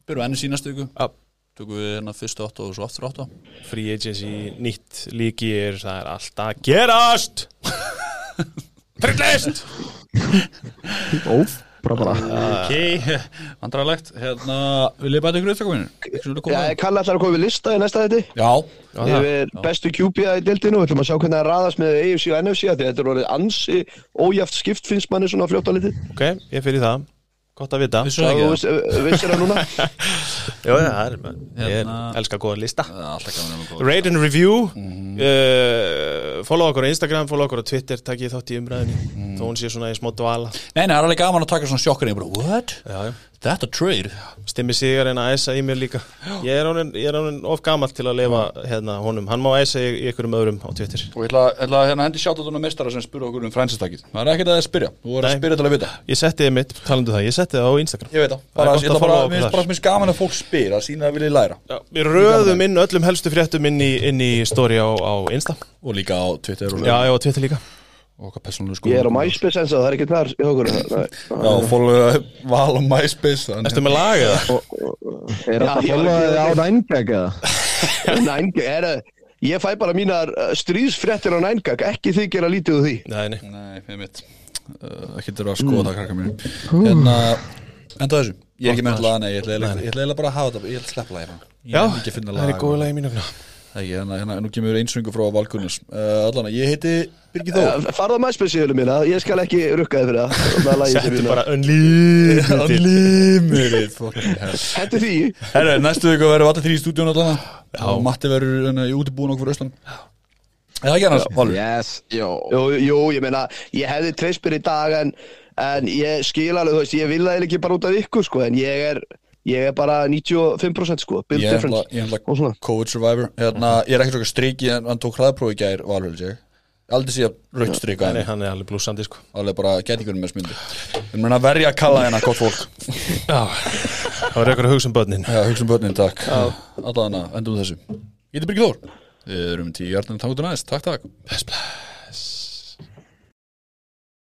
byrjum NFC næstu viku? Já. Tökum við hérna fyrstu átta og svo aftur átta? Free agency, nýtt líki er Það er alltaf að gerast. Trygglist Ó, bara bara. Ok, vandrarlegt Hérna, vil ég bæta ykkur? Já, ég kalla allar að koma við lista í næsta þetta Já, Yfir bestu QB-a í deildinu Við ætlum að sjá hvernig það raðast með AFC og NFC af Því að þetta er orðið ansi ójæft skipt finnst manni svona fljótt á litið. Ok, ég fyrir það. Gott að vita. Já, vissir það núna Jó, það er Ég Hérna- elskar góðan lista Það alltaf gaman að góða Rate and review Mhm. uh, Follow okkur á Instagram, follow okkur á Twitter Takk ég þátt í umræðinni Mhm. Þó hún sé svona í smá dvala Nei, nei, það er alveg gaman að taka svona sjokkur Ég bara, what? Já, já Þetta trade? Stimmi sigar en að æsa í mér líka. Ég er honin, ég er honin of gamall til að lifa hérna honum. Hann má æsa í, í einhverjum öðrum á Twitter. Og ég ætla, ætla að hérna hendi þennan mestara sem spurði okkur um fransistakið Það er ekkert að spyrja, þú voru að spyrja til að vita. Ég setti þið mitt, talandu það, ég setti það á Instagram. Ég veit það, Það er bara, ég að ætla bara, followa mér mér finnst gaman að fólk spyr að sína að vilja læra. Já, Við röðum inn öllum helstu fréttum inn í, inn í story á, á Insta. Og líka á Twitter og, Já, já, á Twitter líka Ég er á MySpace eins og það er ekki þar í okkur Nei. Já, fólk val á MySpace þannig- Erstu með lag eða? Er þetta Já, að ég- followa ég- þig á Ninegag eða? Næng, er, ég fæ bara mínar uh, stríðsfréttir á nængag ekki þið gera lítið úr því. Nei, nei. Nei, fyrir mitt. Uh, Ekki þurfa að skoða það krakka mínu Hérna, enda þessu. Ég er ekki með að laga, nei, ég ætla bara að hafa þetta Ég ætla að sleppa lagi Ég Já, er ekki að finna það er góð lag. í mínugna Er hérna, hérna, nú kemur einsöngu frá Valkunnus uh, Allan, ég heiti Birgir Þór. Farða á mæspilsíðunum mína, ég skal ekki rukka þið fyrir það. Settu bara unlimited. Er því. Herra, næstu viku verðum við allir þrý í stúdíun allan og Matti verður hérna, í útibúin okkur fyrir austan. Það er ekki annars, Valur Yes, jó. Jú, jú, ég meina, ég hefði treyspir í dag en, en ég skil alveg, þú veist, ég vil það ekki bara út af ykkur, sko, en ég er, ég er bara 95% sko, build Ég er difference. ég er svona. COVID survivor. Hérna, Ég er ekki svona striki en hann tók hraðprófi í gær held ég. Aldrei sé að raut strika henni hann er alveg blúsandi sko. Alveg bara gætingunum með smundi Við erum að verja að kalla hérna gott fólk. Já, það var eitthvað að hugsa um börnin. Já, hugsa um börnin, takk. Allan að endum við þessu. Birgir Þór. Við erum tíu hjartan tangutur næst, takk, takk. Best, best